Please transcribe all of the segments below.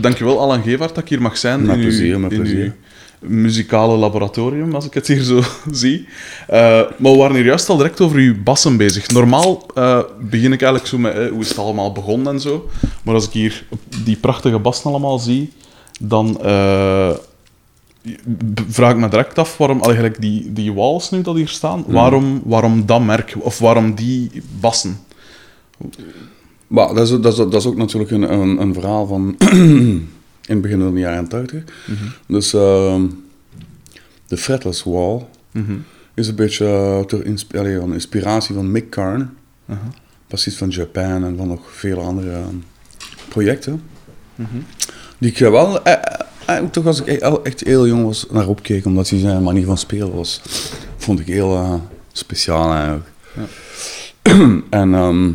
dankjewel Alan Gevaert dat ik hier mag zijn. Met in plezier, uw, met in plezier. uw muzikale laboratorium, als ik het hier zo zie. Eh, maar we waren hier juist al direct over uw bassen bezig. Normaal eh, begin ik eigenlijk zo met eh, hoe is het allemaal begonnen en zo. Maar als ik hier die prachtige bassen allemaal zie, dan vraag ik me direct af waarom eigenlijk die, die walls nu dat hier staan, waarom, waarom dat merk of waarom die bassen? Maar dat is, dat, is, dat is ook natuurlijk een, een, een verhaal van in het begin van de jaren 80. Dus ehm, de fretless wall is een beetje uh, ter insp- van inspiratie van Mick Karn, bassist van Japan en van nog vele andere eh, projecten. Die ik eh, wel, eh, eh, eh, toch als ik e- echt heel jong was, naar opkeek, omdat hij zijn manier van spelen was, vond ik heel eh, speciaal eigenlijk. en ehm,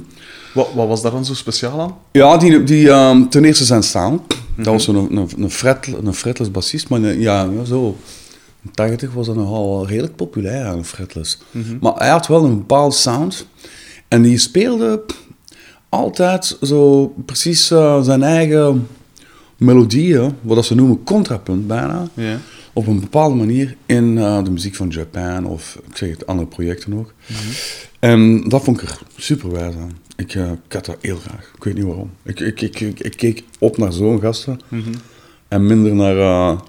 Wat, wat was daar dan zo speciaal aan? ja, die, die ehm, ten eerste zijn staan. Dat was zo'n een, een, fret, een fretless bassist, maar een- ja, zo. In 80 was dat nogal redelijk populair, een fretless. Maar hij had wel een bepaalde sound. En die speelde altijd zo precies eh, zijn eigen melodieën, wat dat ze noemen contrapunt bijna, op een bepaalde manier in eh, de muziek van Japan of ik zeg het, andere projecten ook. En dat vond ik er super wijs aan. Ik, ik had dat heel graag. Ik weet niet waarom. Ik, ik, ik, ik, ik keek op naar zo'n gasten en minder naar eh,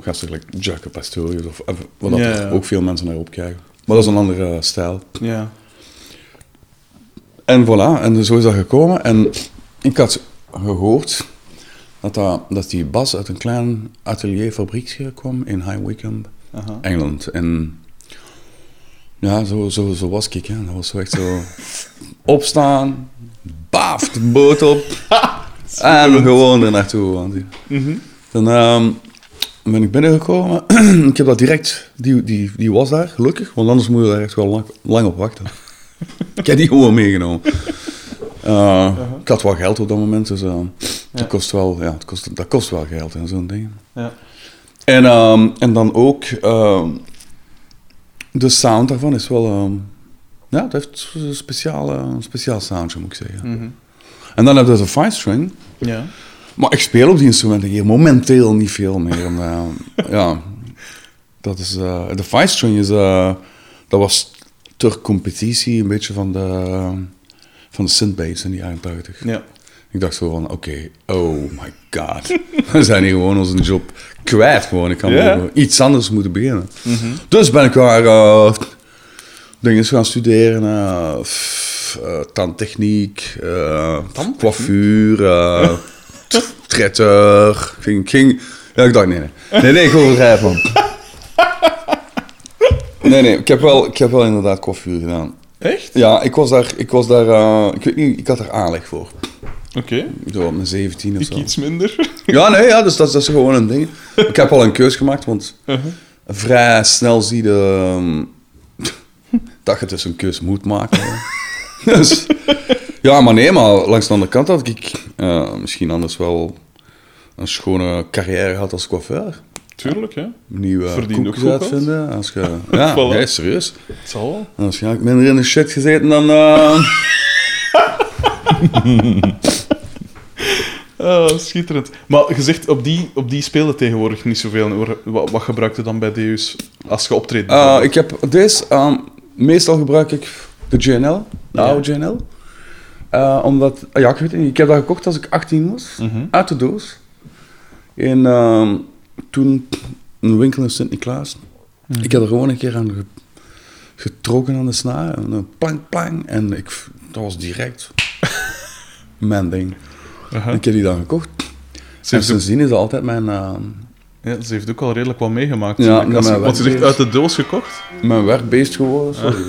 gasten gelijk Pastorius of of wat er ook veel mensen naar opkijken. Maar dat is een andere eh, stijl. Ja. En voilà, en zo is dat gekomen. En ik had gehoord dat, dat, dat die bas uit een klein atelier fabrieksje kwam in High Wycombe. Engeland. En ja, zo, zo, zo was ik. Hè. Dat was zo echt zo opstaan, baaf, de boot op en gewoon er naartoe. Want die- Dan ehm, ben ik binnengekomen. ik heb dat direct, die, die, die was daar, gelukkig, want anders moet je daar echt wel lang, lang op wachten. ik heb die gewoon meegenomen. Uh, Ik had wel geld op dat moment, dus uh, dat, kost wel, ja, het kost, dat kost wel geld en zo'n ding. Ja. En, ehm, en dan ook, ehm, de sound daarvan is wel, ehm, ja, het heeft een speciaal, een speciaal soundje, moet ik zeggen. Mhm. En dan heb je de five string. Ja. Maar ik speel op die instrumenten hier momenteel niet veel meer. En, eh, ja, dat is, eh, de five string is, eh, dat was ter competitie een beetje van de, van de synthbass in de jaren 80. Ja. Ik dacht zo van, oké, oh my god. We zijn hier gewoon onze job kwijt gewoon. Ik kan over iets anders moeten beginnen. Dus ben ik daar eh, dingen gaan studeren. f- eh, tandtechniek, eh coiffure, tretter. Ging, ging, ja, ik dacht, nee, nee. Nee, nee, ik overdrijf man. Nee, nee, ik heb wel, ik heb wel inderdaad coiffure gedaan. Echt? Ja, ik was daar, ik was daar, ik weet niet, ik had er aanleg voor. Oké. Zo op mijn 17 of Ik zo. iets minder. Ja, nee, ja, dus dat, dat is gewoon een ding. Ik heb al een keus gemaakt, want vrij snel zie je ehm, dat je dus een keus moet maken. dus, ja, maar nee, maar langs de andere kant had ik eh, misschien anders wel een schone carrière gehad als coiffeur. Tuurlijk, hè. Nieuwe Verdient ook koekjes geld. uitvinden. Als je, ja, Voilà. nee, serieus. Het zal wel. Je minder in de shit gezeten dan... eh, Ah, schitterend. Maar je zegt, op die, op die spelen tegenwoordig niet zoveel. Wat, wat gebruik je dan bij Deus als je optreedt? Uh, ik heb deze, ehm, meestal gebruik ik de JNL, de Ja. oude JNL. Uh, omdat, ah ja, ik weet het niet, ik heb dat gekocht als ik 18 was, Mhm. uit de doos. In, ehm, toen een winkel in Sint-Niklaas. Mhm. Ik heb er gewoon een keer aan ge- getrokken aan de snaar, en dan plang, plang, en ik, dat was direct mijn ding. Ik heb die dan gekocht. Ze En ook, is dat altijd mijn, ehm, ja, ze heeft ook al redelijk wat meegemaakt. Ja, Als want ze zegt uit de doos gekocht. mijn werkbeest geworden. Sorry.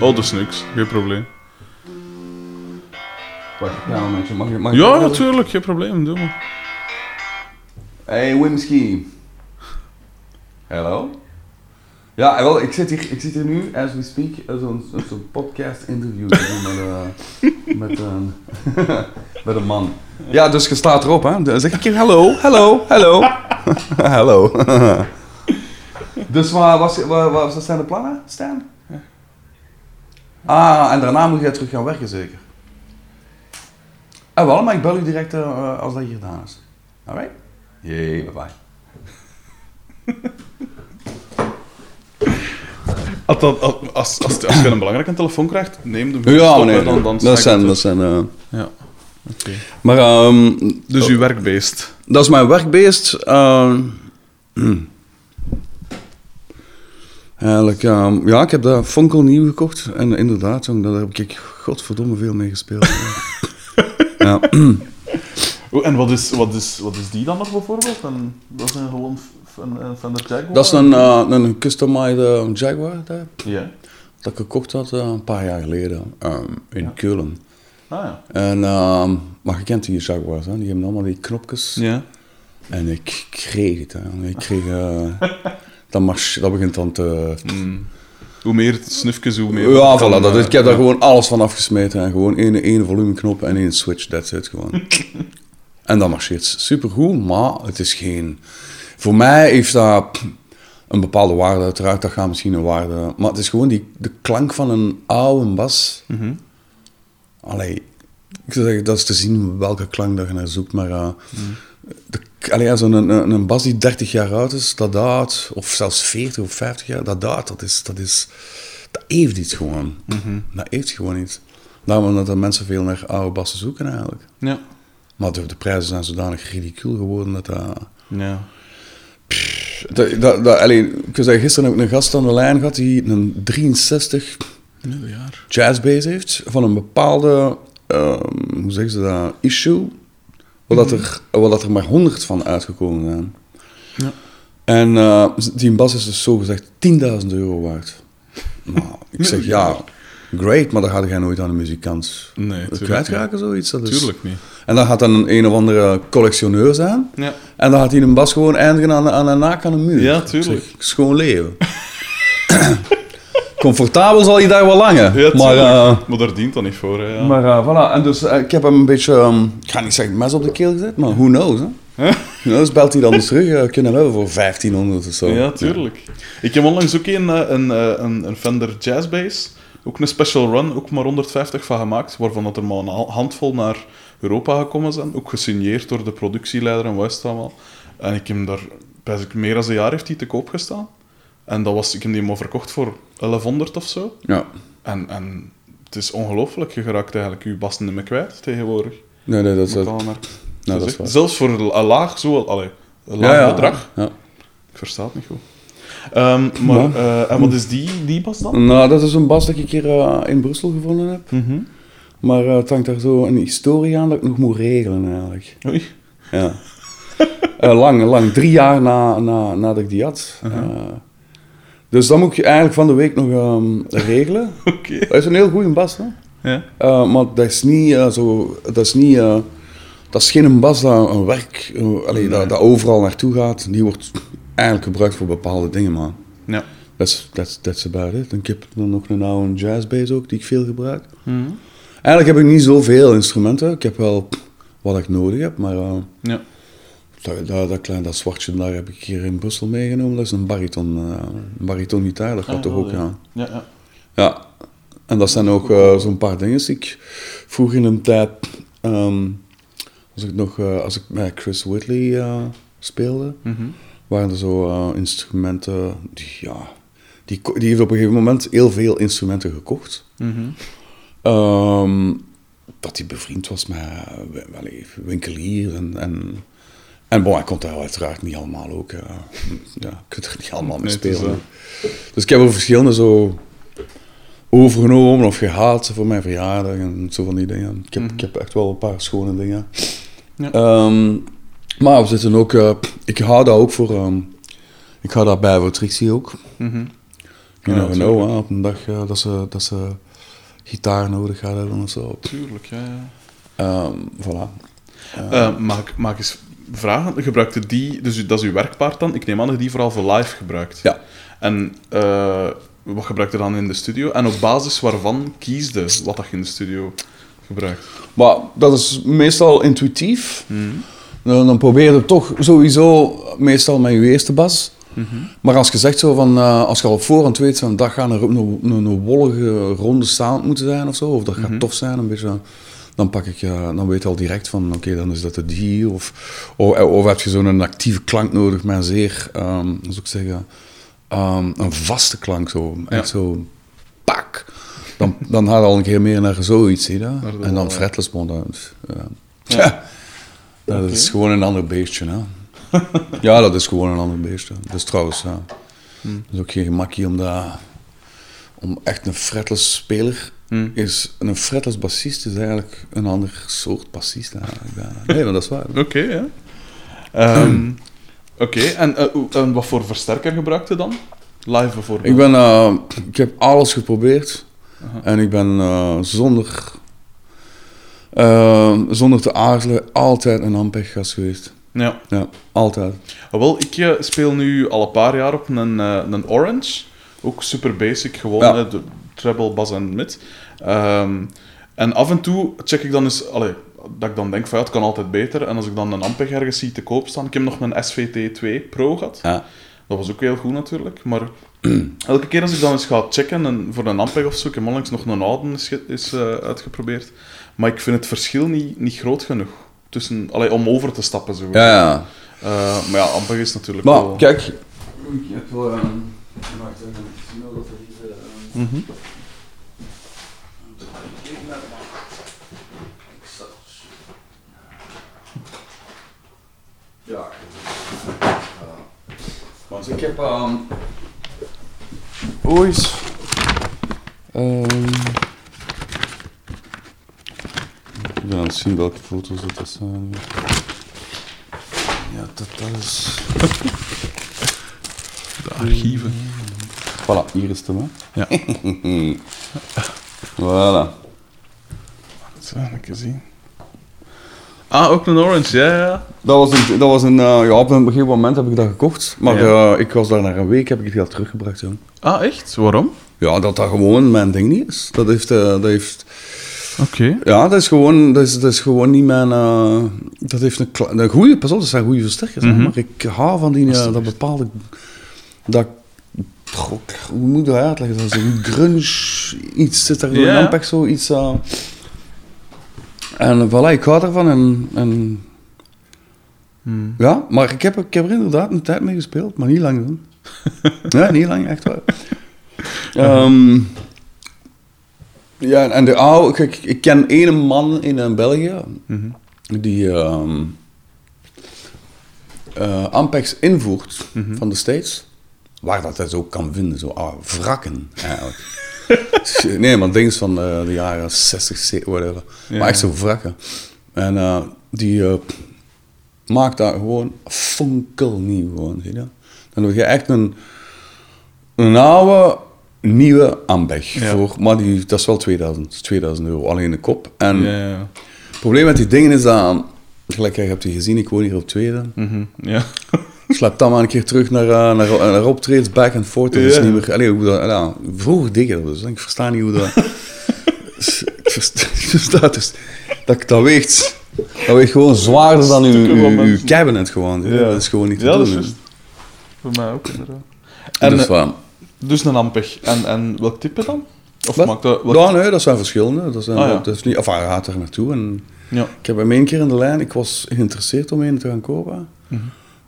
Oh, dus niks. Geen probleem. Wacht, ja, momentje. Mag, je- mag Ja, natuurlijk. Geen probleem. Doe maar. Hey Wimski. Hallo? Ja, wel, ik zit hier, ik zit hier nu, as we speak, eh, zo'n zo'n podcast interview te doen met, eh, met, een met een man. Ja, dus je staat erop, hè. Dan zeg ik hier hallo, hallo, hallo. hallo. dus wat, wat zijn de plannen, Stan? Ah, en daarna moet jij terug gaan werken, zeker? Ah, wel, maar ik bel u direct eh, als dat hier gedaan is. Alright. Yay, bye bye. Als, als, als, als, je een belangrijke telefoon krijgt, neem de Ja, nee, dan, dan dat zijn, dat zijn... eh. Ja, maar ehm, Dus uw werkbeest. dat is mijn werkbeest. ehm, hmm. Eigenlijk, ehm, ja, ik heb dat Fonkel nieuw gekocht. En inderdaad, jong, daar heb ik godverdomme veel mee gespeeld. ja. Oh, en wat is, wat, is, wat is die dan nog bijvoorbeeld? En, dat is een gewoon een, een Fender Jaguar? Dat is een, eh, een customized eh, Jaguar dat, Ja. dat ik gekocht had eh, een paar jaar geleden in Keulen. Ah ja. En, ehm, maar je kent die Jaguars, hè? die hebben allemaal die knopjes. Ja. En ik kreeg het. Hè. Ik kreeg... eh, dat, dat begint dan te... Mm. Hoe meer snufjes, hoe meer... Ja, voilà. Dat, eh, ik heb daar gewoon alles van afgesmeten. En gewoon één, één volumeknop en één switch, that's it gewoon. en dat marcheert supergoed, maar het is geen... Voor mij heeft dat een bepaalde waarde, uiteraard. Dat gaat misschien een waarde... Maar het is gewoon die, de klank van een oude bas. Mhm. Allee, ik zou zeggen, dat is te zien welke klank dat je naar zoekt, maar... eh de, allee, zo'n een, een, een bas die 30 jaar oud is, dat daalt, of zelfs 40 of 50 jaar, dat daalt, dat is... Dat, is, dat heeft iets gewoon. Dat heeft gewoon iets. Daarom dat er mensen veel naar oude bassen zoeken eigenlijk. Ja. Maar de, de prijzen zijn zodanig ridicuul geworden dat dat... Ja. dat, dat, dat allee, ik zei, gisteren heb ik een gast aan de lijn gehad die een 63 Ieder jaar. jazzbass heeft van een bepaalde, ehm, hoe zeggen ze dat, issue, waar, dat er, waar dat er maar 100 van uitgekomen zijn. Ja. En eh, die bas is dus zogezegd 10.000 euro waard. Nou, ik zeg ja, great, maar dan ga je nooit aan een muzikant Nee, kwijtraken, zoiets. Dat is, Tuurlijk niet. En dan gaat dan een, een of andere collectioneur zijn. Ja. En dan gaat hij een bas gewoon eindigen aan, aan een naak aan een muur. Ja, tuurlijk. zeg, Schoon leven. Comfortabel zal je daar wel. Ja, tuurlijk. maar, Maar, eh, daar dient dat niet voor, hè. Ja. maar eh, voilà, en dus eh, ik heb hem een beetje, ehm, ik ga niet zeggen mes op de keel gezet, maar who knows, hè. Who knows, belt hij dan eens terug, kunnen we voor 1500 of zo. Ja, tuurlijk. Ik heb onlangs ook een, een, een, een Fender Jazz Bass. Ook een special run, ook maar 150 van gemaakt. Waarvan dat er maar een ha- handvol naar Europa gekomen zijn. Ook gesigneerd door de productieleider en wat. En ik heb hem daar, meer dan een jaar heeft hij te koop gestaan. En dat was, ik heb die maar verkocht voor 1100 of zo. Ja. En, en het is ongelooflijk. Je geraakt eigenlijk je niet meer kwijt tegenwoordig. Nee, nee, dat is... Al maar dat is waar. Zelfs voor een laag, zo, allee, een laag ja, ja, bedrag. Ja. Ik versta het niet goed. Ehm, maar, eh, en wat is die, die bas dan? Nou, dat is een bas dat ik hier eh, in Brussel gevonden heb. Mhm. Maar eh, het hangt daar zo een historie aan dat ik nog moet regelen eigenlijk. Oei. Ja. Lang, lang. Drie jaar na, na, nadat ik die had. Dus dat moet ik eigenlijk van de week nog ehm, regelen. Oké. Dat is een heel goede bas, hè? Ja. Eh, maar dat is niet eh, zo... Dat is niet... eh, dat is geen bas dat een werk... dat, dat overal naartoe gaat. Die wordt eigenlijk gebruikt voor bepaalde dingen, man. Ja. That's, that's about it. En ik heb dan nog een oude jazzbass ook, die ik veel gebruik. Mhm. Eigenlijk heb ik niet zoveel instrumenten. Ik heb wel wat ik nodig heb, maar... Ja. Dat, dat, dat, klein, dat zwartje daar heb ik hier in Brussel meegenomen. Dat is een bariton, eh een bariton-gitaar. Dat gaat Ah, toch ook ja. aan. Ja, ja. Ja, en dat zijn ook eh, zo'n paar dingen. die Ik vroeg in een tijd, ehm, als ik nog eh, als ik met Chris Whitley eh, speelde, Mhm. waren er zo instrumenten. Die, ja, die, die heeft op een gegeven moment heel veel instrumenten gekocht. Mhm. Ehm, dat hij bevriend was met wi- wel even winkeliers en. en en bon, hij kon daar uiteraard niet allemaal ook. eh, ja, je kunt er niet allemaal mee Nee, het is, spelen. Dus ik heb er verschillende zo overgenomen of gehaald voor mijn verjaardag en zo van die dingen. Ik heb, ik heb echt wel een paar schone dingen. Ja. Ehm, maar we zitten ook, eh, ik hou dat ook voor, ehm, ik hou dat bij voor Trixie ook. Mhm. You Ja, know, op een dag eh, dat, ze, dat ze gitaar nodig gaat hebben of zo. Tuurlijk, ja. ja. Ehm, voilà. Eh, mag, ik- mag ik eens vragen? Gebruikte die, dus dat is uw werkpaard dan? Ik neem aan dat je die vooral voor live gebruikt. Ja. En eh, wat gebruikt je dan in de studio? En op basis waarvan kiesde wat dat je in de studio gebruikt? Maar dat is meestal intuïtief. Mhm. Dan, dan probeer je toch sowieso meestal met je eerste bas. Mhm. Maar als je zegt zo van, eh, als je al op voorhand weet van dat gaat een, een, een, een wollige ronde sound moeten zijn of zo, of dat gaat tof zijn, een beetje, dan pak ik, eh, dan weet je al direct van, oké, dan is dat de die. Of, of, of heb je zo'n actieve klank nodig, maar zeer, hoe zou ik zeggen, ehm, een vaste klank zo. Echt zo, pak. Dan, dan gaat het al een keer meer naar zoiets, zie je dat? En dan fretless mode, dat, ja. Dat is gewoon een ander beestje, hè. ja, dat is gewoon een ander beestje. Dat is trouwens, ja. Hmm. Dat is ook geen gemakje om dat... Om echt een fretless speler Hmm. is... Een fretless bassist is eigenlijk een ander soort bassist eigenlijk. Nee, maar dat is waar. Oké, ja. Ehm, Oké, en, eh, en wat voor versterker gebruikte dan? Live bijvoorbeeld? Ik, ben, eh, ik heb alles geprobeerd. En ik ben eh, zonder... zonder te aarzelen altijd een Ampeg-gast geweest. Ja. Ja, altijd. Ah, wel, ik speel nu al een paar jaar op een, een Orange. Ook super basic, gewoon Ja. de treble, bas en mid. Ehm, en af en toe check ik dan eens... Allee, dat ik dan denk van ja, het kan altijd beter. En als ik dan een Ampeg ergens zie te koop staan... Ik heb nog een SVT2 Pro gehad. Ja. Dat was ook heel goed natuurlijk. Maar elke keer als ik dan eens ga checken en voor een Ampeg of zo... Ik heb onlangs nog een oude is, is eh, uitgeprobeerd. Maar ik vind het verschil niet, niet groot genoeg. Tussen, allee, om over te stappen, zo. Ja, ja. Eh, maar ja, Ampeg is natuurlijk Maar wel... kijk, ik heb wel. nou dat er Ja. Want ik heb ehm ooit. ehm, ik ben aan het zien welke foto's dat zijn. Ja, dat, dat is. De archieven. Voilà, hier is het hem. hè. Ja. Voilà. Zo, een keer zien. Ah, ook een orange, ja, ja. Dat was een, dat was een eh, ja, op een gegeven moment heb ik dat gekocht, maar Ja. eh, ik was daar na een week, heb ik het geld teruggebracht. Zo. Ah, echt? Waarom? Ja, dat dat gewoon mijn ding niet is. Dat heeft, eh, dat heeft Oké. ja, dat is gewoon, dat is, dat is gewoon niet mijn, dat heeft een, een goede, pas op, dat zijn goede versterkers, Mhm. maar ik hou van die, dat bepaalde, dat, goh, hoe moet ik dat uitleggen, dat is een grunge, iets zit er ja. echt zo, iets, en voilà, ik hou daarvan en, en Hmm. Ja, maar ik heb, ik heb er inderdaad een tijd mee gespeeld, maar niet lang dan. ja, niet lang, echt waar. Ehm, ja, en de oude, kijk, ik ken ene man in eh, België Mhm. die eh, Ampex invoert van de States, waar dat dus ook kan vinden, zo ah, wrakken eigenlijk. nee, maar dingen van eh, de jaren 60, 70, whatever. Ja. Maar echt zo wrakken. En eh, die eh, maakt daar gewoon fonkelnieuw gewoon, zie je dat? Dan heb je echt een, een oude, nieuwe. Ja. Voor, maar die, dat is wel 2000, 2000 euro, alleen de kop. En Ja, ja. het probleem met die dingen is dat, gelijk je hebt die gezien, ik woon hier op tweede. Mhm. Ja. Slaap dan maar een keer terug naar, eh, naar, naar optreeds, back and forth. Dat is niet meer... Allee, hoe dat, ja, vroeger dat dus. Ik versta niet hoe dat... ik versta, dus... Dat, dat weegt... Dat weegt gewoon zwaarder dan uw, uw, cabinet gewoon. Ja. Dat is gewoon niet te Ja, dat doen. is hè. juist. Voor mij ook, inderdaad. En dus, eh, dus een Ampeg. En, en welk type dan? Of Wat? maakt dat... welk- Ja, nee, dat zijn verschillende. Dat, zijn, Ah, ja. dat is niet... Of hij gaat er naartoe. En Ja. ik heb hem één keer in de lijn... Ik was geïnteresseerd om een te gaan kopen. Mhm.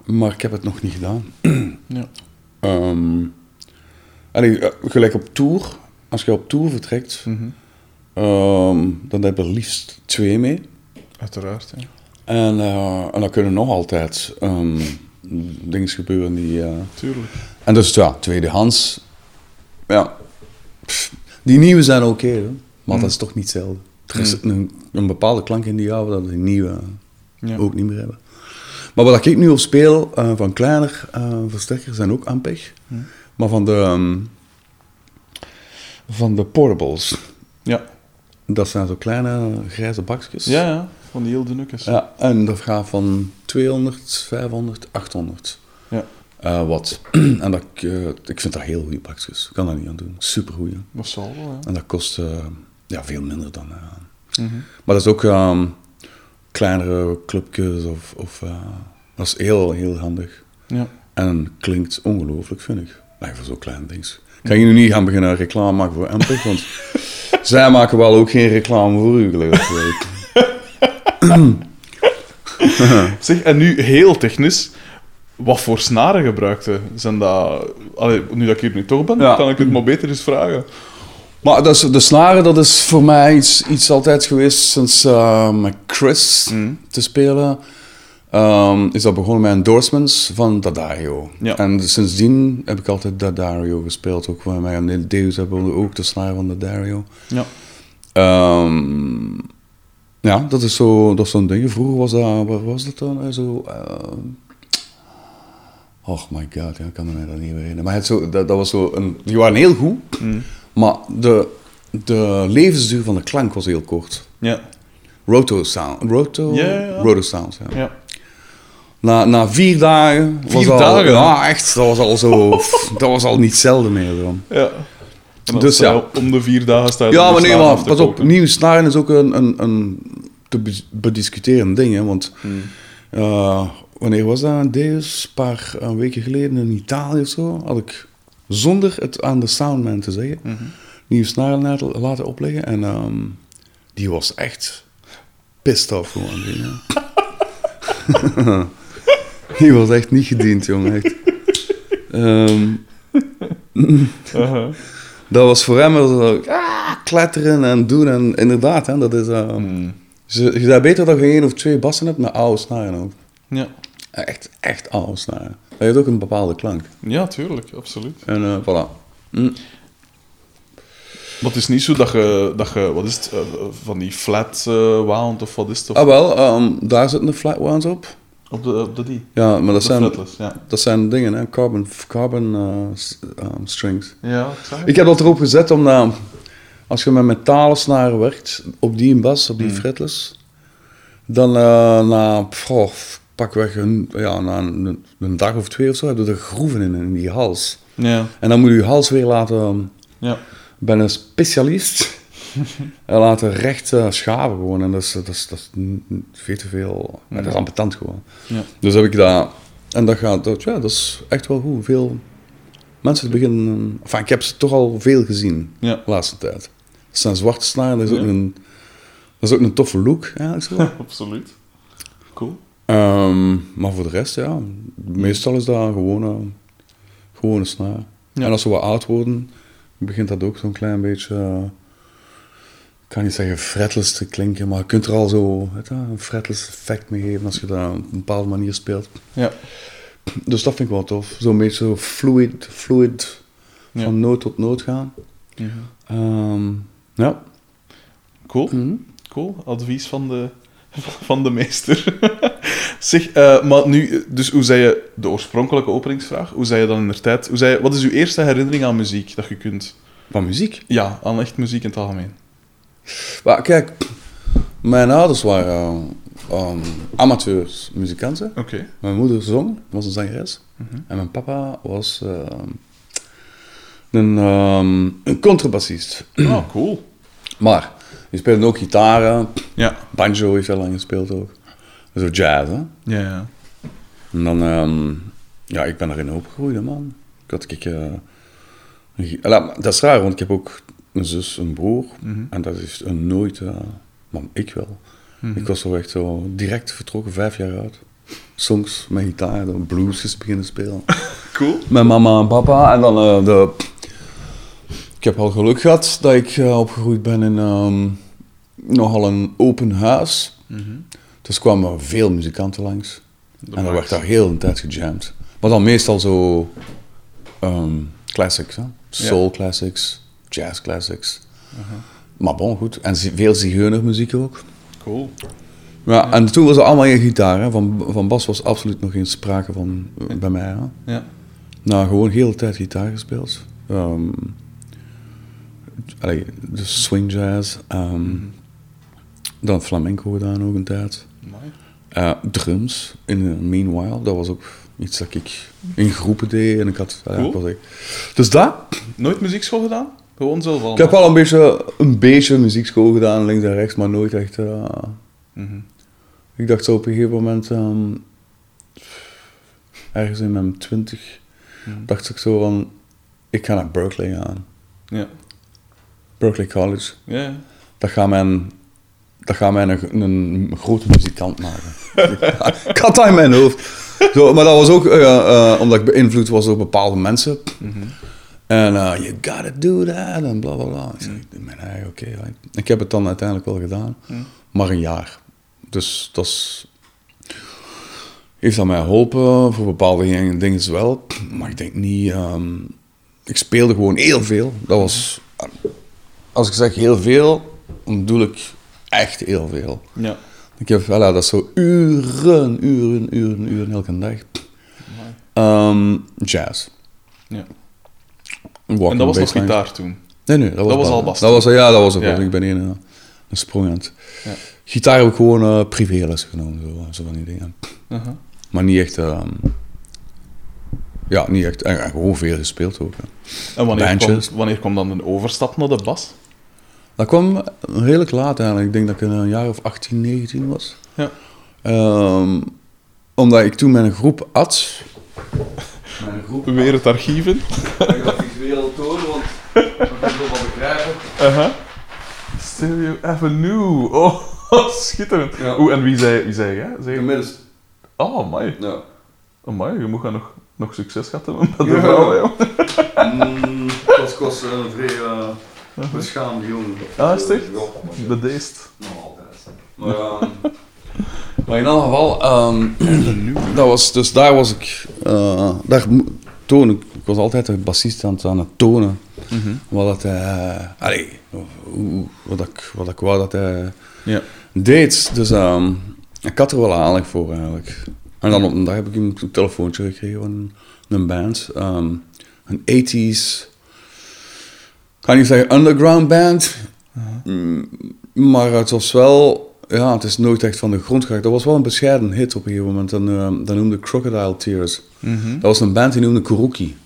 Maar ik heb het nog niet gedaan. Ja. Ehm allee, eh, gelijk op tour, als je op tour vertrekt, Mhm. ehm, dan heb je er liefst twee mee. Uiteraard, ja. En, eh, en dan kunnen nog altijd ehm dingen gebeuren die... eh, Tuurlijk. En dus ja, tweedehands, ja, pff, die nieuwe zijn oké, maar dat is toch niet hetzelfde. Er is een, een bepaalde klank in die oude dat die nieuwe Ja. ook niet meer hebben. Maar wat ik nu op speel, eh, van kleiner eh, versterkers zijn ook Ampeg. Maar van de, ehm, van de portables, Ja. dat zijn zo kleine grijze bakjes. Ja, ja. Van die heel ja. En dat gaat van 200, 500, 800 Ja. eh, watt. en dat, eh, ik vind dat heel goede bakjes. Ik kan daar niet aan doen. Super goeie. Dat zal wel, ja. En dat kost ja, veel minder dan... Mhm. Maar dat is ook ehm, kleinere clubjes of... of eh, dat is heel, heel handig. Ja. En klinkt ongelooflijk, vind ik. Nee, voor zo'n klein ding. Ga je nu niet gaan beginnen reclame maken voor Ampeg, want zij maken wel ook geen reclame voor u, gelukkig. weet ik. zeg, en nu heel technisch. Wat voor snaren gebruikte? Zijn dat... Allee, nu dat ik hier nu toch ben, Ja. kan ik het maar beter eens vragen. Maar de snaren, dat is voor mij iets, iets altijd geweest sinds eh, met Chris Mm. te spelen. Ehm, is dat begonnen met endorsements van Dadario. Ja. En sindsdien heb ik altijd Dadario gespeeld. Ook bij mij aan Deus hebben we ook de snaar van Dadario. Ja. Ehm, ja, dat is zo- zo'n ding. Vroeger was dat, waar was dat dan? Eh, Zo, oh my god, ja, ik kan me dat niet herinneren. Maar het zo, dat, dat was zo een, die waren heel goed, Mm. Maar de, de levensduur van de klank was heel kort. Ja. Roto sound, roto, Ja, ja, ja. roto sound, ja. Ja. Na, na vier dagen was Vier al, dagen? ja echt, dat was al zo, dat was al niet zelden meer. Zo. ja. En dan Dus ja. Om de vier dagen sta je Ja, maar nee, maar pas op, nieuwe snaren is ook een, een, een te be- bediscuteren ding, hè, want Hmm. eh, wanneer was dat? Deus, een paar weken geleden in Italië of zo, had ik zonder het aan de soundman te zeggen, Mhm. nieuwe snaren laten, opleggen en ehm, die was echt pissed off gewoon. Die, was echt niet gediend, jongen, echt. Ehm, Uh-huh. dat was voor hem zo, ah, kletteren en doen. En inderdaad, hè, dat is... eh, Mm. je, je beter dat je één of twee bassen hebt met oude snaren ook. Ja. Echt, echt oude snaren. Dat heeft ook een bepaalde klank. ja, tuurlijk, absoluut. En eh, voilà. Mm. Maar het is niet zo dat je, dat je wat is het, eh, van die flat eh wound of wat is het? Of Ah wel, ehm, daar zitten de flat ones op. op, de, op de die? Ja, maar dat, De zijn, fretless, ja. dat zijn dingen, hè. Carbon, carbon eh, ehm, strings. Ja, het. Ik heb dat erop gezet omdat als je met metalen snaren werkt, op die bas, op die fretless, dan na goh, pakweg een, ja, na een, een dag of twee of zo, heb je er groeven in, in die hals. Ja, En dan moet je je hals weer laten, ja. ik ben een specialist, en laten recht eh, schaven gewoon. En dat is, dat is, dat is veel te veel, maar dat is ambetant gewoon. Ja. Dus heb ik dat, en dat gaat, dat, ja, dat is echt wel goed. Veel mensen beginnen, enfin, ik heb ze toch al veel gezien Ja. de laatste tijd. Dat zijn zwarte snaren, dat is, ook, Ja. een, dat is ook een toffe look, eigenlijk zo. Absoluut. Cool. Ehm, maar voor de rest, ja, meestal is dat gewone, gewone snaar. Ja. En als ze wat oud worden, begint dat ook zo'n klein beetje, eh, ik kan niet zeggen fretless te klinken, maar je kunt er al zo weet je, een fretless effect mee geven als je dat op een bepaalde manier speelt. Ja. Dus dat vind ik wel tof. Zo'n beetje zo fluid, fluid Ja. van noot tot noot gaan. Ja. Ehm, ja. Cool. Mhm. Cool. Advies van de, van de meester. zeg, eh, maar nu, dus hoe zei je, de oorspronkelijke openingsvraag, hoe zei je dan in de tijd, hoe zei je, wat is uw eerste herinnering aan muziek dat je kunt? Van muziek. Ja, aan echt muziek in het algemeen. Maar kijk, mijn ouders waren um, amateurs muzikanten. Oké. Mijn moeder zong, was een zangeres. Mhm. En mijn papa was ehm, een, ehm, een contrabassist. Oh, cool. Maar, die speelde ook gitaren. Ja. Banjo heeft hij lang gespeeld ook. Zo jazz, hè. Ja, ja. En dan, ehm, ja, ik ben erin opgegroeid, man. Ik had, ik, eh, een dat is raar, want ik heb ook een zus, een broer. Mhm. En dat is een nooit, eh, maar ik wel. Mhm. Ik was zo echt zo direct vertrokken, vijf jaar oud. Songs met gitaar, dan bluesjes beginnen spelen. Cool. Met mama en papa. En dan eh, de... Ik heb al geluk gehad dat ik eh, opgegroeid ben in ehm, nogal een open huis. Mhm. Dus kwamen veel muzikanten langs. De en dan werd daar heel een tijd gejamd. Maar dan meestal zo ehm, classics, hè? soul classics, jazz classics. Maar bon, goed. En veel zigeunermuziek ook. Cool. Ja, en toen was het allemaal in gitaar. Hè. Van, van bas was absoluut nog geen sprake van bij mij. Hè. Ja. Nou, gewoon heel de tijd gitaar gespeeld. Ehm allee, dus swing jazz. ehm, Dan flamenco gedaan ook een tijd. Eh, drums in Meanwhile, dat was ook iets dat ik in groepen deed. En ik had, ja, Cool. was Dus dat. Nooit muziekschool gedaan? Gewoon zelf allemaal? Ik heb wel een beetje, een beetje muziekschool gedaan, links en rechts, maar nooit echt... eh, Mhm. Ik dacht zo op een gegeven moment, ehm, ergens in mijn twintig, Mhm. dacht ik zo van, ik ga naar Berkeley gaan. Ja. Berkeley College. Ja. Dat gaat mijn dat gaat mij een, een grote muzikant maken. ik had dat in mijn hoofd. Zo, maar dat was ook eh, eh, omdat ik beïnvloed was door bepaalde mensen. En eh, you gotta do that en bla bla bla. Ik zei, eigen, oké. Ik heb het dan uiteindelijk wel gedaan, maar een jaar. Dus dat is, heeft dat mij geholpen voor bepaalde dingen, dingen wel. Maar ik denk niet. ehm, ik speelde gewoon heel veel. Dat was, als ik zeg heel veel, dan bedoel ik echt heel veel. Ja. Ik heb, voilà, dat is zo uren, uren, uren, uren elke dag. Ehm, jazz. ja. Walking En dat was nog gitaar toen. Nee, nee, dat was, Dat was bas. al bas Dat was, ja, dat was ook Ja. Ik ben een, een sprong aan het. Ja. Gitaar heb ik gewoon eh privéles genomen, zo, zo van die dingen. Uh-huh. Maar niet echt, ehm, ja, niet echt, en, gewoon veel gespeeld ook. hè. En wanneer kwam, Bandjes. wanneer kwam dan een overstap naar de bas? Dat kwam redelijk laat eigenlijk. Ik denk dat ik een jaar of 18, 19 was. Ja. Ehm, omdat ik toen mijn groep had. Mijn groep Weer het archief in. Ik ga visueel tonen, want ik het wel begrijpen. Uh-huh. Stereo Avenue. Oh, schitterend. Ja. Oeh, en wie zei, wie zei jij? Zei je- Inmiddels, Oh, amai. ja. Amai, je moet gaan nog, nog succes gehad hebben met de Ja. vrouw, joh. Mm, het was, was een vrij uh, jongen. Ah, is het echt? Ja, maar- Bedeesd. Nog altijd. Maar, ehm, maar in elk geval, ehm, dat was, dus daar was ik, eh, daar toon ik, ik was altijd de bassist aan het, aan het tonen. Wat dat hij, allee, wat ik, wat ik wou dat hij Ja. deed. Dus ehm, ik had er wel aanleg voor eigenlijk. En dan op een dag heb ik een telefoontje gekregen van een band. een 80s, ik ga niet zeggen underground band, Mm, maar het was wel, ja, het is nooit echt van de grond geraakt. Dat was wel een bescheiden hit op een gegeven moment. En, ehm, dat noemde Crocodile Tears. Dat was een band die noemde Kuruki.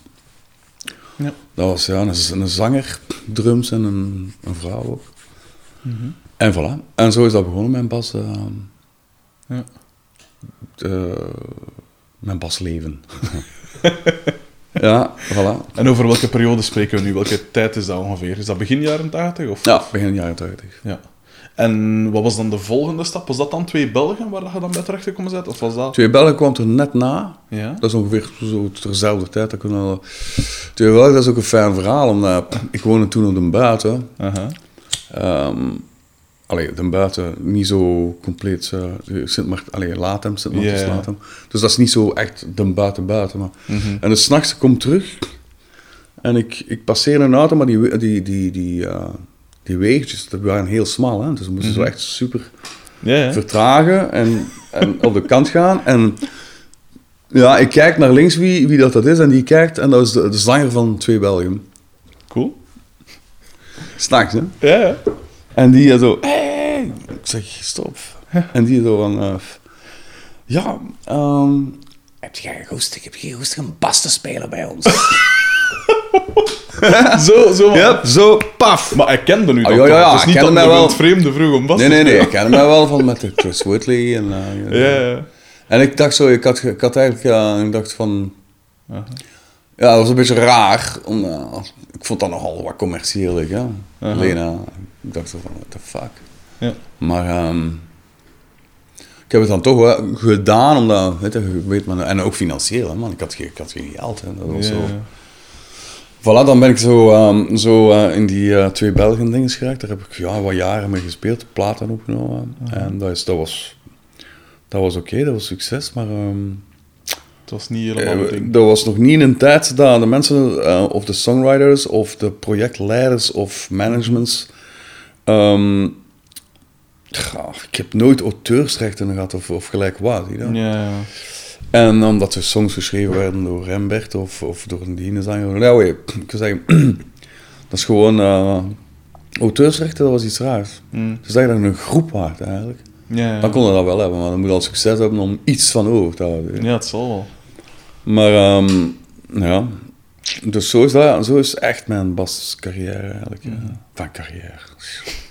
Ja. Dat was ja, een, een zanger, drums en een, een vrouw ook. En voilà. En zo is dat begonnen, mijn bas. ehm, Ja. eh, mijn basleven. ja, voilà. En over welke periode spreken we nu? Welke tijd is dat ongeveer? Is dat begin jaren 80? Of? Ja, begin jaren 80. Ja. En wat was dan de volgende stap? Was dat dan twee Belgen waar je dan bij terecht gekomen bent? Of was dat... Twee Belgen kwam er net na. Ja. Dat is ongeveer zo terzelfde tijd. Dat, kon al... Twee Belgen, dat is ook een fijn verhaal, omdat ik woonde toen op de buiten. Ehm allee, de buiten niet zo compleet. eh Sint Mart, allee, Latem, Sint ja. Latem. Dus dat is niet zo echt de buiten buiten. Maar. Mhm. En dus s'nachts kom terug en ik, ik passeer een auto, maar die, die, die, die, eh, die weegjes, dat waren heel smal. Hè? Dus we moesten zo echt super vertragen en, en op de kant gaan. En ja, ik kijk naar links wie, wie dat, dat is en die kijkt en dat is de, de zanger van Twee Belgen. Cool. S'nachts, hè. Ja, ja. En die zo, hey! ik zeg, stop. En die zo van, eh, ja, ehm, heb jij goesting, heb je goesting om bas te spelen bij ons? Zo, zo. ja, zo, paf. Maar hij kende nu Oh, dat ja, ja, toch? ja, Het is niet kende dat mij wel. het vreemde vroeg om bas Nee, te nee, nee, ik ken hem wel van met de Chris Whitley. En, eh, Ja, ja. en ik dacht zo, ik had, ik had eigenlijk, ja, ik dacht van. Ja, dat was een beetje raar. Om, eh, ik vond dat nogal wat commercieel, ja. Eh, ik dacht zo van, what the fuck. Ja. Maar ehm, ik heb het dan toch wel gedaan, omdat, weet je, weet maar, en ook financieel, hè, man. Ik had geen, ik had geen geld, hè. Dat was zo. ja. Voilà, dan ben ik zo, ehm, zo eh, in die eh, twee Belgen dingen geraakt. Daar heb ik ja, wat jaren mee gespeeld, platen opgenomen. En dat, is, dat was, dat was oké, dat was succes, maar ehm, was niet helemaal eh, ding. dat was nog niet een tijd dat de mensen, eh, of de songwriters, of de projectleiders, of managements... ehm, ja, ik heb nooit auteursrechten gehad, of, of gelijk wat. Ja. En omdat er songs geschreven werden door Rembert of, of door een dienenzanger. Ja, weet, ik zou zeggen, dat is gewoon... eh auteursrechten, dat was iets raars. Mm. Dus dat je dan een groep waard eigenlijk. Dan kon je dat wel hebben, maar dan moet je al succes hebben om iets van over te houden. Ja, het zal wel. Maar ehm, ja, dus zo is, dat, zo is echt mijn bascarrière eigenlijk. ja. Van carrière.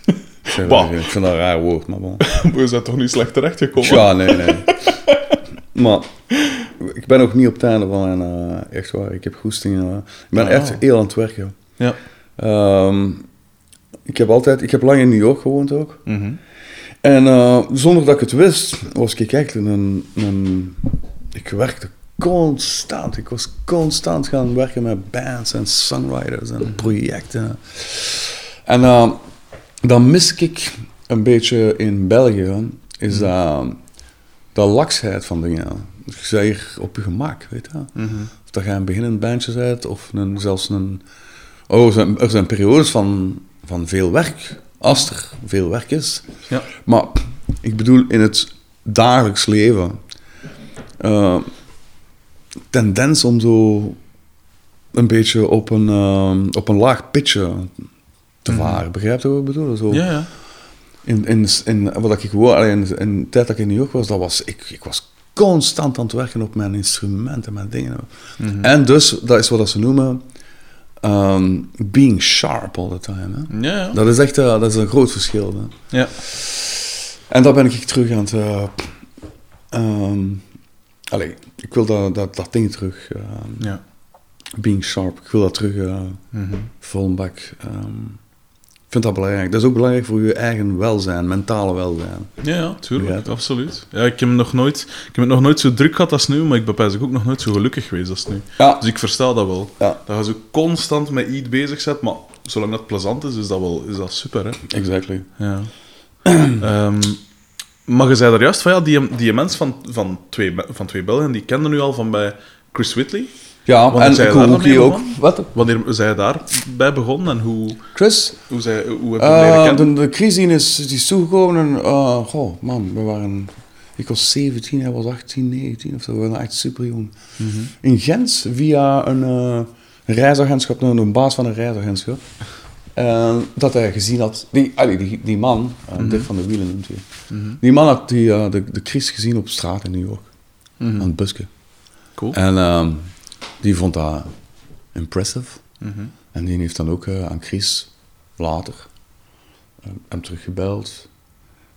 Ik, ik vind dat een raar woord, maar bon. We zijn toch niet slecht terechtgekomen? Ja, nee, nee. maar ik ben ook niet op het einde van mijn, eh, echt waar, ik heb goesting. eh, ik ben Ah. echt heel aan het werken. Ja. Ehm, ik heb altijd, ik heb lang in New York gewoond ook. Mhm. En eh, zonder dat ik het wist, was ik eigenlijk een, een... Ik werkte constant. Ik was constant gaan werken met bands en songwriters en projecten. En eh, dan mis ik een beetje in België, is dat de laksheid van dingen. Je zei hier op je gemak, weet je. Of dat je een beginnend bandje bent, of een, zelfs een... Oh, er zijn, er zijn periodes van, van veel werk, als er veel werk is. Ja. Maar ik bedoel, in het dagelijks leven... eh, tendens om zo een beetje op een, eh, op een laag pitje te varen. Begrijp je wat ik bedoel? Zo, Ja, ja. in, in, in, wat ik gewoon, in, in de tijd dat ik in New York was, dat was ik, ik was constant aan het werken op mijn instrumenten, mijn dingen. En dus, dat is wat ze noemen, ehm, being sharp all the time. Hè? Ja, ja. Dat is echt eh, dat is een groot verschil. Hè? ja. En daar ben ik terug aan het... eh, ehm, allee, ik wil dat, dat, dat ding terug, ehm, ja. being sharp, ik wil dat terug uh, Mhm. vol bak. ehm, ik vind dat belangrijk. Dat is ook belangrijk voor je eigen welzijn, mentale welzijn. Ja, ja, tuurlijk, Ja. absoluut. Ja, ik, heb nog nooit, ik heb het nog nooit zo druk gehad als nu, maar ik ben ook nog nooit zo gelukkig geweest als nu. Ja. Dus ik versta dat wel. Ja. Dat je zo constant met iets bezig bent, maar zolang dat plezant is, is dat wel is dat super, hè. Exactly. Ja. Ehm, maar je zei er juist van, ja, die, die mens van, van, twee, van twee Belgen, die kende nu al van bij Chris Whitley. Ja, Wanneer en daar mee ook. Wat? Wanneer zij daarbij begonnen en hoe, Chris? hoe, zij, hoe heb je hem leren kennen? de, de crisis is, die is toegekomen en... eh, goh, man, we waren... Ik was 17, hij was 18, 19 of zo. We waren echt super jong. In Gent, via een, eh, reisagentschap, een, een baas van een reisagentschap. Eh, dat hij gezien had... Die, allee, die, die man, eh, Dirk van de Wielen noemt hij. Die man had die, eh, de, de crisis gezien op straat in New York. Aan het busken. Cool. En ehm, die vond dat impressive. Mhm. En die heeft dan ook eh, aan Chris later hem teruggebeld.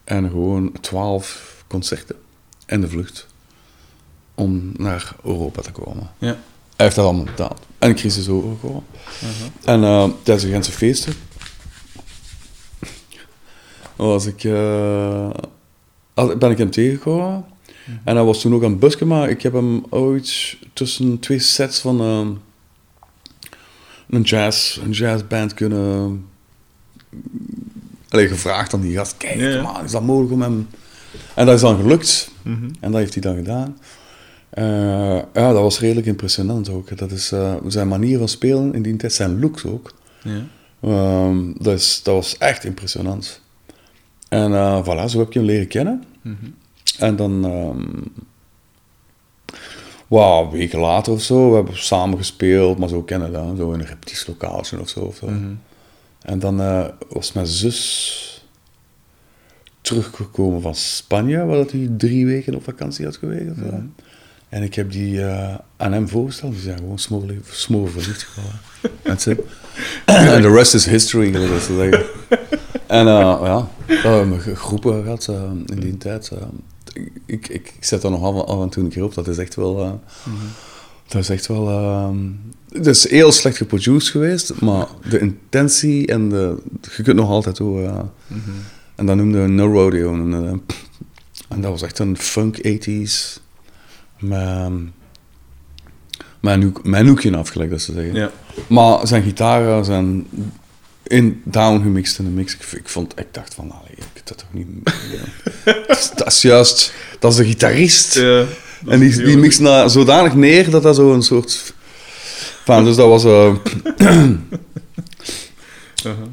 En gewoon twaalf concerten en de vlucht om naar Europa te komen. Ja. Hij heeft dat allemaal gedaan. En Chris is overgekomen. En eh, tijdens de Gentse feesten was ik, eh, ben ik hem tegengekomen. En hij was toen ook aan het busken, maar ik heb hem ooit tussen twee sets van eh, een, jazz, een jazzband kunnen... Allee, gevraagd aan die gast, kijk, man, is dat mogelijk om hem... En dat is dan gelukt. Mhm. En dat heeft hij dan gedaan. Eh, ja, dat was redelijk impressionant ook. Dat is eh, zijn manier van spelen in die tijd, zijn looks ook. Ja. Ehm, dat, is, dat was echt impressionant. En eh voilà, zo heb ik hem leren kennen. En dan, ehm wauw, weken later of zo, we hebben samen gespeeld, maar zo kennen we dat, zo in een repetitielokaaltje of zo. Of zo. En dan was mijn zus teruggekomen van Spanje, waar dat hij drie weken op vakantie had geweest. En ik heb die eh, aan hem voorgesteld. Die zijn gewoon smoren, smoren verliefd geworden. That's it. En the rest is history, dat ze zeggen. En eh, ja, we hebben ge- groepen gehad eh, in die tijd. ik, ik, ik zet daar nog af, af en toe een keer op. Dat is echt wel... eh, Dat is echt wel... ehm, het is heel slecht geproduced geweest, maar de intentie en de... Je kunt nog altijd horen. ja. En dat noemde we No Rodeo. dat. En dat was echt een funk 80s. Met, een, hoek, een hoekje afgelegd, dat ze zeggen. Ja. Maar zijn gitaren zijn in down gemixt in de mix. Ik, ik, vond, ik dacht van, allee, ik kan dat toch niet... dat, is, dat is juist... Dat is de gitarist. Ja, en die, heel- mixt na, zodanig neer dat dat zo een soort... Van, dus dat was... eh, Uh-huh.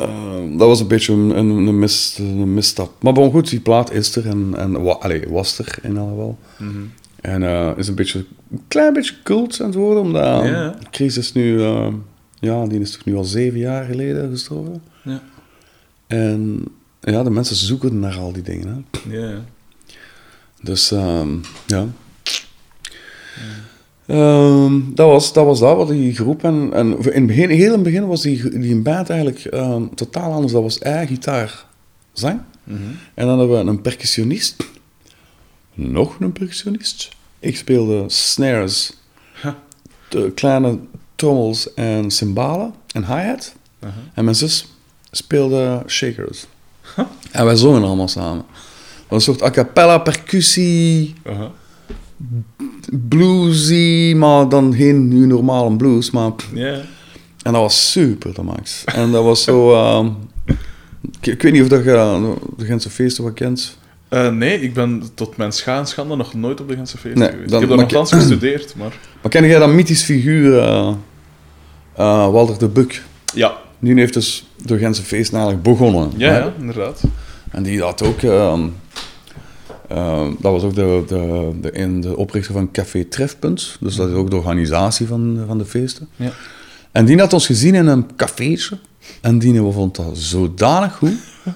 Eh, dat was een beetje een, een, een, mis, een misstap. Maar bon, goed, die plaat is er en, en wa, allee, was er in alle geval. Mhm. En eh, is een, beetje, een klein beetje cult aan het worden, omdat Ja. Chris is nu... eh, ja, die is toch nu al zeven jaar geleden gestorven. Ja. En ja, de mensen zoeken naar al die dingen. Hè. Ja. Dus ehm, ja. Ehm, dat, was, dat was dat, wat die groep. En, en in het begin, heel in het begin was die, die band eigenlijk ehm, totaal anders. Dat was hij gitaar, zang. En dan hebben we een percussionist. Nog een percussionist. Ik speelde snares, de kleine trommels en cymbalen en hi-hat. En mijn zus speelde shakers. En wij zongen allemaal samen. Dat was een soort a cappella, percussie. Bluesy, maar dan geen nu normale blues. Maar, en dat was super, de max. En dat was zo... ehm, ik, ik weet niet of dat je eh, de Gentse feesten wat kent. Eh, nee, ik ben tot mijn scha en schande nog nooit op de Gentse feesten Nee, geweest. dan- ik heb daar maar nogthans gestudeerd, maar... Maar ken jij dat mythisch figuur, eh, Walter de Buk? Ja, Die heeft dus de Gentse feesten eigenlijk begonnen. ja, ja inderdaad. En die had ook... ehm, dat was ook de, de, de, in de oprichter van Café Trefpunt. Dus dat is ook de organisatie van, van de feesten. Ja. En die had ons gezien in een cafeetje. En die vond dat zodanig goed,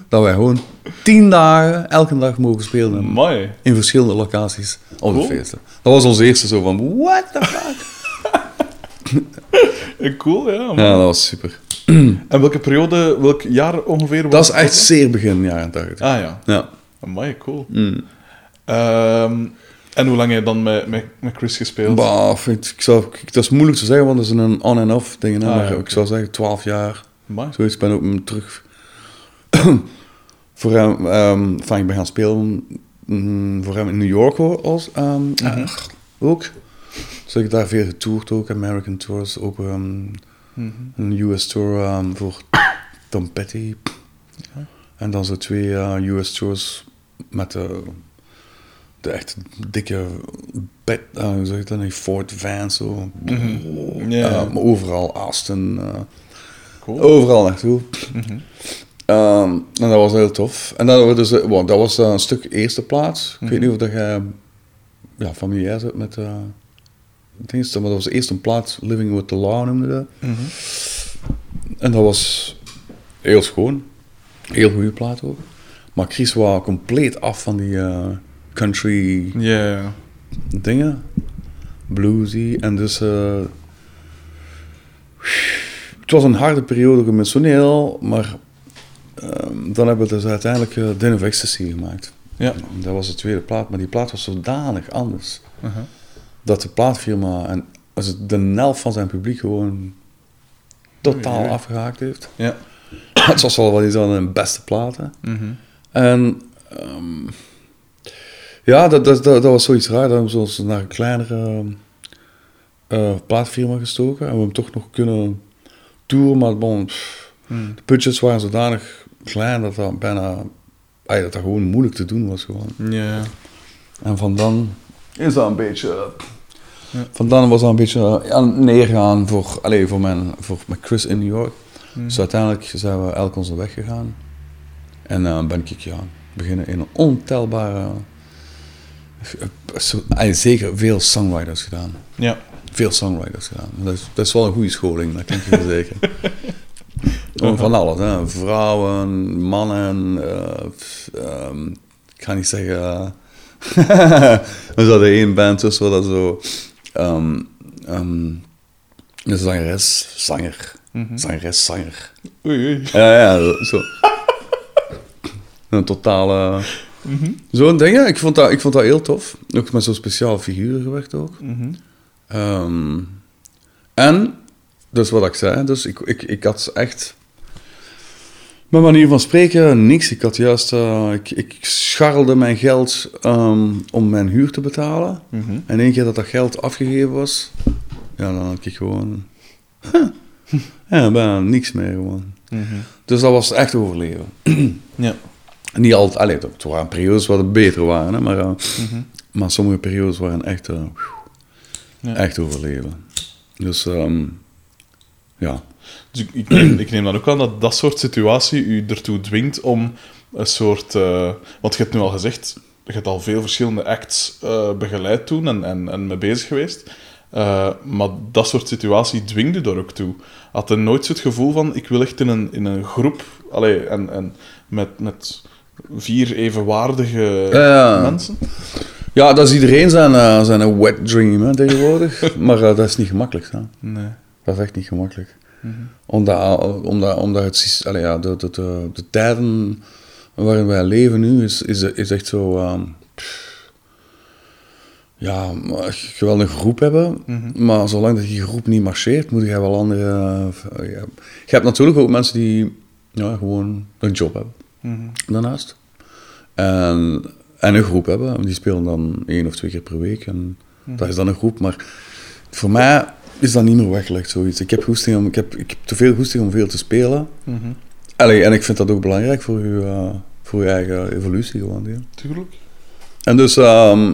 dat wij gewoon tien dagen, elke dag mogen spelen. Mooi. In verschillende locaties op de Cool. feesten. Dat was ons eerste zo van, what the fuck? Cool, ja. man. Ja, dat was super. En welke periode, welk jaar ongeveer? was Dat is echt zeer begin jaren 80. Ah ja, Ja. mooi, cool. Mm. Ehm, en hoe lang heb je dan met, met, met Chris gespeeld? Bah, ik, ik zou, ik- dat is moeilijk te zeggen, want dat is een on- en off ding. hè, Ah, maar ja, ik zou zeggen 12 jaar. Amai. Zoiets, ik ben ook mm, terug. voor hem, ehm, enfin, ik ben gaan spelen mm, voor hem in New York hoor, als, ehm, eh, ook. Dus ik heb daar veel getoerd ook, American Tours, ook ehm, Mhm. een US Tour ehm, voor Tom Petty. En dan zo twee eh, US Tours met de, de echt dikke bed, eh, hoe zeg je dat, niet, Ford Vans zo. Mhm. Eh, maar overal, Aston, eh, Cool. overal naartoe. Mhm. Ehm, en dat was heel tof. En dat, was dus, wow, dat was een stuk eerste plaats. Ik Mhm. weet niet of dat jij ja, familiair bent met uh, dingen, maar dat was de eerste plaats, Living with the Law noemde dat. Mhm. En dat was heel schoon. Heel goede plaat ook. Maar Chris was compleet af van die country Ja, ja. dingen. Bluesy. En dus... eh, het was een harde periode emotioneel, maar ehm, dan hebben we dus uiteindelijk uh, Den of Ecstasy gemaakt. Ja. Dat was de tweede plaat, maar die plaat was zodanig anders. Uh-huh. Dat de plaatfirma en als het de helft van zijn publiek gewoon totaal afgehaakt heeft. Ja. Het was wel wat iets aan de beste platen. Mhm. En ehm, ja, dat, dat, dat, dat was zoiets raar. Dan hebben we ons naar een kleinere eh plaatfirma gestoken. En we hebben toch nog kunnen toeren, maar bon, pff, Mhm. de budgets waren zodanig klein dat dat bijna ay, dat dat gewoon moeilijk te doen was. Gewoon. Ja. En van dan is dat een beetje. Ja. Van dan was dat een beetje eh, ja, neergaan voor, allez, voor, mijn, voor met Chris in New York. Mhm. Dus uiteindelijk zijn we elk onze weg gegaan. En eh, ben ik ja, beginnen in een ontelbare. Zeker veel songwriters gedaan. Ja. Veel songwriters gedaan. Dat is, dat is wel een goede scholing, dat kan ik je verzekeren. Gewoon van alles, hè. vrouwen, mannen. eh, ehm, ik ga niet zeggen. eh, we hadden één band tussen dat zo. ehm, ehm, een zangeres, zanger. Mhm. Zangeres, zanger. Oei, oei. Ja, ja, zo. Een totale... Mhm. Zo'n ding, ja. ik vond, dat, ik vond dat heel tof. Ook met zo'n speciale figuren gewerkt ook. Mhm. Ehm, en, dus wat ik zei, dus ik, ik, ik had echt... Mijn manier van spreken, niks. Ik had juist... eh, ik, ik scharrelde mijn geld ehm, om mijn huur te betalen. Mhm. En één keer dat dat geld afgegeven was, ja, dan had ik gewoon... ja, bijna niks meer gewoon. Mhm. Dus dat was echt overleven. Ja. Niet altijd, allee, het waren periodes waar het beter waren, hè, maar, eh, Mhm. maar sommige periodes waren echt, Ja. echt overleven. Dus ehm, ja, Dus ik, ik, neem, ik neem dan ook aan dat dat soort situatie u ertoe dwingt om een soort... eh, want je hebt nu al gezegd, je hebt al veel verschillende acts begeleid toen en, en, en mee bezig geweest. Maar dat soort situatie dwingt u daar ook toe. Had je nooit zo het gevoel van, ik wil echt in een, in een groep... Allee, en, en met, met vier evenwaardige Ja. mensen? ja, dat is iedereen zijn, eh, zijn een wet dream hè, tegenwoordig. maar eh, dat is niet gemakkelijk. Hè. Nee. Dat is echt niet gemakkelijk. Omdat, omdat, omdat het, allee, ja, de, de, de, de tijden waarin wij leven nu, is, is, is echt zo... ehm, ja, je wil een groep hebben, maar zolang dat die groep niet marcheert, moet je wel andere... eh. Je hebt natuurlijk ook mensen die ja, gewoon een job hebben. Daarnaast. En, en een groep hebben. Die spelen dan één of twee keer per week. En dat is dan een groep. Maar voor mij is dat niet meer weggelegd, zoiets. Ik heb, goesting om, ik heb, ik heb te veel goesting om veel te spelen. Allee, en ik vind dat ook belangrijk voor je, eh, voor je eigen evolutie gewoon. Ja. Tuurlijk. En dus, ehm,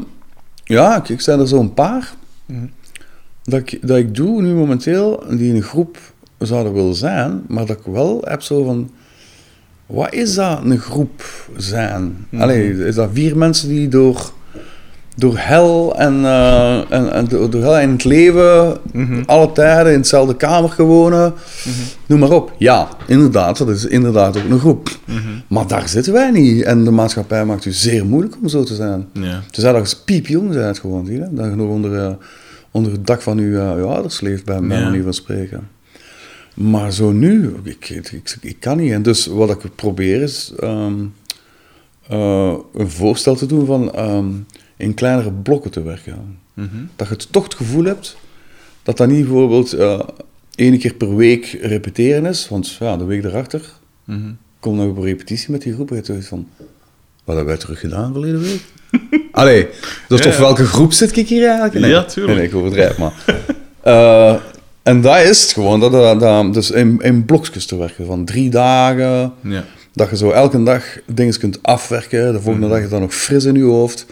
ja, ik, ik zijn er zo'n paar dat, ik, dat ik doe nu momenteel, die in een groep zouden willen zijn, maar dat ik wel heb zo van, wat is dat, een groep zijn? Allee, is dat vier mensen die door, door hel en, eh, en, en door, door hel in het leven, alle tijden in hetzelfde kamer wonen, noem maar op. Ja, inderdaad, dat is inderdaad ook een groep. Maar daar zitten wij niet. En de maatschappij maakt het zeer moeilijk om zo te zijn. Ja. Zijn dat je piepjong bent gewoon, zie je? Dat je nog onder, eh, onder het dak van eh, je ouders leeft, bij Ja. manier van spreken. Maar zo nu, ik, ik, kan niet. En dus wat ik probeer is ehm, eh, een voorstel te doen van ehm, in kleinere blokken te werken. Dat je het toch het gevoel hebt dat dat niet bijvoorbeeld eh één keer per week repeteren is. Want ja, de week erachter kom nog op een repetitie met die groep. En je hebt van, wat hebben wij terug gedaan verleden week? Allee, dat is Ja, welke groep zit ik hier eigenlijk? Nee, Ja, tuurlijk. Nee, nee, ik overdrijf maar. Eh, en dat is het gewoon, dat, dat, dat- dus in, in blokjes te werken van drie dagen. Ja. Dat je zo elke dag dingen kunt afwerken. De volgende dag is dat nog fris in je hoofd.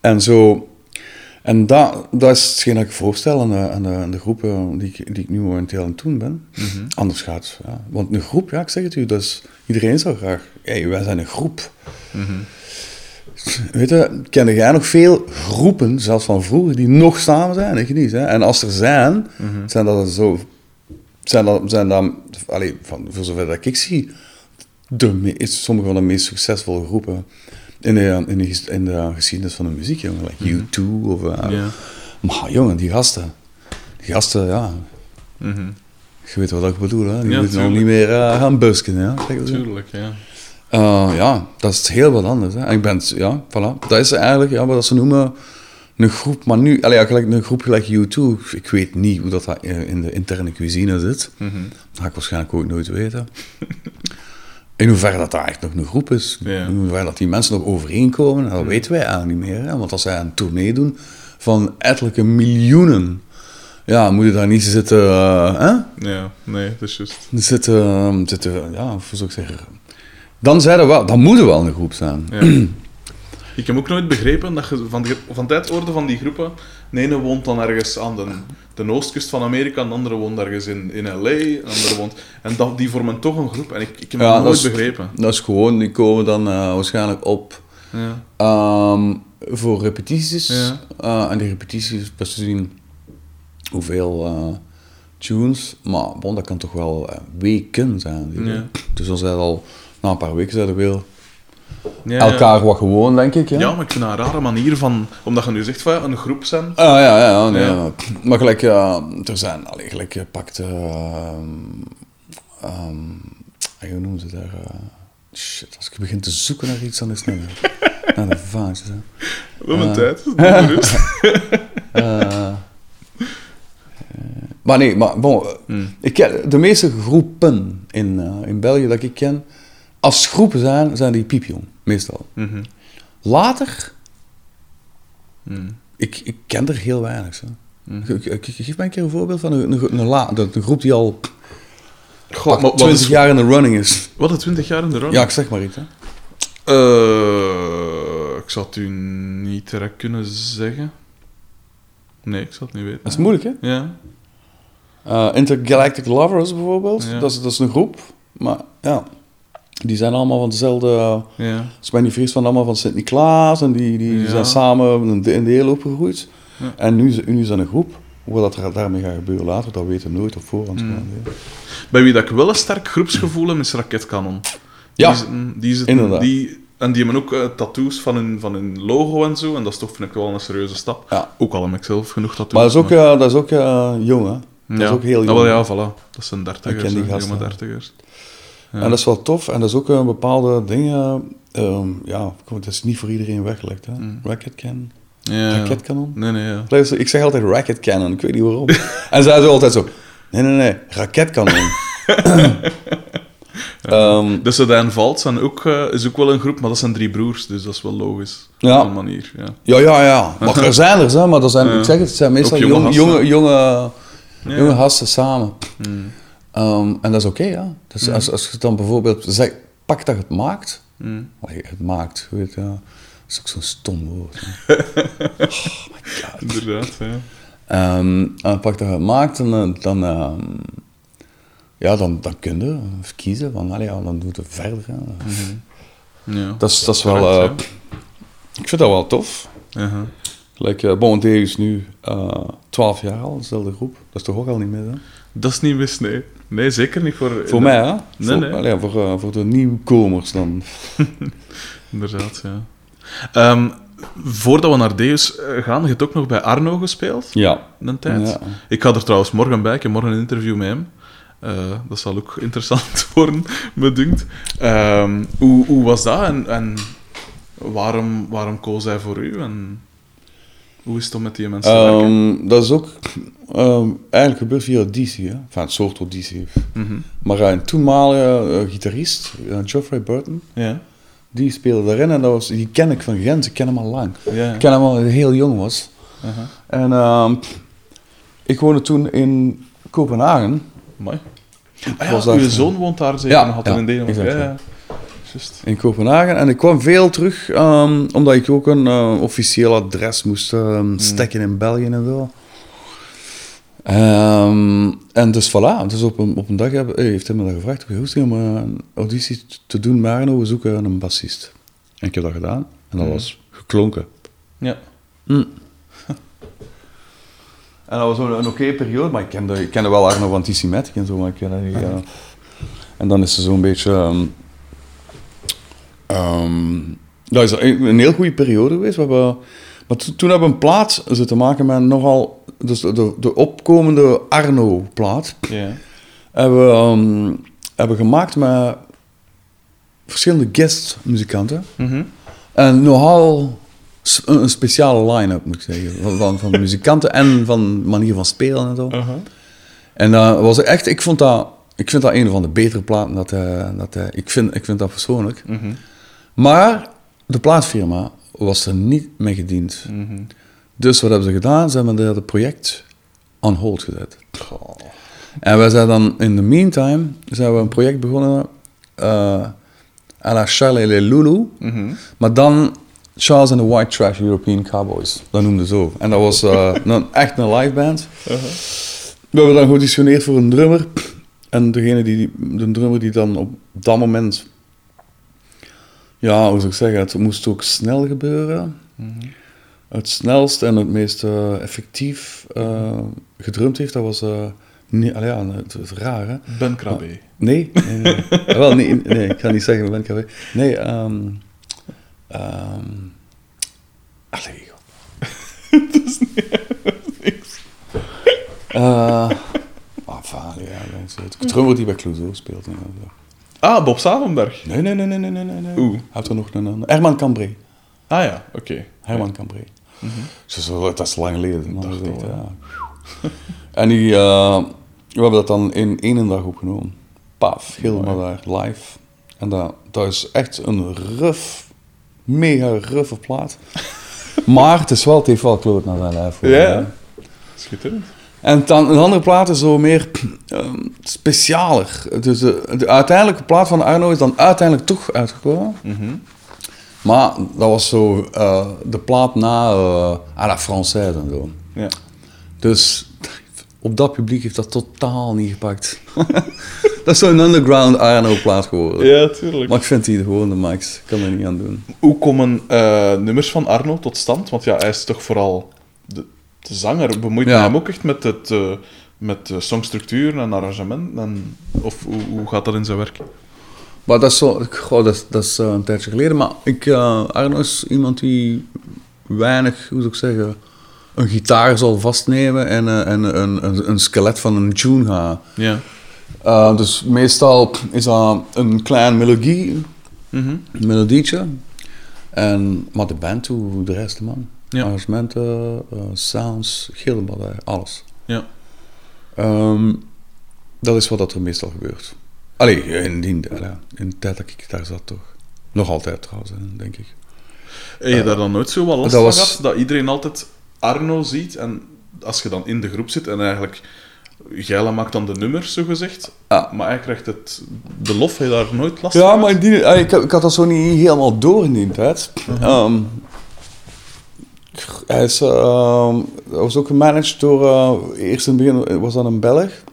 En zo. En dat, dat is hetgeen dat ik voorstel aan de, aan de, aan de groepen die ik, die ik nu momenteel aan het doen ben. Anders gaat het. Ja. Want een groep, ja, ik zeg het u, dat iedereen zou graag. Hey, wij zijn een groep. Weet je, ken jij nog veel groepen, zelfs van vroeger, die nog samen zijn? Ik niet. Hè? En als er zijn, zijn dat zo. Zijn dat, zijn dat allee, van, voor zover dat ik zie, de is sommige van de meest succesvolle groepen in de, in de, in de geschiedenis van de muziek, jongen. Like U2 of... Ja. Maar jongen, die gasten. Die gasten, ja. Mhm. Je weet wat ik bedoel, hè. Die Ja, moeten nog niet meer eh, gaan busken, ja. Tuurlijk, ja. Eh, ja, dat is heel wat anders. Hè. En ik ben, ja, voilà. Dat is eigenlijk ja, wat ze noemen een groep. Maar nu, allee, ja, gelijk, een groep gelijk U2, ik weet niet hoe dat, eh, in de interne cuisine zit. Mhm. Dat ga ik waarschijnlijk ook nooit weten. In hoeverre dat, dat echt nog een groep is. Ja. In hoeverre dat die mensen nog overeenkomen, dat weten wij eigenlijk niet meer. Hè. Want als zij een tournee doen van ettelijke miljoenen, ja, moet je daar niet zitten, eh, hè? Ja, nee, dat is juist. Zitten, zitten, ja, hoe zou ik zeggen... Dan zeiden we wel, dan moet er wel een groep zijn. Ja. Ik heb ook nooit begrepen dat je van, die, van tijd hoorde van die groepen. De ene woont dan ergens aan de, de oostkust van Amerika, en de andere woont ergens in, in LA, en de andere woont... En dat, die vormen toch een groep. En ik, ik heb Ja, dat nooit is- begrepen. Dat is gewoon, die komen dan eh, waarschijnlijk op Ja. ehm, voor repetities. Ja. Eh, en die repetities, best te zien hoeveel eh, tunes. Maar bon, dat kan toch wel weken zijn. Dus dan zijn al, na een paar weken zijn er weer Ja, elkaar wat gewoon, denk ik. Ja, Ja. maar ik vind dat een rare manier van... Omdat je nu zegt van een groep zijn. Ah, ja, ja, ja, nee, Ja. ja. Maar gelijk, er zijn, allee, gelijk, je pakt, ehm ehm, hoe noemen ze daar? eh, shit, als ik begin te zoeken naar iets, dan is het niet naar de vaantjes, hè. We hebben Ah. tijd. maar. Eh, eh, nee, maar bon, eh, Hmm. ik ken de meeste groepen in, eh, in België dat ik ken, als groepen zijn, zijn die piepjong, meestal. Mhm. Later, Mhm. ik, ik ken er heel weinig. Zo. Mhm. Ge- ge- ge- Geef mij een keer een voorbeeld van een, een, een, een groep die al maar wat 20 is, jaar in de running is. Wat is 20 jaar in de run? Ja, ik zeg maar iets. Hè. Eh, ik zou het u niet direct kunnen zeggen. Nee, ik zou het niet weten. Dat is moeilijk, hè? Ja. Eh, Intergalactic Lovers bijvoorbeeld, Ja. dat, is, dat is een groep. Maar ja, die zijn allemaal van dezelfde... Ja. Als mij niet vergis, van allemaal van Sint-Niklaas. En die, die Ja. zijn samen in de, in de heel opgegroeid. Ja. En nu, is- nu is dat een groep. Wat dat er daarmee gaat gebeuren later, dat weten we nooit op voorhand. Mm. hè. Bij wie dat ik wel een sterk groepsgevoel heb, is Raketkanon. Ja, die zitten, die zitten, inderdaad. Die, en die hebben ook eh, tattoos van hun, van hun logo en zo. En dat is toch, vind ik wel een serieuze stap. Ja. Ook al heb ik zelf genoeg tattoos. Maar dat is ook, eh, dat is ook eh, jong, hè. Dat is ook heel Ah, jong. wel, ja, voilà. Dat zijn dertigers, jonge dertigers. Ja. En dat is wel tof. En dat is ook een bepaalde dingen... ehm, ja, dat is niet voor iedereen weggelegd, hè. Mm. Racket Cannon. Ja. Raketkanon. Nee, nee, ja. Ik zeg altijd Racket Cannon, ik weet niet waarom. en zij zo altijd zo... Nee, nee, nee, raketkanon. Ehm, Dus de en Valt zijn ook, eh, is ook wel een groep, maar dat zijn drie broers, dus dat is wel logisch. Ja. Op een manier, ja. ja, ja, ja. Maar er zijn er, hè, maar dat zijn, Ja. ik zeg het, het zijn meestal jonge jonge, jonge, jonge, Ja. jonge gasten samen. Mm. Ehm, en dat is oké, ja. Dus als, als je dan bijvoorbeeld zegt, pak dat je het maakt. Mm. Allee, Het maakt, je weet ja. Dat is ook zo'n stom woord. hè. Inderdaad, ja. Ehm, en pak dat je het maakt, en, eh, dan, ehm, ja, dan, dan kun je kiezen van, allee, ja, dan doe je verder. hè. ja. Dat, is, dat is wel, Correct, eh, ik vind dat wel tof. Uh, Bon Thee is nu eh 12 jaar al, dezelfde groep. Dat is toch ook al niet meer, hè? Dat is niet mis, nee. Nee, zeker niet voor... Voor mij, hè? Nee, voor, nee. allee, voor, eh, voor de nieuwkomers dan. Inderdaad, ja. Ehm, voordat we naar Deus eh, gaan, je hebt ook nog bij Arno gespeeld, Ja. een tijd. Ja. Ik ga er trouwens morgen bij, ik heb morgen een interview met hem. Eh, dat zal ook interessant worden, me dunkt. Ehm, hoe, hoe was dat en, en waarom, waarom koos hij voor u? En hoe is het om met die mensen te werken? Ehm, dat is ook ehm, eigenlijk gebeurd via auditie, hè? Enfin, een soort auditie. Mhm. Maar eh, een toenmalige eh, gitarist, eh, Geoffrey Burton, die speelde daarin en dat was, die ken ik van Gent, ik ken hem al lang. Ik ken hem al toen hij heel jong was. En ehm, ik woonde toen in Kopenhagen. Mooi. Ah ja, uw zoon woont daar zeker Ja, nog altijd ja, in Denemarken. exact, Ja, ja. ja. In Kopenhagen. En ik kwam veel terug, ehm, omdat ik ook een eh, officieel adres moest ehm, stekken in België en zo. Ehm, en dus voilà, dus op een, op een dag heb, eh, heeft hij me dat gevraagd, hoe is het om een auditie te doen, Marno, we zoeken een bassist. En ik heb dat gedaan, en dat was geklonken. Ja. En dat was een, een oké periode, maar ik kende, ik kende wel Arno van Tissimet en zo, maar ik kende die, eh, En dan is er zo'n beetje... ehm, dat is een een heel goede periode geweest. We hebben, maar to- toen hebben we een plaat zitten maken met nogal... Dus de, de, de opkomende Arno-plaat Ja. hebben we ehm, hebben gemaakt met verschillende guest-muzikanten. Mhm. En nogal een, een speciale line-up, moet ik zeggen. Van, van, van muzikanten en van manier van spelen en zo. Uh-huh. En dat was echt, ik vond dat, ik vind dat een van de betere platen dat, hij- dat hij- ik, vind, ik vind dat persoonlijk. Mhm. Maar de plaatfirma was er niet mee gediend. Mhm. Dus wat hebben ze gedaan? Ze hebben het project on hold gezet. En wij zijn dan in the meantime zijn we een project begonnen eh à la Charles et les Loulou. Mhm. Maar dan Charles and the White Trash European Cowboys. Dat noemden ze zo. En dat was eh, een, echt een live band. Uh-huh. We hebben dan geauditioneerd voor een drummer. En degene die, de drummer die dan op dat moment... Ja, hoe zou ik zeggen? Het moest ook snel gebeuren. Het snelst en het meest eh, effectief eh, gedrumd heeft, dat was... eh nee, allee, ja, het is raar, hè? Ben Krabbe. Nee, nee, nee. Ah, Wel, nee, nee, ik ga niet zeggen, ben alweer. Nee, ehm... ehm allee, joh. Eh, ah, vader, ja, is het. Drummer die bij Clouseau speelt. en zo. Ah, Bob Savenberg. Nee, nee, nee, nee, nee, nee, nee. Oeh. Heeft er nog een, een Herman Cambré. Ah ja, oké. Herman Cambré. Zo, zo, dat is lang geleden. Man. Dacht Dat is al, echt, ja. en die, eh, we hebben dat dan in één dag opgenomen. Paf, helemaal daar, live. En dat, dat is echt een rough, mega ruffe plaat. maar het is wel, het heeft wel kloot naar zijn lijf. Ja. Schitterend. En dan een andere plaat is zo meer ehm, specialer. Dus de, de uiteindelijke plaat van Arno is dan uiteindelijk toch uitgekomen. Mhm. Maar dat was zo eh, de plaat na eh à la Française en zo. Ja. Dus op dat publiek heeft dat totaal niet gepakt. dat is zo'n underground Arno-plaat geworden. ja, tuurlijk. Maar ik vind die gewoon de max. Ik kan er niet aan doen. Hoe komen eh, nummers van Arno tot stand? Want ja, hij is toch vooral de, de zanger. Bemoeit Ja. hem ook echt met, het, eh, met de songstructuur en arrangement? En, of hoe, hoe gaat dat in zijn werk? Maar dat is, zo, goh, dat, dat is eh, een tijdje geleden. Maar ik, eh, Arno is iemand die weinig, hoe zou ik zeggen, een gitaar zal vastnemen en, en een, een, een skelet van een tune gaat. Ja. Dus meestal is dat een klein melodie, een melodietje. En, maar de band toe, de rest, man. Ja. Arrangementen, eh, sounds, helemaal alles. Ja. Ehm, dat is wat dat er meestal gebeurt. Allee, in, die, ja, in de tijd dat ik daar zat toch. Nog altijd trouwens, denk ik. Heb je daar dan nooit zo wat last dat van was- gehad? Dat iedereen altijd Arno ziet en als je dan in de groep zit en eigenlijk... Geile maakt dan de nummers, zo gezegd. Ja. Maar hij krijgt het... De lof, je daar nooit last Ja, van? maar in die, ah, ik, ik had dat zo niet helemaal door in die tijd. Ehm, hij is, ehm, hij was ook gemanaged door, eh, eerst in het begin was dat een Belg.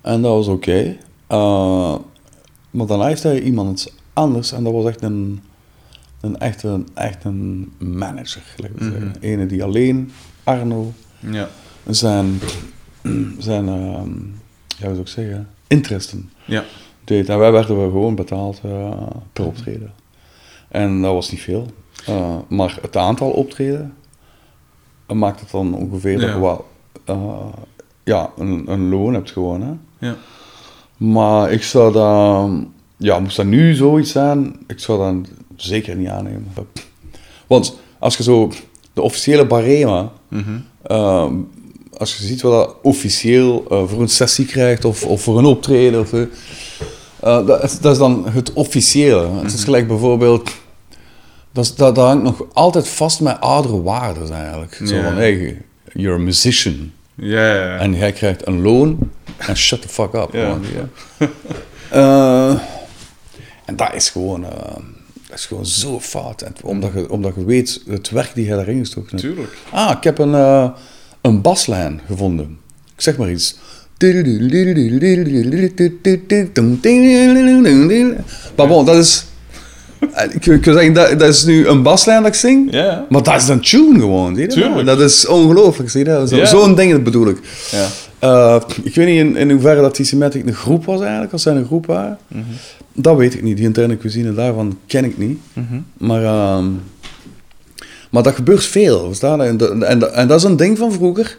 En dat was oké. Eh, maar daarna heeft hij iemand anders en dat was echt een, een, echt, een, echt een manager. Ene die alleen, Arno, Ja. zijn, zijn ehm, ja, hoe zou ik zeggen, interesten Ja. deed. En wij werden wel gewoon betaald eh, per optreden. En dat was niet veel. Eh, maar het aantal optreden eh, maakt het dan ongeveer dat je wel eh, ja, een, een loon hebt gewoon. Hè. Ja. Maar ik zou dat, ja, moest dat nu zoiets zijn, ik zou dat zeker niet aannemen. Want als je zo de officiële barema, eh, als je ziet wat dat officieel voor een sessie krijgt of, of voor een optreden, of, dat, is, dat is dan het officiële. Het is gelijk bijvoorbeeld, dat, dat, dat hangt nog altijd vast met oudere waarden eigenlijk. Zo Ja. van, hey, you're a musician. Ja, ja. En jij krijgt een loon en shut the fuck up. Eh, en dat is gewoon, eh, dat is gewoon zo fout. En omdat, je, omdat je weet het werk die jij daarin gestoken hebt. Tuurlijk. Ah, ik heb een, eh, een baslijn gevonden. Ik zeg maar iets. Maar bon, dat is... Ik ik wil zeggen, dat, dat is nu een baslijn dat ik zing. Maar dat is een tune gewoon, zie je? dat? Tuurlijk. Dat is ongelooflijk, zie je? dat? Zo-. Zo'n ding bedoel ik. Eh, ik weet niet in, in hoeverre dat die Symmetric een groep was eigenlijk, als zij een groep waren. Dat weet ik niet. Die interne cuisine daarvan ken ik niet. Maar, ehm, maar dat gebeurt veel, verstaan? En, dat- en, dat- en dat is een ding van vroeger.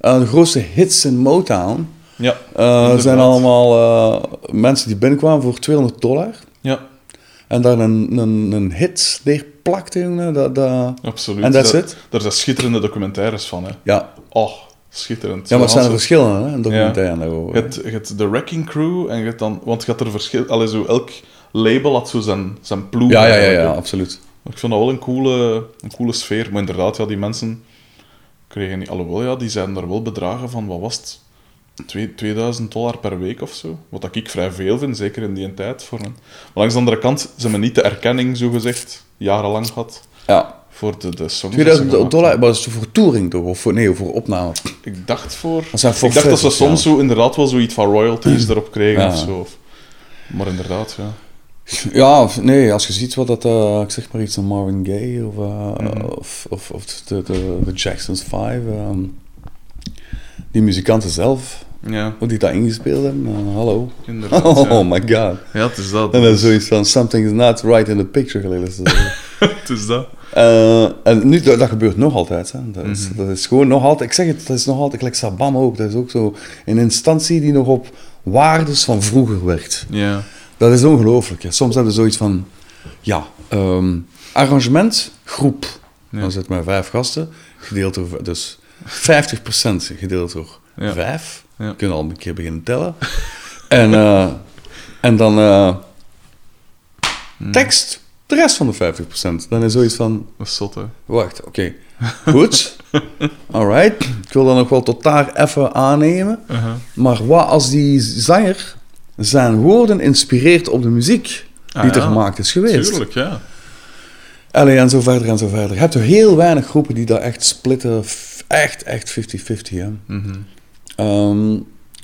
Eh, de grootste hits in Motown Ja. eh, zijn allemaal eh, mensen die binnenkwamen voor 200 dollar. Ja, En daar een, een, een hit neerplakten, jongen. Dat, dat... absoluut. En that's Daar- it? Daar zijn schitterende documentaires van, hè. Ja. Oh, schitterend. ja, maar er zijn er verschillen, hè, een documentaire daarover. Je hebt, je hebt de Wrecking Crew en je hebt dan... Want je had er verschil... Allee, zo elk label had zo zijn, zijn ploeg. Ja, ja, ja, ja, absoluut. Ik vond dat wel een coole, een coole sfeer. Maar inderdaad, ja, die mensen kregen niet... Alhoewel, ja, die zijn daar wel bedragen van... Wat was het? Twee- 2000 dollar per week of zo. Wat ik vrij veel vind, zeker in die tijd. Voor een... Maar langs de andere kant, ze hebben niet de erkenning, zo gezegd, jarenlang gehad Ja. voor de, de songs. dat ze 2000 gemaakt dollar, maar dat is voor touring toch? Of voor, nee, voor opname. Ik dacht voor... Dat zijn ik dacht dat ze soms ja. zo inderdaad wel zoiets van royalties erop kregen Ja. of zo. Maar inderdaad, ja. Ja, nee, als je ziet wat dat, eh, ik zeg maar iets, een Marvin Gaye of, eh, of, of, of de, de, de Jackson's Five, ehm, die muzikanten zelf, Ja, hoe die dat ingespeeld hebben, eh, hallo. inderdaad. Oh ja. my god. Ja, het is dat. En dan is zoiets van, something is not right in the picture, dat. Het is dat. Eh, en nu, dat, dat gebeurt nog altijd. Hè. Dat, is, dat is gewoon nog altijd, ik zeg het, dat is nog altijd, gelijk Sabam ook, dat is ook zo een instantie die nog op waardes van vroeger werkt. Ja. Dat is ongelooflijk. hè. Soms hebben we zoiets van, ja, ehm, arrangement, groep. Ja. Dan zitten maar vijf gasten, gedeeld door, dus 50% gedeeld door Ja. vijf. Ja. Kunnen al een keer beginnen tellen. en, eh, en dan eh, Hmm. tekst, de rest van de 50%. Dan is zoiets van, Dat is zot, hè. Wacht, oké. Goed. Alright. Ik wil dat nog wel tot daar even aannemen. Uh-huh. Maar wat als die zanger zijn woorden inspireert op de muziek die Ah, er ja. gemaakt is geweest? Tuurlijk, ja. Allee, en zo verder en zo verder. Je hebt er heel weinig groepen die dat echt splitten. Echt, echt 50-50. hè. Mhm. Ehm,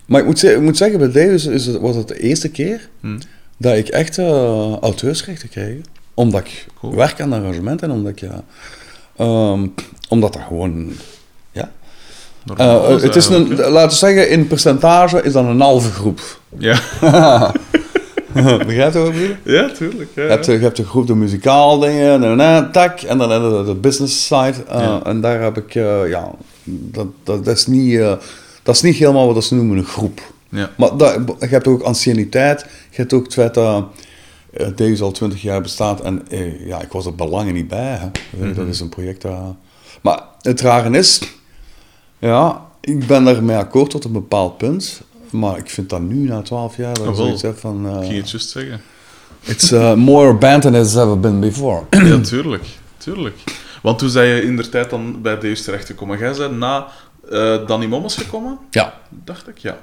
maar ik moet, ik moet zeggen, bij Davis is het, was het de eerste keer Hm. dat ik echt eh, auteursrechten kreeg. Omdat ik Cool. werk aan arrangementen en omdat ik, ja... ehm, omdat dat gewoon... Ja. Eh, het is een, laten we zeggen, in percentage is dat een halve groep. Ja. Begrijp je wat ik bedoel? ja, tuurlijk. Ja, Je hebt, je hebt de groep de muzikaal dingen, na, na, tak, en dan de, de business side. eh, Ja. En daar heb ik, ja, dat, dat, dat, is niet, dat is niet helemaal wat ze noemen een groep. ja. Maar dat, je hebt ook anciëniteit, je hebt ook het feit dat eh, deze al twintig jaar bestaat en eh, ja, ik was er belangen niet bij. Hè. Mhm. Dat is een project dat... Maar het rare is, ja, ik ben daarmee akkoord tot een bepaald punt. maar ik vind dat nu, na 12 jaar, dat ik wel. zoiets heb van... eh, ging het juist zeggen. it's more band than it's ever been before. Ja, tuurlijk. tuurlijk. Want toen zei je in de tijd dan bij Deus terechtgekomen. Jij bent na eh Danny Mommels gekomen, ja. dacht ik, ja.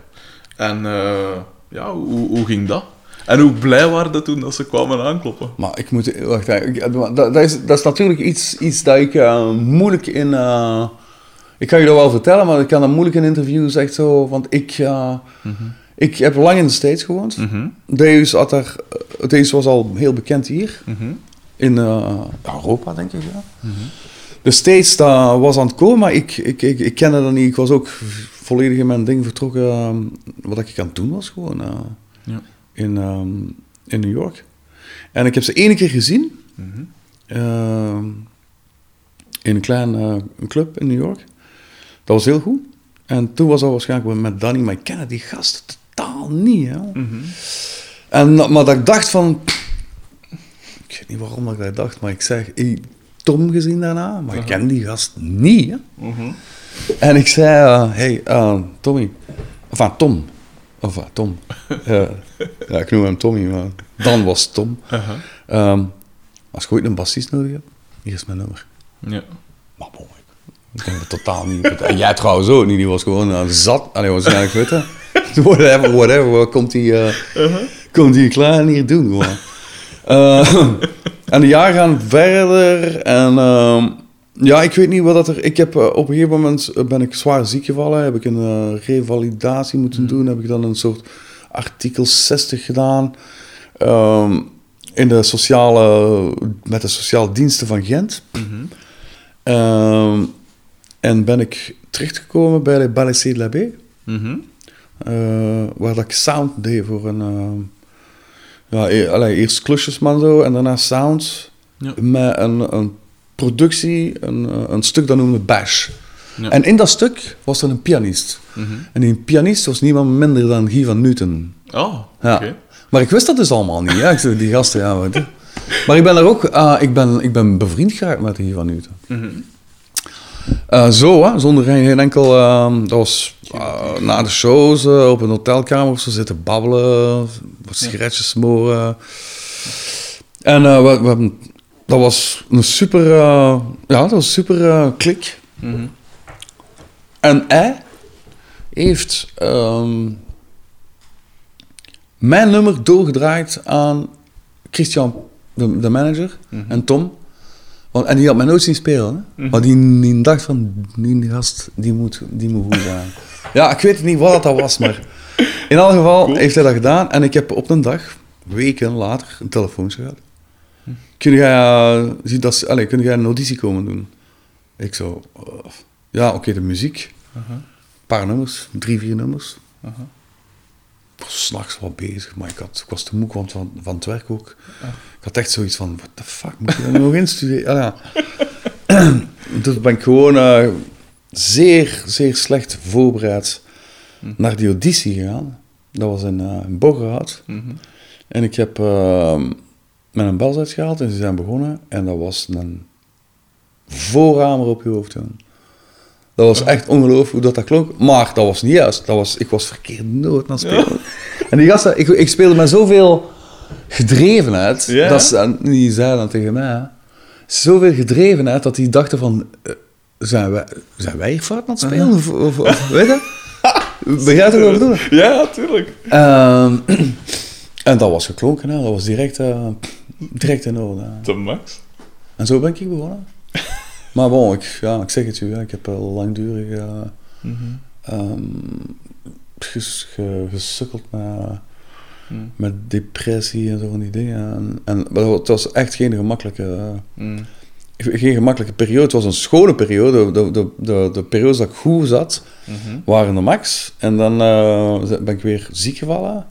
En eh, ja, hoe, hoe ging dat? En hoe blij waren dat toen dat ze kwamen aankloppen? Maar ik moet... Wacht, ik- dat, dat, is, dat is natuurlijk iets, iets dat ik eh, moeilijk in... eh, ik kan je dat wel vertellen, maar ik kan dat moeilijk in interviews echt zo... Want ik, eh, ik heb lang in de States gewoond. Mhm, Deus, had er, eh, Deus was al heel bekend hier. mhm, In eh, Europa, denk ik, ja. De States, dat was aan het komen, maar ik, ik, ik, ik kende dat niet. Ik was ook volledig in mijn ding vertrokken. wat ik aan het doen was gewoon eh, Ja. in, ehm, in New York. En ik heb ze ene keer gezien. mhm. eh, in een klein eh, club in New York. Dat was heel goed. En toen was dat waarschijnlijk met Danny, maar ik kende die gasten totaal niet. Hè. Mhm. En, maar dat ik dacht van... Ik weet niet waarom dat ik dat dacht, maar ik zeg... Ik Tom gezien daarna, maar ik ken die gast niet. Hè. Mhm. En ik zei... eh, hey, eh, Tommy. Enfin, Tom. Of eh, Tom. Eh, ja, ik noem hem Tommy, maar dan was Tom. Aha. Ehm, als je ooit een bassist nodig hebt, hier is mijn nummer. Ja. Maar bon, ik denk dat totaal niet. En jij trouwens ook niet, die was gewoon uh, zat. Allee, waarschijnlijk weten. whatever, whatever, wat komt die, eh komt die klaar en hier doen gewoon. Eh, en de jaren gaan verder en ehm, ja, ik weet niet wat dat er... Ik heb eh, op een gegeven moment eh, ben ik zwaar ziek gevallen, heb ik een revalidatie moeten doen, heb ik dan een soort artikel 60 gedaan. Ehm, in de sociale, met de sociale diensten van Gent. Ehm, en ben ik terechtgekomen bij de Ballet de la Mhm. eh, waar dat ik sound deed voor een... ja, e- allee, eerst klusjesman zo en daarna sound. Ja. Met een, een productie, een, eh, een stuk dat noemde Bash. Ja. En in dat stuk was er een pianist. Mhm. En die pianist was niemand minder dan Guy van Newton. Oh, Ja. oké. Maar ik wist dat dus allemaal niet. Ja. Ik zei, die gasten, ja. Maar ik ben er ook, ah, ik, ben, ik ben bevriend geraakt met Guy van Newton. Mhm. Eh, zo, hè, zonder geen, geen enkel... ehm, dat was eh, na de shows eh, op een hotelkamer of zo zitten babbelen, wat sigaretjes smoren. En we, dat was een super... ja, dat was super klik. Mhm. En hij heeft ehm, mijn nummer doorgedraaid aan Christian, de, de manager, en Tom. Want, en die had mij nooit zien spelen. Hè? Maar die, die dacht van, die gast, die moet, die moet goed zijn. ja, ik weet niet wat dat was, maar... In elk geval heeft hij dat gedaan. En ik heb op een dag, weken later, een telefoontje gehad. Kun jij, zie dat, allez, kun jij een auditie komen doen? Ik zo, eh, ja, oké, de muziek. Een paar nummers, drie, vier nummers. Ik was s'nachts wel bezig, maar ik, had, ik was te moe want van, van het werk ook. Ik had echt zoiets van, what the fuck, moet je er nog in studeren? Ah, ja. dus ben ik gewoon eh, zeer, zeer slecht voorbereid naar die auditie gegaan. Dat was in, uh, in Boggerhout. En ik heb uh, met een bels uitgehaald en ze zijn begonnen. En dat was een voorhamer op je hoofd. Toen. Dat was echt ongelooflijk hoe dat, dat klonk. Maar dat was niet juist. Dat was, ik was verkeerd noot aan het spelen. En die gasten, ik, ik speelde met zoveel gedrevenheid. Dat ze, die zeiden dan tegen mij. Zoveel gedrevenheid dat die dachten van... eh, zijn, wij, zijn wij hier fout aan het spelen? Of, of, of- weet je? Begrijp je wat ik bedoel? Ja, tuurlijk. Ehm, en dat was geklonken, hè. dat was direct, eh, direct in orde. De max. En zo ben ik begonnen. maar bon, ik, ja, ik zeg het hè, ik heb langdurig ges- ge- gesukkeld met, met depressie en zo van die dingen. En, en maar het was echt geen gemakkelijke, Mm. geen gemakkelijke periode. Het was een schone periode. De, de, de, de periodes dat ik goed zat, waren de max. En dan eh, ben ik weer ziek gevallen.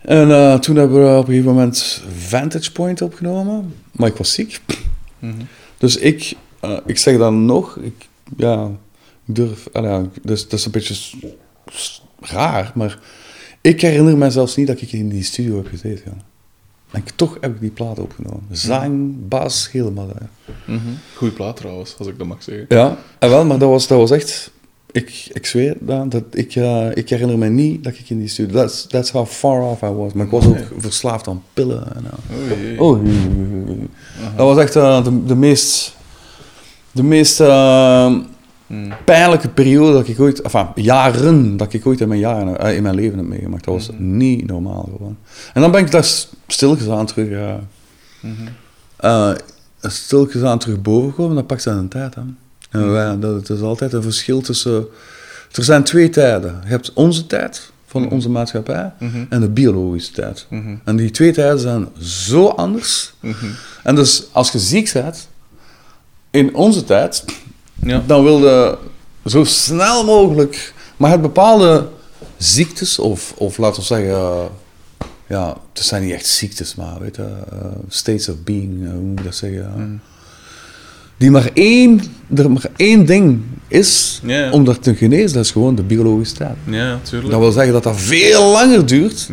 En eh, toen hebben we op een gegeven moment Vantage Point opgenomen. Maar ik was ziek. Dus ik, eh, ik zeg dan nog, ik, ja, ik durf, ja, dus dat is een beetje raar, maar ik herinner me zelfs niet dat ik in die studio heb gezeten. Ja. En ik- toch heb ik die plaat opgenomen. Zang, bas, helemaal. hè. Goeie plaat trouwens, als ik dat mag zeggen. Ja, en wel, maar dat was, dat was echt ik, ik zweer dat, dat ik, ik herinner me niet dat ik in die studio... That's, that's how far off I was. Maar ik was ook verslaafd aan pillen. En, Oei, jee. oh. Dat was echt eh, de, de meest... De meest eh, Hmm. pijnlijke periode dat ik ooit... Enfin, jaren dat ik ooit in mijn, jaren, eh, in mijn leven heb meegemaakt. Dat was niet normaal gewoon. En dan ben ik daar stilgezaan terug... eh, stilgezaan terug boven gekomen. Dat pakt zijn een tijd, hè. En wij, dat, het is altijd een verschil tussen... Er zijn twee tijden. Je hebt onze tijd van onze maatschappij en de biologische tijd. En die twee tijden zijn zo anders. En dus als je ziek bent, in onze tijd, Ja. dan wil je zo snel mogelijk... Maar je hebt bepaalde ziektes, of, of laten we zeggen... eh, ja, het zijn niet echt ziektes, maar weet je, eh, states of being, eh, hoe moet ik dat zeggen? Die maar één, er maar één ding is om dat te genezen, dat is gewoon de biologische tijd. Ja, tuurlijk. Dat wil zeggen dat dat veel langer duurt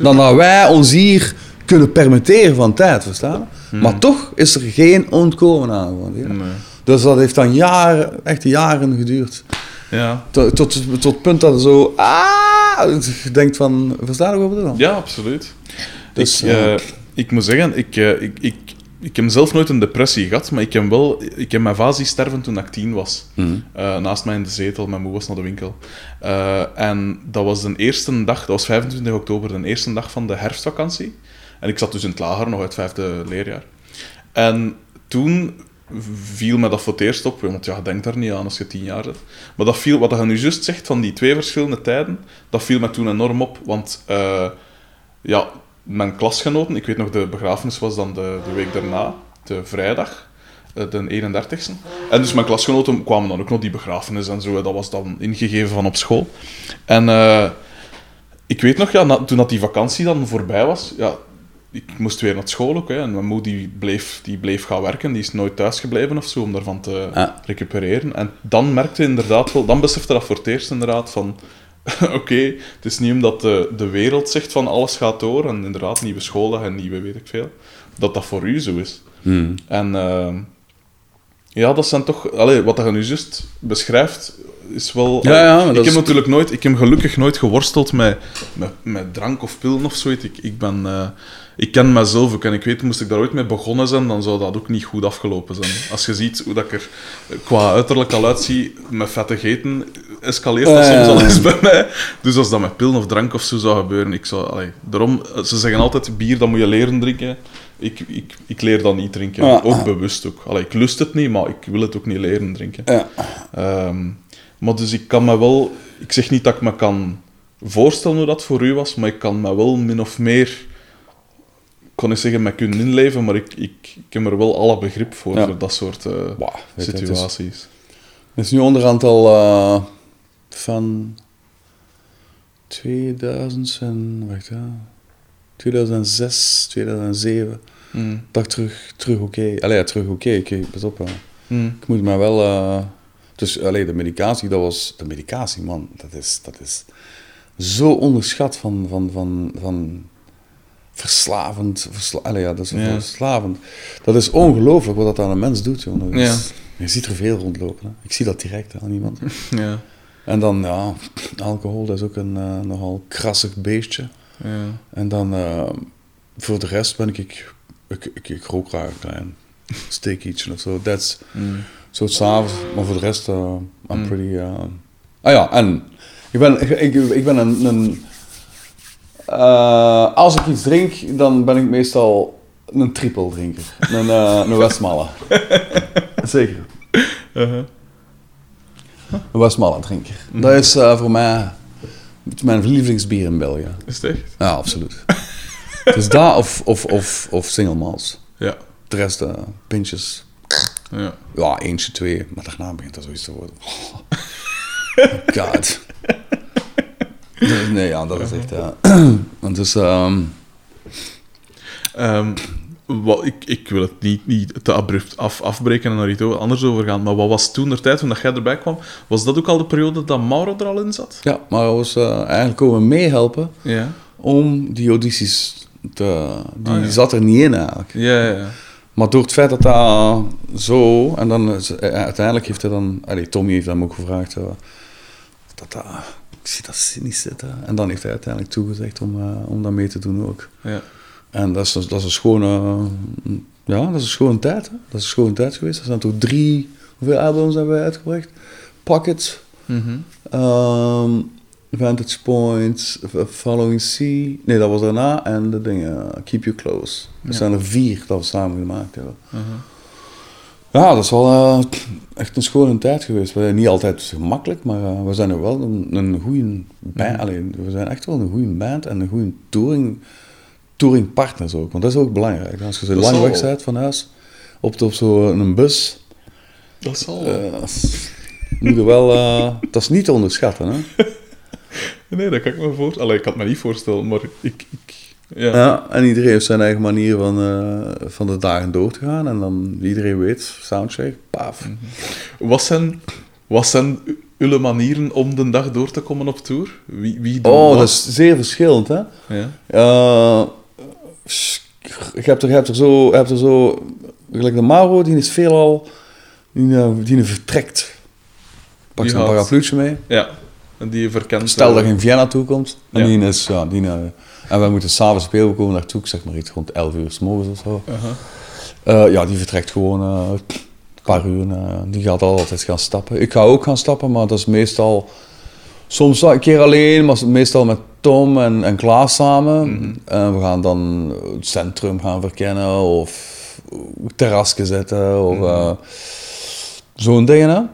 dan dat wij ons hier kunnen permitteren van tijd, verstaan? Maar toch is er geen ontkomen aan. Gewoon. Dus dat heeft dan jaren, echt jaren geduurd. Ja. Tot, tot, tot het punt dat je zo, ah, denkt van, verstaan wat ik bedoel? ja, absoluut. Dus, ik, eh, eh, ik moet zeggen, ik, eh, ik, ik, ik heb zelf nooit een depressie gehad, maar ik heb wel... Ik heb mijn vaas zien sterven toen ik tien was. Mhm. Naast mij in de zetel, mijn moe was naar de winkel. En dat was de eerste dag, dat was 25 oktober, de eerste dag van de herfstvakantie. En ik zat dus in het lager, nog uit het vijfde leerjaar. En toen viel me dat voor het eerst op, want ja, je denkt daar niet aan als je tien jaar bent. Maar dat viel, wat je nu juist zegt van die twee verschillende tijden, dat viel me toen enorm op. Want eh, ja, mijn klasgenoten, ik weet nog, de begrafenis was dan de, de week daarna, de vrijdag, eh, de 31ste. En dus mijn klasgenoten kwamen dan ook nog die begrafenis en zo, dat was dan ingegeven van op school. En eh, ik weet nog, ja, toen dat die vakantie dan voorbij was, ja, ik moest weer naar school ook. Hè, en mijn moeder die bleef, die bleef gaan werken, die is nooit thuis gebleven of zo, om daarvan te Ah. recupereren. En dan merkte je inderdaad wel, dan besefte dat voor het eerst inderdaad van, oké, het is niet omdat de, de wereld zegt van alles gaat door, en inderdaad nieuwe schooldag en nieuwe weet ik veel, dat dat voor u zo is. Hmm. En eh, ja, dat zijn toch... Allee, wat je nu juist beschrijft, is wel... Ja, ja, ik heb is- natuurlijk nooit... Ik heb gelukkig nooit geworsteld met, met, met drank of pillen of zoiets. Ik, ik ben... eh, ik ken mezelf ook en ik weet, moest ik daar ooit mee begonnen zijn, dan zou dat ook niet goed afgelopen zijn. Als je ziet hoe dat ik er qua uiterlijk al uitzie, met vettig eten, escaleert dat soms al eens bij mij. Dus als dat met pillen of drank of zo zou gebeuren, ik zou... Allee, daarom, ze zeggen altijd, bier, dat moet je leren drinken. Ik, ik, ik leer dat niet drinken. Ook bewust ook. Allee, ik lust het niet, maar ik wil het ook niet leren drinken. Ehm, maar dus ik kan me wel... Ik zeg niet dat ik me kan voorstellen hoe dat voor u was, maar ik kan me wel min of meer... Ik kan niet zeggen met kunnen inleven, maar ik, ik, ik heb er wel alle begrip voor, Ja. voor dat soort eh, het is- situaties. Het is nu onderhand al eh, van 2000 en, wacht, ja, 2006, 2007, Mm. dat ik terug, terug oké. Allee, ja, terug oké, oké, pas op. Mm. Ik moet mij wel... eh, dus allee, de medicatie, dat was... De medicatie, man, dat is, dat is zo onderschat van... van, van, van verslavend. Versla, allee, ja, dat is Ja. verslavend. Dat is ongelooflijk wat dat aan een mens doet, Ja. is- Je ziet er veel rondlopen. Hè. Ik zie dat direct aan iemand. Ja. En dan, ja, alcohol, dat is ook een eh, nogal krassig beestje. Ja. En dan, eh, voor de rest ben ik, ik, ik, ik, ik rook graag een klein steakietje of zo. That's, Mm. Zo s'avonds, maar voor de rest, eh I'm Mm. pretty... eh, Ah ja, en ik ben, ik, ik, ik ben een... een eh, als ik iets drink, dan ben ik meestal een triple drinker. Een, eh een Westmalle. Zeker. Uh-huh. Een Westmalle drinker. Dat is eh, voor mij mijn lievelingsbier in België. Is het echt? Ja, absoluut. Is dat of, of, of, of single malts. Ja. De rest, pintjes. Ja. Ja, eentje, twee. Maar daarna begint dat zoiets te worden. Oh. God. Dus nee, ja, dat is echt... ja. Want dus... ehm, Ehm, wat, ik, ik wil het niet, niet te abrupt af, afbreken en naar iets anders over gaan, maar wat was toen de tijd, toen dat jij erbij kwam, was dat ook al de periode dat Mauro er al in zat? ja, maar hij was eh, eigenlijk komen meehelpen Ja. om die audities te... Die, Ah, ja. zat er niet in eigenlijk. Ja, ja, ja. Maar door het feit dat dat zo... En dan is- eh, uiteindelijk heeft hij dan... Allee, Tommy heeft hem ook gevraagd... eh, dat, dat, ik zie dat niet zitten. En dan heeft hij uiteindelijk toegezegd om, eh, om dat mee te doen ook. Ja. En dat is, dat is een schone, ja, dat is een schone tijd. Hè? Dat is een schone tijd geweest. Er zijn toch drie, hoeveel albums hebben wij uitgebracht? Pocket, Mhm. ehm, Vantage Point, Following Sea, nee dat was daarna, en de dingen, Keep You Close. Er Ja. zijn er vier dat we samen gemaakt hebben. Mhm. Ja, dat is wel eh, echt een schone tijd geweest. We zijn niet altijd gemakkelijk, maar eh, we zijn er wel een, een goede band. Alleen, we zijn echt wel een goede band en een goede touring, touringpartners ook. Want dat is ook belangrijk. Als je zo Dat lang weg bent van huis, op, op zo'n bus, Dat zal... eh, moet je wel... eh, dat is niet te onderschatten, hè? Nee, dat kan ik me voorstellen. Allee, ik kan het me niet voorstellen, maar ik... ik ja. Ja, en iedereen heeft zijn eigen manier van, eh, van de dagen door te gaan. En dan iedereen weet, soundcheck, paf. Wat zijn, wat zijn u- uw manieren om de dag door te komen op tour? Wie, wie Oh, wat? dat is zeer verschillend, hè? Ja. Je hebt er, je hebt er zo, je hebt er zo, gelijk de Mauro, die is veelal, die, eh, die vertrekt. Pak zijn gaat- parapluutje mee. ja. En die je verkent... Stel eh, dat je in Vienna toe komt, en die is, ja, die, eh, en wij moeten s'avonds spelen, we komen naartoe, ik zeg maar iets rond 11 uur s morgens of zo. Eh, ja, die vertrekt gewoon een paar uur. die gaat altijd gaan stappen. Ik ga ook gaan stappen, maar dat is meestal... Soms een keer alleen, maar meestal met Tom en, en Klaas samen. En we gaan dan het centrum gaan verkennen of terrasje zetten of eh, zo'n dingen.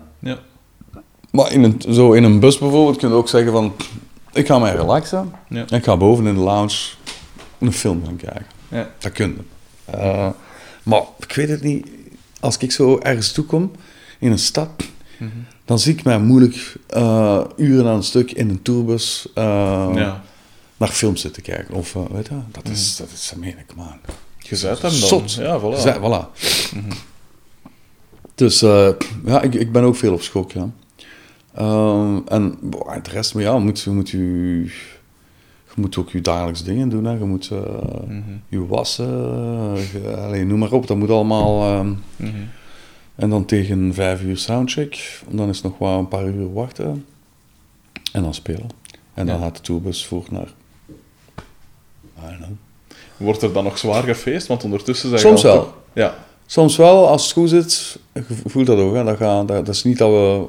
Maar in een, zo in een bus bijvoorbeeld kun je ook zeggen van... Ik ga mij relaxen. Ja. En ik ga boven in de lounge een film gaan kijken. Ja. Dat kun je. Eh, maar ik weet het niet. Als ik zo ergens toe kom, in een stad, dan zie ik mij moeilijk eh, uren aan een stuk in een tourbus eh, ja. naar films zitten kijken. Of, weet je, dat is, dat is, dat meen ik, man. Je zet hem dan. Zot. Ja, voilà. Voilà. Dus eh, ja, ik, ik ben ook veel op schok, ja. Ehm, en boah, de rest, maar ja, moet, je moet je, je moet ook je dagelijks dingen doen. Hè. Je moet eh, Mhm. je wassen, je- allee, noem maar op. Dat moet allemaal. ehm, Mhm. en dan tegen vijf uur soundcheck. Dan is het nog wel een paar uur wachten. En dan spelen. En dan Ja. gaat de tourbus voort naar... I don't know. Wordt er dan nog zwaar gefeest? Want ondertussen zijn Soms wel. Ja. Soms wel, als het goed zit, je voelt dat ook. Hè. Dat, gaat, dat, dat is niet dat we,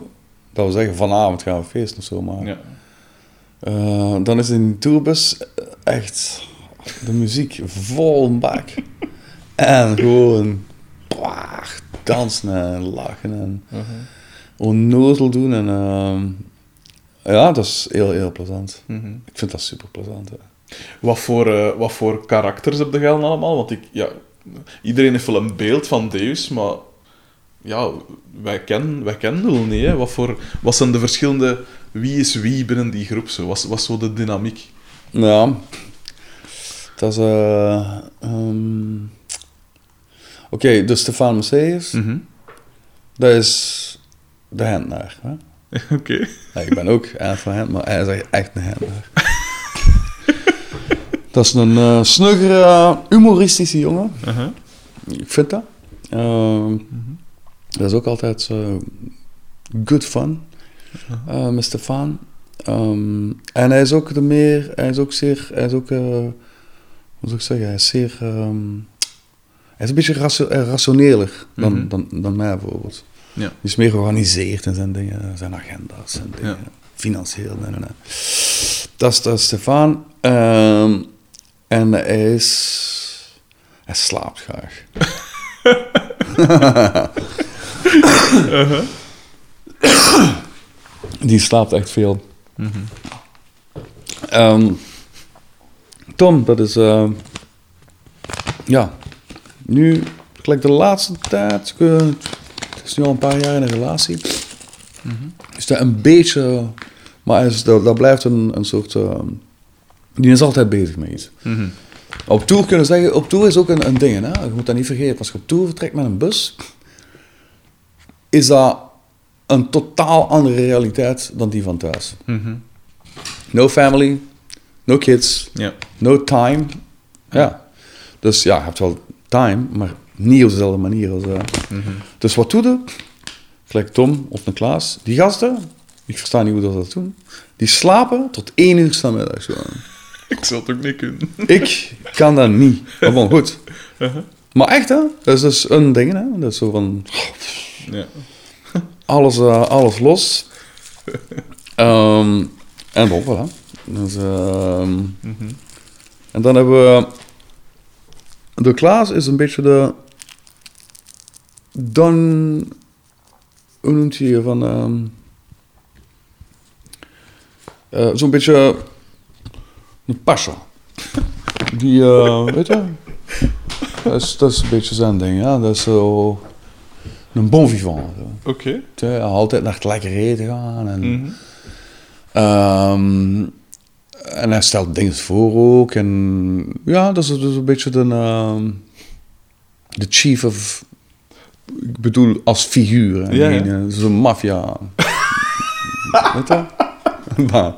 dat we zeggen vanavond gaan we feesten of zo, maar ja. eh, dan is in de tourbus echt de muziek vol een bak. en gewoon pwaag, dansen en lachen en Mhm. onnozel doen. En, ehm, ja, dat is heel, heel plezant. Mhm. Ik vind dat super plezant. Hè. Wat voor, eh, wat voor karakters heb je dan allemaal? Want ik, ja, iedereen heeft wel een beeld van Deus, maar ja, wij kennen, wij kennen het niet. Hè. Wat, voor, wat zijn de verschillende... Wie is wie binnen die groep? Zo? Wat, is zo de dynamiek? Ja, dat is. eh, ehm, Oké, dus Stefan Mercedes, Mhm. dat is de handelaar. Oké. Ja, ik ben ook eind van hand, maar hij is echt- een handelaar. dat is een eh snuggere, humoristische jongen. Aha. Ik vind dat. Ehm, Dat is ook altijd good fun eh, met Stefan. Ehm, en hij is ook de meer, hij is ook zeer, hij is ook, eh, hoe zou ik zeggen, hij is zeer, ehm, hij is een beetje ratio- eh, rationeler dan, Mhm. dan, dan mij bijvoorbeeld. Ja. Die is meer georganiseerd in zijn dingen, zijn agenda's en dingen, Ja. financieel. Nee, nee, nee. Dat is, dat is Stefan. Ehm, en hij is, hij slaapt graag. Die slaapt echt veel. Ehm, Tom, dat is... eh, ja, nu, gelijk de laatste tijd... Het is nu al een paar jaar in een relatie. Is dat een beetje... Maar is, dat, dat blijft een, een soort... eh, die is altijd bezig met iets. Mhm. Op tour kunnen zeggen, op tour is ook een, een ding, hè? je moet dat niet vergeten. Als je op tour vertrekt met een bus, is dat een totaal andere realiteit dan die van thuis. Mhm. No family, no kids, no time. Ja. Dus ja, je hebt wel time, maar niet op dezelfde manier als... eh. Dus wat doe je? Gelijk Tom of een Klaas, die gasten, Ik versta niet hoe dat dat doen. Die slapen tot één uur namiddags. Ik zou het ook niet kunnen. Ik kan dat niet. Maar bon, goed. Uh-huh. Maar echt, hè? Dat is dus een ding, hè? Dat is zo van Ja. alles, eh, alles los. Ehm, en bon, voilà. Dus, ehm, En dan hebben we... De Klaas is een beetje de... Dan... Hoe noemt hij je van... ehm, eh, Zo'n beetje... Een pasha. Die, eh, weet je... Dat is, dat is een beetje zijn ding, ja. Dat is zo... Een bon vivant. Oké. Altijd naar het lekker eten gaan. En, Mhm. Ehm, en hij stelt dingen voor ook. En ja, dat is, dat is een beetje de, ehm, de chief of... Ik bedoel, als figuur. Ja, ja. Eh, Zo'n maffia. Weet je? maar,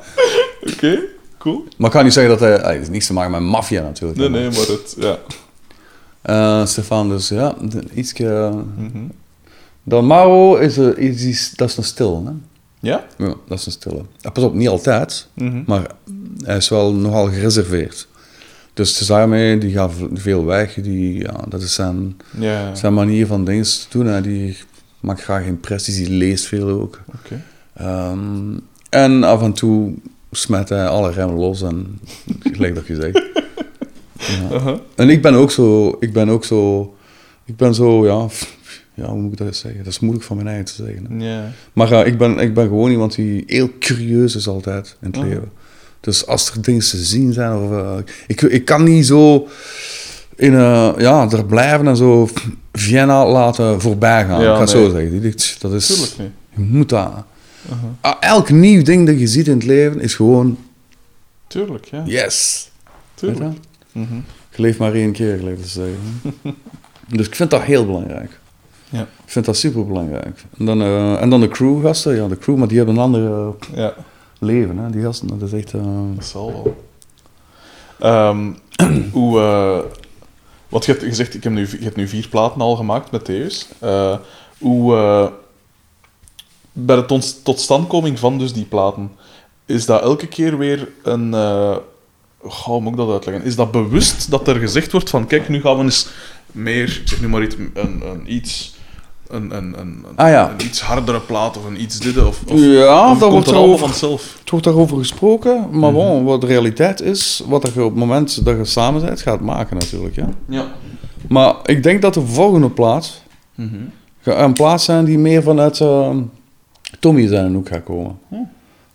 Oké, cool. maar ik kan niet zeggen dat hij... Hij heeft niets te maken met maffia natuurlijk. Nee, nee, maar het... Ja. Eh, Stefan, dus ja, ietske... Mhm. Dan Mauro is, er- is, is, dat is een stil, hè? Ja? Ja, dat is een stille. Pas op, niet altijd, Mhm. maar hij is wel nogal gereserveerd. Dus daarmee, die gaat veel weg. Die, ja, dat is zijn, Ja, zijn manier van dingen te doen. Hè. Die maakt graag impressies, die leest veel ook. oké. Ehm, en af en toe smet hij alle remmen los en gelijk dat je zegt. Ja. Uh-huh. En ik ben ook zo, ik ben ook zo, ik ben zo, ja, ja, hoe moet ik dat zeggen? Dat is moeilijk van mijn eigen te zeggen. hè. Maar ik, ben, ik ben gewoon iemand die heel curieus is altijd in het Oh. leven. Dus als er dingen te zien zijn, of, eh, ik, ik kan niet zo in, eh, ja, er blijven en zo Vienna laten voorbij gaan. Ja, ik ga het nee. zo zeggen. Dat is, Tuurlijk niet. je moet dat. Ah, Elk nieuw ding dat je ziet in het leven is gewoon Tuurlijk, ja. yes. Tuurlijk. je? Mhm. Je leeft maar één keer, gelijk te zeggen. dus ik vind dat heel belangrijk. Ja. Ik vind dat super belangrijk. En dan, eh, en dan de crewgasten, ja, de crew, maar die hebben een ander eh, Ja, leven, hè. Die gasten, dat is echt... eh, dat zal wel. Ehm, hoe... wat je hebt gezegd, ik heb nu, je hebt nu vier platen al gemaakt met Theus. Hoe... bij de tot- totstandkoming van dus die platen, is dat elke keer weer een... goh, hoe moet ik dat uitleggen? Is dat bewust dat er gezegd wordt van, kijk, nu gaan we eens meer, ik zeg nu maar iets, een, een iets... Een, een, een, een- Ah, ja. een iets hardere plaat of een iets dit of, of, Ja, of dat wordt er allemaal over, vanzelf. het wordt daarover gesproken, maar bon, wat de realiteit is, wat er op het moment dat je samen bent, gaat maken natuurlijk. Ja. Ja. Maar ik denk dat de volgende plaats Mhm. een plaats zijn die meer vanuit eh, Tommy zijn hoek gaat komen.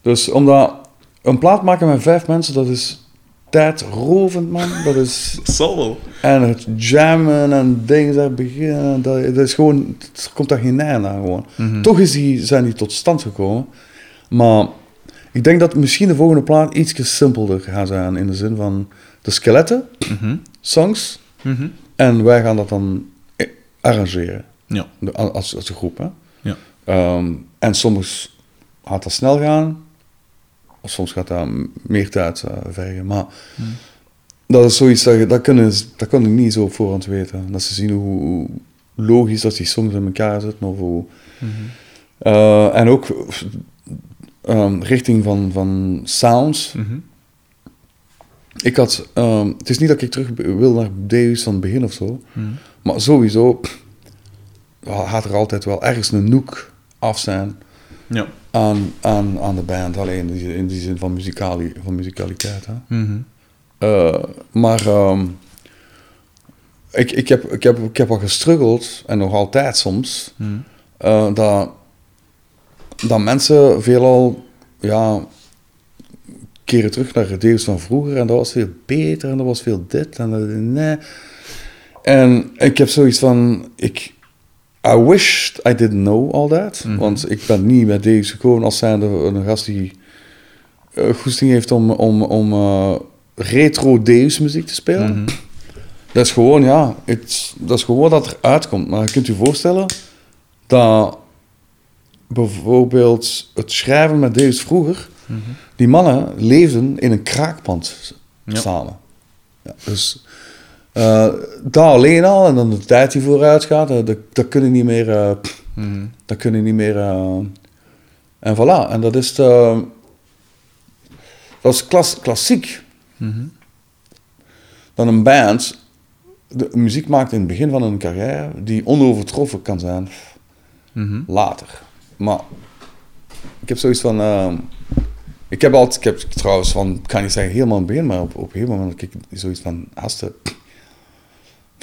Dus omdat een plaat maken met vijf mensen, dat is tijdrovend, man. Dat is... Zal wel. En het jammen en dingen daar beginnen, dat, dat is gewoon, er komt daar geen eind aan gewoon. Mhm. Toch is die, zijn die tot stand gekomen. Maar ik denk dat misschien de volgende plaat iets simpelder gaat zijn in de zin van de skeletten, Mhm. songs, Mhm. en wij gaan dat dan arrangeren Ja. als, als een groep. Hè? Ja. Ehm, en soms gaat dat snel gaan, soms gaat dat meer tijd eh, vergen. Maar dat is zoiets dat, dat, kunnen, dat kan ik niet zo op voorhand weten. Dat ze zien hoe, hoe logisch dat die songs in elkaar zitten. Of hoe, Eh, en ook ehm, richting van, van sounds. Mhm. Ik had, ehm, het is niet dat ik terug wil naar Deus van het begin of zo. Mhm. Maar sowieso gaat er altijd wel ergens een noek af zijn Ja. aan, aan, aan de band. Alleen in die, in die zin van, muzikali, van muzikaliteit. Hè. Mhm. Eh, maar ehm, ik, ik, heb, ik, heb, ik heb wel gestruggeld, en nog altijd soms, Mhm. eh, dat, dat mensen veelal ja, keren terug naar de deels van vroeger en dat was veel beter en dat was veel dit en dat, nee. En ik heb zoiets van, ik, I wished I didn't know all that, Mhm. want ik ben niet met Deus gekomen als zijnde een gast die uh, goesting heeft om, om, om eh, retro Deus muziek te spelen. Mhm. Dat is gewoon, ja, het, dat is gewoon wat er uitkomt. Maar je kunt je voorstellen dat bijvoorbeeld het schrijven met Deus vroeger, Mhm. die mannen leefden in een kraakpand Ja. samen. Ja, dus eh daar alleen al, en dan de tijd die vooruit gaat, eh, dat, dat kunnen niet meer, eh, Mhm. dat kunnen niet meer En voilà, en dat is de, dat is klas, klassiek. Dan een band de muziek maakt in het begin van een carrière die onovertroffen kan zijn later. Maar ik heb zoiets van. ik heb altijd, ik heb trouwens van, ik kan niet zeggen helemaal in het begin, maar op, op een gegeven moment heb ik zoiets van, Aste,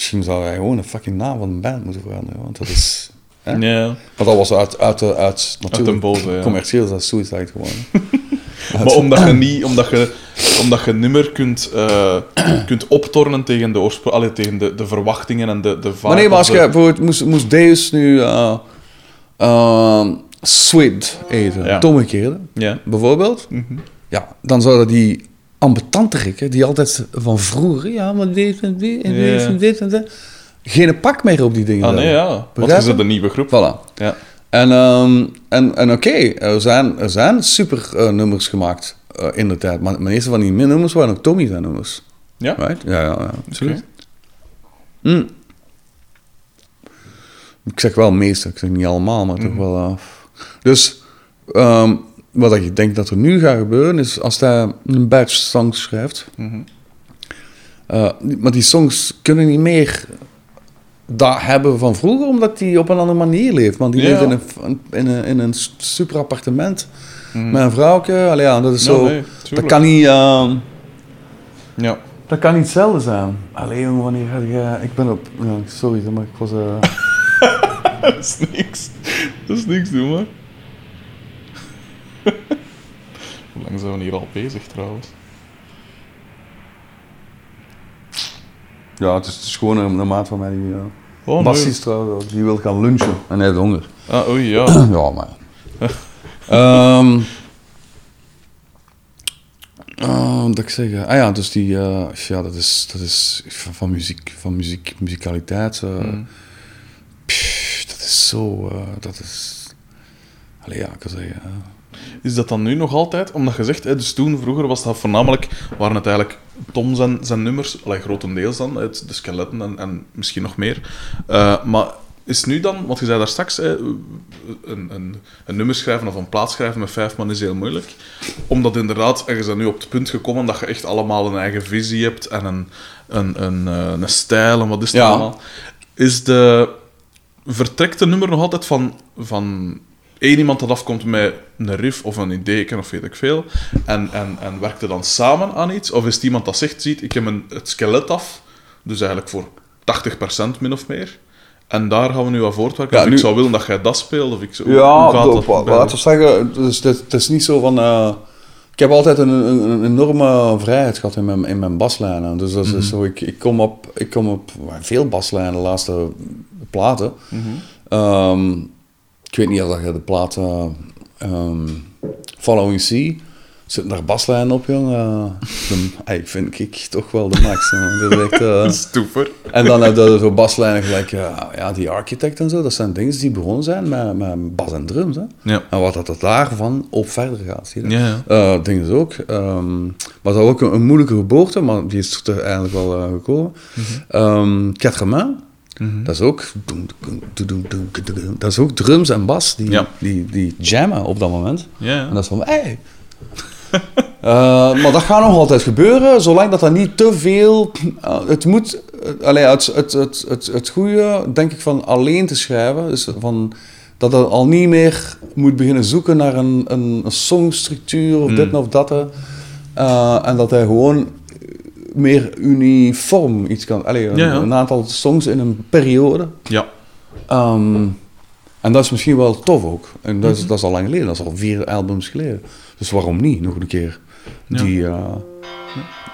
misschien zou hij gewoon een fucking naam van een band moeten veranderen, want dat is. Hè? Ja. Want dat was uit, uit, de- uit natuurlijk den boze, ja. commercieel is dat suicide geworden. Maar omdat je niet, omdat je, omdat je niet meer kunt, eh, kunt optornen tegen de, allee, tegen de, de verwachtingen en de, de Maar nee, maar als je bijvoorbeeld moest, moest Deus nu ehm, Sweet eten, Ja. domme kerel, Ja. bijvoorbeeld, Mhm. ja, dan zouden die ambetanterikken, die altijd van vroeger, ja, maar dit en dit en dit en dit en dat, geen pak meer op die dingen Ah nee, ja. Want je Begrijp je? zit een nieuwe groep. Voilà. Ja. En, ehm, en, en oké, er zijn, er zijn super eh, nummers gemaakt eh, in de tijd, maar de meeste van die nummers waren ook Tommy zijn nummers. Ja? Right? Ja, ja, ja. absoluut. Oké. Mm. Ik zeg wel meeste, ik zeg niet allemaal, maar toch wel. eh. Dus ehm, wat ik denk dat er nu gaat gebeuren is als hij een batch songs schrijft. Eh, maar die songs kunnen niet meer dat hebben van vroeger, omdat die op een andere manier leeft. Want die Ja. leeft in een, in een, in een super appartement Mhm. met een vrouwke. Allee, ja, dat is Ja, zo. nee, dat kan niet. ehm, Ja. dat kan niet hetzelfde zijn. Alleen jongen, wanneer ga je... Ik ben op... sorry, maar ik was... eh, Dat is niks. Dat is niks, doe maar. Hoe lang zijn we hier al bezig trouwens? ja, het is, het is gewoon een, een maat van mij die... eh Oh, trouwens, die wil gaan lunchen. En hij heeft honger. Ah, oei, ja. ja, maar... Ehm eh, wat ik zeggen? Ah ja, dus die... eh, ja, dat is, dat is van, van muziek, van muziek, muzikaliteit. eh, Mm. pff, dat is zo... eh, dat is... Allee, ja, ik kan zeggen... Is dat dan nu nog altijd? Omdat je zegt, hè, dus toen, vroeger was dat voornamelijk, waren het eigenlijk Tom zijn, zijn nummers, allee, grotendeels dan, uit de skeletten en, en misschien nog meer. Eh, maar is nu dan, want je zei daar straks, hè, een, een, een nummer schrijven of een plaat schrijven met vijf man is heel moeilijk. Omdat inderdaad, en je bent nu op het punt gekomen dat je echt allemaal een eigen visie hebt en een, een, een, eh, een stijl en wat is het Ja. allemaal. Is de, vertrekt de nummer nog altijd van, van één iemand dat afkomt met een riff of een idee, of weet ik veel, en, en, en werkt er dan samen aan iets? Of is het iemand dat zegt, ziet, ik heb een, het skelet af, dus eigenlijk voor 80% min of meer, en daar gaan we nu aan voortwerken. Ja, nu- ik zou willen dat jij dat speelt, of ik zo, Ja, hoe gaat dat? laten we zeggen, dus het, het is niet zo van... eh, ik heb altijd een, een, een enorme vrijheid gehad in mijn, in mijn baslijnen. Dus dat is zo, ik, ik, kom op, ik kom op veel baslijnen de laatste platen. Mhm. Ehm, ik weet niet of je de platen ehm, Following Sea... Zitten daar baslijnen op, jongen? De, ey, vind ik toch wel de max. Dat is echt, eh, Stoeper. en dan heb je zo baslijnen gelijk, ja, ja, die architect en zo. Dat zijn dingen die begonnen zijn met, met bas en drums. Hè. Ja. En wat dat het daarvan op verder gaat. Zie je? Ja, ja. Eh, dingen is ook. ehm, maar dat was ook een, een moeilijke geboorte, maar die is er eigenlijk wel eh, gekomen. Ehm Quatre Mains, dat is ook. Dat is ook drums en bas die, Ja. die, die jammen op dat moment. Ja. En dat is van, hey. Eh, maar dat gaat nog altijd gebeuren, zolang dat dat niet te veel... eh, het moet... allee, het, het, het, het, het goede, denk ik, van alleen te schrijven, dus van, dat het al niet meer moet beginnen zoeken naar een, een, een songstructuur of dit of dat. en dat hij gewoon meer uniform iets kan... Allee, een, Ja, ja. een aantal songs in een periode. Ja. Ehm, en dat is misschien wel tof ook. En dat is, dat is al lang geleden, dat is al vier albums geleden. Dus waarom niet nog een keer die. eh,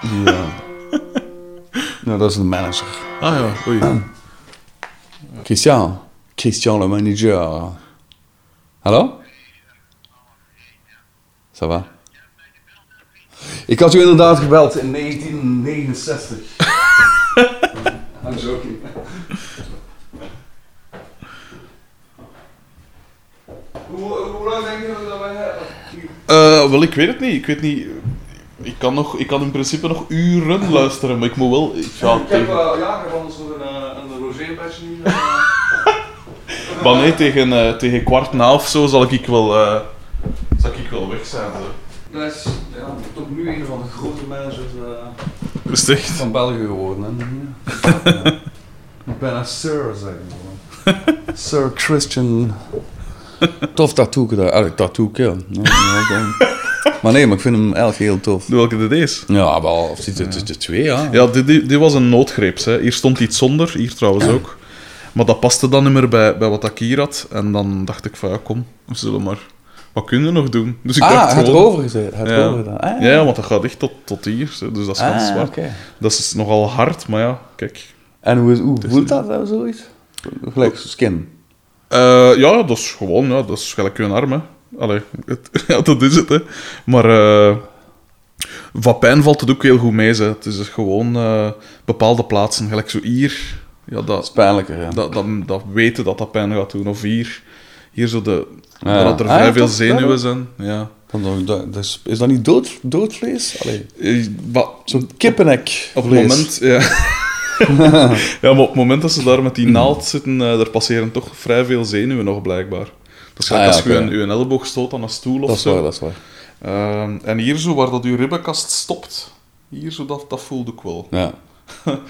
die eh, nou, dat is een manager. Ah ja, oei. Christian. Christian, le manager. Hallo? Ça va? Ik had u inderdaad gebeld in 1969. I'm joking. Hoe, hoe lang denk je dat wij hebben? Eh, wel, ik weet het niet. Ik weet niet. Ik kan, nog, ik kan in principe nog uren luisteren, maar ik moet wel. Ik ga Ik heb, tegen, uh, ja, ik heb anders nog een, uh, een logeerbedje hier. maar nee, tegen, eh, tegen kwart na of zo zal ik wel. eh, zijn. Dat is toch nu een van de grote managers eh, van België geworden. Hè? Ja. Ik ben een sir, gewoon. Sir Christian. Tof tattoo gedaan. Allee, tattoo. Ja, Maar nee, maar ik vind hem eigenlijk heel tof. Welke dit is? Ja, wel, of het is twee, ja. Ja, dit, dit, dit was een noodgreep. Hè. Hier stond iets zonder, hier trouwens ook. Maar dat paste dan niet meer bij, bij wat ik hier had. En dan dacht ik van, ja, kom, we zullen maar... Wat kunnen nog doen? Dus ik ah, dacht het gewoon... erover gezet. Het Ja. erover gedaan. Ah, Ja, ja, want dat gaat echt tot, tot hier. Dus dat is Ah, zwart. oké. Dat is nogal hard, maar ja, kijk. En hoe, hoe voelt dat, nou, zoiets? Gelijk skin. Eh, ja, dat is gewoon, ja, dat is gelijk je arm, hè. Allee, het, ja, dat is het, hè. Maar eh van pijn valt het ook heel goed mee, hè. Het is gewoon eh, bepaalde plaatsen, gelijk zo hier. Ja, Dat dat, is pijnlijker, ja. dat, dat, dat weten dat dat pijn gaat doen. Of hier, hier zo de... Ja. Dat er Ah, vrij veel zenuwen zijn. Ja. Dan- dan- dat- dat is, is dat niet dood, doodvlees? Eh, zo'n kippennek op het moment... Ja. ja, maar op het moment dat ze daar met die naald zitten, eh er passeren toch vrij veel zenuwen nog, blijkbaar. Dat is gelijk Ah, ja, als je je, je elleboog stoot aan een stoel of Dat zo. waar, dat is waar. Ehm, en hier zo, waar dat uw ribbenkast stopt, hier zo, dat, dat voelde ik wel. Ja.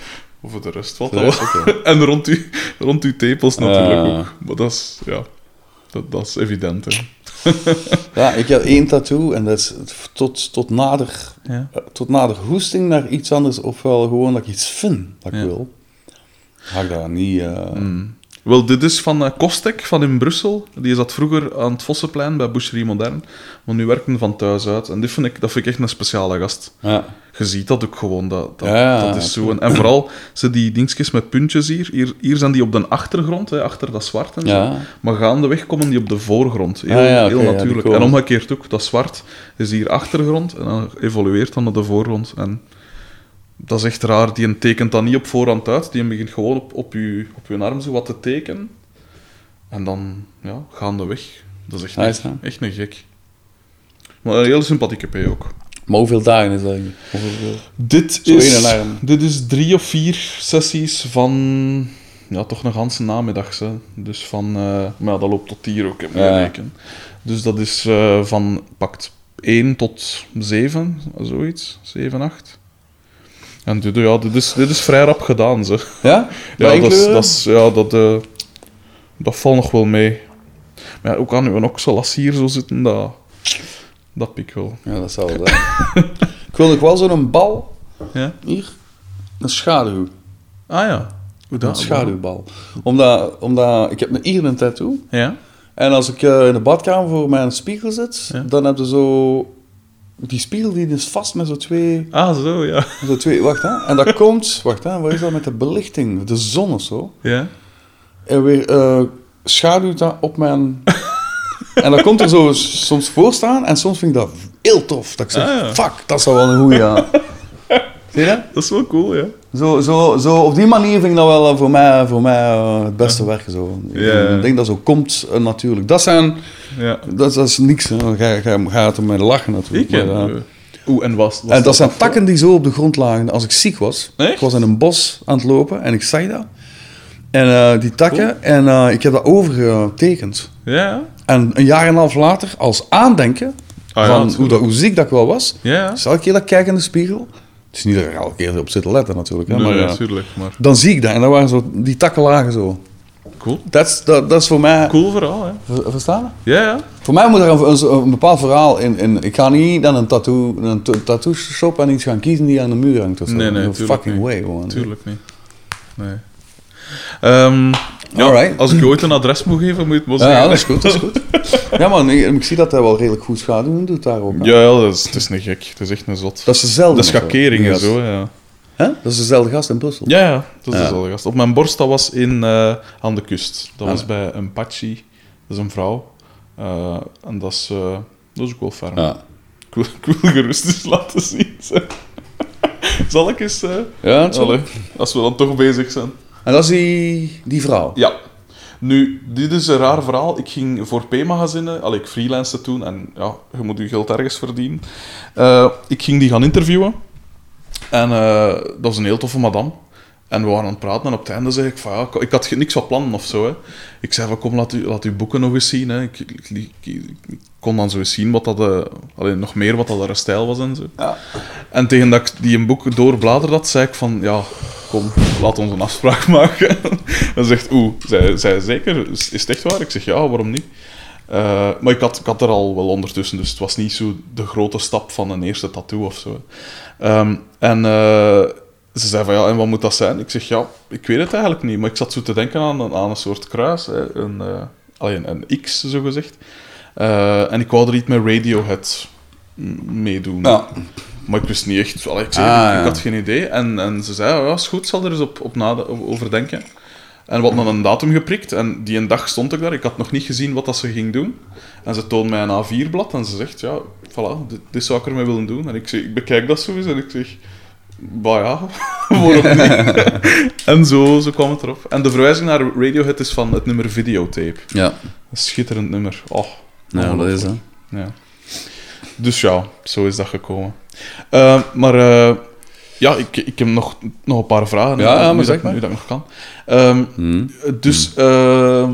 Over de rest rest, wel. En rond uw, rond uw tepels natuurlijk Ja. ook. Maar dat is, ja, dat, dat is evident, hè. Ja, ik heb één tattoo en dat is tot, tot, nader, Ja. eh, tot nader hoesting naar iets anders, ofwel gewoon dat ik iets vind dat ik Ja. wil. Ga ik daar niet... eh, Wel, dit is van eh, Kostek, van in Brussel. Die zat vroeger aan het Vossenplein bij Boucherie Modern. Maar nu werken van thuis uit. En dit vind ik, dat vind ik echt een speciale gast. Ja. Je ziet dat ook gewoon. Dat, dat, Ja, dat is zo. En, en vooral ze die dingetjes met puntjes hier. hier. Hier zijn die op de achtergrond, hè, achter dat zwart en zo. Maar gaandeweg komen die op de voorgrond. Heel, Ah, ja, heel natuurlijk. en omgekeerd ook. Dat zwart is hier achtergrond en dan evolueert dan naar de voorgrond. En dat is echt raar. Die tekent dan niet op voorhand uit. Die begint gewoon op, op, je, op je arm zo wat te tekenen. En dan ja, gaandeweg. Dat is echt, hè? echt een gek. Maar een heel sympathieke P ook. Maar hoeveel dagen is dat eigenlijk? Hoeveel- Dit Zo is, dit is drie of vier sessies van... Ja, toch een ganse namiddag. Hè. Dus van... eh, maar ja, dat loopt tot hier ook, heb ik Ja. Dus dat is eh, van... Pakt 1 tot 7, zoiets. 7, 8. En dit, ja, dit, is, dit is vrij rap gedaan, ze. Ja? Ja, Bij dat, is, dat, is, ja dat, eh, dat valt nog wel mee. Maar ja, ook aan uw oksel, als hier zo zitten, dat, dat pik wel. Ja, dat zal wel zijn. ik wil nog wel zo'n bal Ja? hier. Een schaduw. Ah ja. Hoe Een schaduwbal. Omdat, omdat ik heb hier een tattoo. Ja? En als ik eh, in de badkamer voor mijn spiegel zit, Ja. dan heb je zo... Die spiegel die is vast met zo twee... Ah, zo, ja. Zo twee wacht, hè. En dat komt... Wacht, hè. Wat is dat met de belichting? De zon of zo. Ja? En weer eh schaduwt dat op mijn... en dan komt er zo soms voor staan. En soms vind ik dat heel tof. Dat ik zeg, Ah, ja. fuck, dat zou wel een goeie... ja. Zie je dat? Dat is wel cool, ja. Zo, zo, zo, op die manier vind ik dat wel eh, voor mij, voor mij eh, het beste werken. Zo. Ik Ja. denk- dat zo komt eh, natuurlijk. Dat, zijn, ja. dat, dat is niks. hè. Dan ga, ga, ga het er met lachen natuurlijk. Ik, Maar, ja. eh, Oeh, en was, was en dat zijn takken die zo op de grond lagen als ik ziek was. Echt? Ik was in een bos aan het lopen en ik zag dat. En die takken, en ik heb dat overgetekend. Ja? En een jaar en een half later, als aandenken Ah, ja, van hoe, dat, hoe ziek dat ik wel was, Ja? dus elke keer dat ik kijk in de spiegel. Het is niet dat ik er elke keer op zit te letten natuurlijk. Hè, Nee, maar, natuurlijk, maar... dan zie ik dat en dan waren zo, die takken lagen zo. Cool. Dat is- dat dat is voor mij... Cool verhaal, hè. Ver- Verstaan? je? Ja, ja. Voor mij moet er een, een, een bepaald verhaal in, in. Ik ga niet dan een tattoo, een ta- tattoo shop en iets gaan kiezen die aan de muur hangt of zo. Nee, nee, No fucking niet. way, gewoon. Tuurlijk niet. Nee. Ehm, ja, Alright. Als ik je ooit een adres moet geven, moet je het maar Ja, zeggen. ja, dat is goed, dat is goed. Ja, man, ik, ik zie dat hij wel redelijk goed schaduw doet daar ook. Ja, ja, dat is, het is niet gek. Het is echt een zot. Dat is dezelfde. De of zo, schakering die en gast. zo, ja. Dat is dezelfde gast in Brussel. Ja, ja, dat is dezelfde gast. Op mijn borst, dat was in, eh, aan de kust. Dat Ah. was bij een Pachi. Dat is een vrouw. Eh, en dat is, eh, dat is ook wel ferm. Ja. Ik, wil, ik wil gerust eens laten zien. Zal ik eens... Ja, allee, als we dan toch bezig zijn. En dat is die, die vrouw. Ja. Nu, dit is een raar verhaal. Ik ging voor P-magazine, allee, ik freelanced toen en ja, je moet je geld ergens verdienen. Eh, ik ging die gaan interviewen. En eh, dat is een heel toffe madame. En we waren aan het praten en op het einde zei ik van ja, ik- had niks van plannen of zo. Hè. Ik zei van kom, laat, u, laat uw boeken nog eens zien. Hè. Ik, ik, ik- ik kon dan zo eens zien wat dat, eh, alleen nog meer wat dat haar stijl was en zo. Ja. En tegen dat ik die een boek doorbladerde had, zei ik van ja, kom, laat ons een afspraak maken. en ze zegt oeh, zei, zei zeker, is, is het echt waar? Ik zeg ja, waarom niet? Eh, maar ik had, ik had er al wel ondertussen, dus het was niet zo de grote stap van een eerste tattoo of zo. Ehm, en eh, ze zei van ja, en wat moet dat zijn? Ik zeg ja, ik weet het eigenlijk niet, maar ik zat zo te denken aan, een- aan een soort kruis, hè, een, eh alleen een X zo gezegd. Eh, en ik wou er iets met Radiohead meedoen. Ja. Maar ik wist niet echt, allee, ik, zeg, Ah, ik, had geen idee. En, en ze zei ja, is goed, zal er eens op, op over denken. En hadden dan een datum geprikt en die een dag stond ik daar. Ik had nog niet gezien wat dat ze ging doen. En ze toont mij een A4-blad en ze zegt, ja, voilà, dit, dit zou ik ermee willen doen. En ik, zeg, ik bekijk dat zo eens en ik zeg, bah ja, waarom niet? en zo, zo kwam het erop. En de verwijzing naar Radiohead is van het nummer Videotape. Ja. Een schitterend nummer. Oh, Ja, dat is hè. ja. Dus ja, zo is dat gekomen. Eh, maar eh, ja, ik, ik heb nog, nog een paar vragen. Ja, maar zeg dat, maar. nu dat ik nog kan. Ehm, Hm. dus ehm,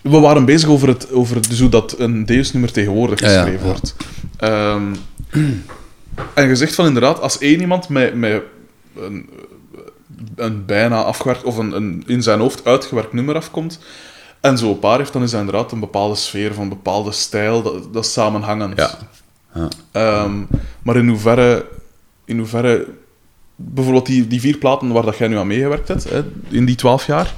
we waren bezig over, het, over dus hoe dat een Deus-nummer tegenwoordig ja, geschreven ja. wordt. Ehm, en je zegt van inderdaad, als één iemand met, met een, een bijna afgewerkt of een, een in zijn hoofd uitgewerkt nummer afkomt en zo een paar heeft, dan is inderdaad een bepaalde sfeer van een bepaalde stijl, dat, dat is samenhangend. Ja. Ja. Ehm, maar in hoeverre, in hoeverre bijvoorbeeld die, die vier platen waar dat jij nu aan meegewerkt hebt, hè, in die twaalf jaar,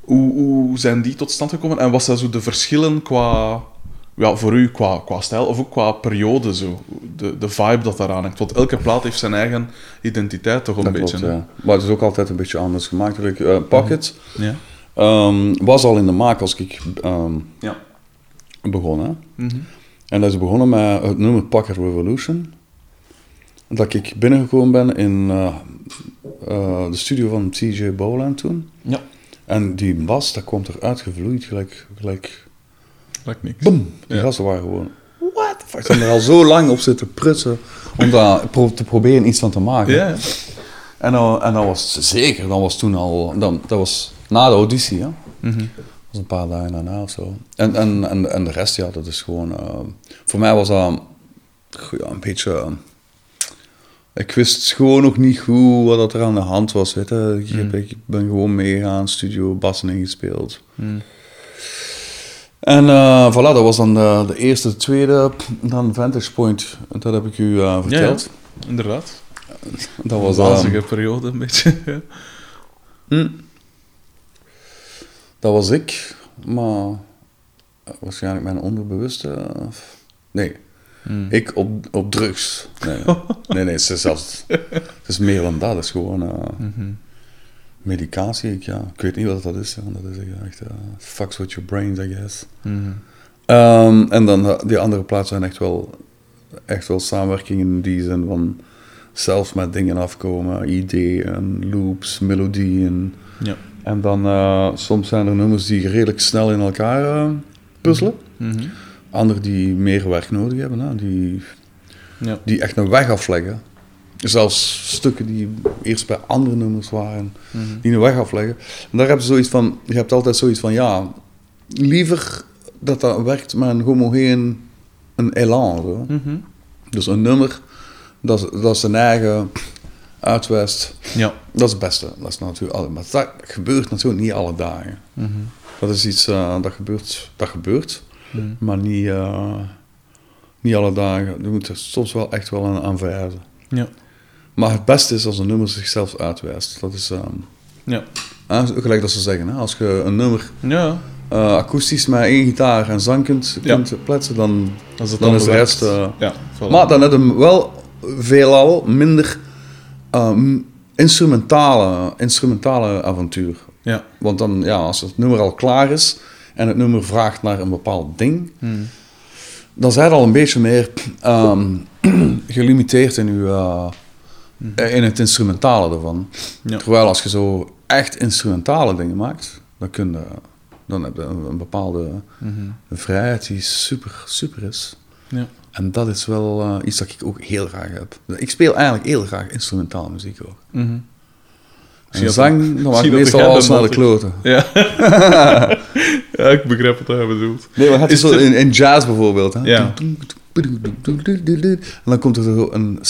hoe, hoe zijn die tot stand gekomen? En wat zijn zo de verschillen qua, ja, voor u qua, qua stijl of ook qua periode, zo, de, de vibe dat daaraan hangt? Want elke plaat heeft zijn eigen identiteit toch een Dat beetje. klopt, ja. Maar het is ook altijd een beetje anders gemaakt. Like, eh, Pocket Ja. ehm, was al in de maak als ik ehm, Ja. begon. Hè. Mhm. En dat is begonnen met het nummer Pocket Revolution. Dat ik binnengekomen ben in eh, eh, de studio van TJ Bowland toen. Ja. En die bas, dat komt eruit gevloeid, gelijk, gelijk Lijkt niks. boom. Die Ja. gasten waren gewoon, what the fuck. Ze hebben er al zo lang op zitten prutsen om daar te proberen iets van te maken. Ja. En, dan, en dan was zeker, dan was toen al, dan, dat was na de auditie, hè. Mhm. Dat was een paar dagen daarna of zo. En, en, en, en de rest, ja, dat is gewoon... eh, voor mij was dat ja, een beetje... eh, ik wist gewoon nog niet goed wat dat er aan de hand was, weet je. Ik, heb- ik ben gewoon meegegaan, studio, bassen ingespeeld. Mm. En eh, voilà, dat was dan de, de eerste, de tweede, dan Vantage Point. Dat heb ik u eh, Ja, ja, verteld. inderdaad. Dat was... een eh, wazige periode, een beetje. Hm. Dat was ik, maar eh, waarschijnlijk mijn onderbewuste. Nee, Mm. ik op, op drugs. Nee, nee, nee, het, is zelfs, het is meer dan dat. Het is gewoon Mhm. Medicatie. Ik, ja, ik weet niet wat dat is. hè. Dat is echt uh, fucks with your brains, I guess. Mhm. Ehm, en dan eh, die andere plaatsen zijn echt wel, echt wel samenwerkingen in die zin van zelf met dingen afkomen, ideeën, loops, melodieën. Ja. En dan eh, soms zijn er nummers die redelijk snel in elkaar puzzelen. Mhm. Andere die meer werk nodig hebben, hè? Die, Ja. die echt een weg afleggen. Zelfs stukken die eerst bij andere nummers waren, Mhm. die een weg afleggen. En daar heb je zoiets van, je hebt altijd zoiets van, ja, liever dat dat werkt met een homogeen, een elan. Zo. Mhm. Dus een nummer dat, dat zijn eigen uitwest, Ja. dat is het beste. Dat is natuurlijk, maar dat gebeurt natuurlijk niet alle dagen. Mhm. Dat is iets eh, dat gebeurt, dat gebeurt, maar niet, eh, niet alle dagen. Je moet er soms wel echt wel aan, aan verhuizen. Ja. Maar het beste is als een nummer zichzelf uitwijst. Dat is ehm, Ja. ah, gelijk dat ze zeggen. Hè? Als je een nummer Ja. eh, akoestisch met één gitaar en zang kunt, Ja. kunt plaatsen, dan, Als het dan is de rest... eh, Ja. maar dan heb je wel veelal minder ehm, instrumentale, instrumentale avontuur. Ja. Want dan, ja, als het nummer al klaar is en het nummer vraagt naar een bepaald ding, Mhm. dan zijn al een beetje meer ehm, gelimiteerd in, eh, in het instrumentale ervan. Ja. Terwijl als je zo echt instrumentale dingen maakt, dan, kun je, dan heb je een, een bepaalde Mhm. vrijheid die super, super is. Ja. En dat is wel eh, iets dat ik ook heel graag heb. Ik speel eigenlijk heel graag instrumentale muziek ook. Mhm. En zang, dan maakt dat meestal al snel de kloten. Ja. ja, ik begrijp wat hij bedoelt. Nee, maar het is Is zo in, in jazz bijvoorbeeld. Hè? Ja. En dan komt er zo een,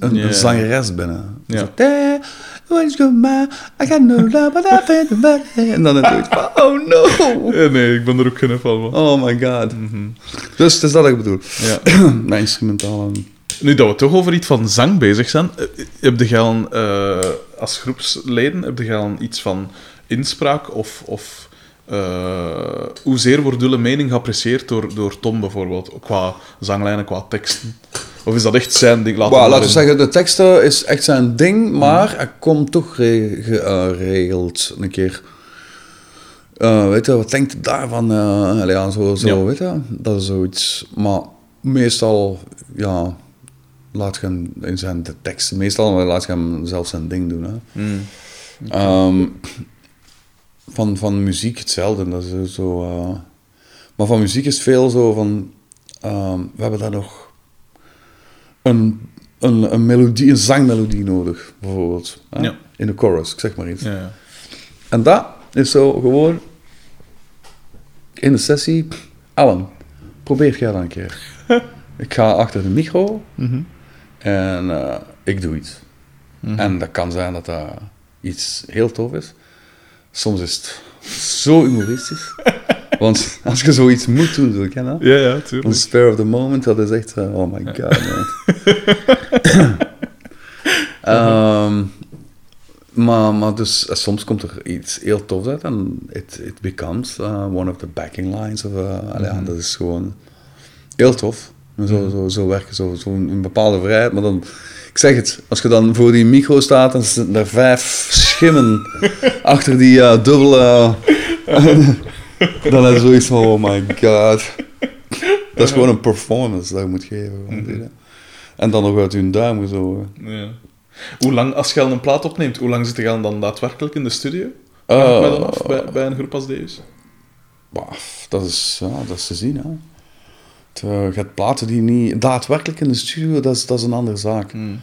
een, zangeres binnen. Ja. Zo, "There, where's your man? I got no love, but I feel the money." En dan je van, oh no. Eh, nee, ik ben er ook geen fan van. Oh my god. Dus het is dat ik bedoel. Ja. Mijn. Nu dat we toch over iets van zang bezig zijn, eh, heb je al eh, als groepsleden heb je al iets van inspraak of, of eh, hoezeer wordt jullie mening geapprecieerd door, door Tom bijvoorbeeld, qua zanglijnen, qua teksten? Of is dat echt zijn ding? Laten Well, laten we zeggen, de teksten is echt zijn ding, maar er komt toch eh, geregeld een keer. Eh, weet je, wat denkt u daarvan? Ja, zo, zo Ja. weet je, dat is zoiets. Maar meestal, ja, laat je hem in zijn de teksten, meestal laat je hem zelf zijn ding doen. Hè. Hmm. Ehm, van, van muziek hetzelfde, dat is zo. eh, maar van muziek is veel zo van. ehm, we hebben daar nog een, een, een melodie, een zangmelodie nodig, bijvoorbeeld. hè? Ja. In de chorus, ik zeg maar iets. Ja, ja. En dat is zo gewoon in de sessie. Alan, probeer jij dat een keer. ik ga achter de micro Mhm. en eh, ik doe iets. Mhm. En dat kan zijn dat dat iets heel tof is. Soms is het zo humoristisch. Want als je zoiets moet doen, zo ken je dat? Ja, ja, Een tuurlijk. spare of the moment, dat is echt, eh, oh my god, man. Ehm, maar, maar dus, eh, soms komt er iets heel tofs uit en it, it becomes uh, one of the backing lines. Of, ja, dat is gewoon heel tof. En Zo, zo, zo werken, zo, zo een, een bepaalde vrijheid. Maar dan, ik zeg het, als je dan voor die micro staat, zitten er vijf schimmen achter die eh, dubbele... dan heb je zoiets van, oh my god. Dat is gewoon een performance dat je moet geven. weet je. En dan nog uit hun duim zo. Ja. Hoe lang, als je al een plaat opneemt, hoe lang zit je dan daadwerkelijk in de studio? Eh, mij dan af, bij, bij een groep als deze? Bah, dat, is, ja, dat is te zien. Hè. Het, eh, je hebt platen die niet... Daadwerkelijk in de studio, dat is, dat is een andere zaak. Hmm.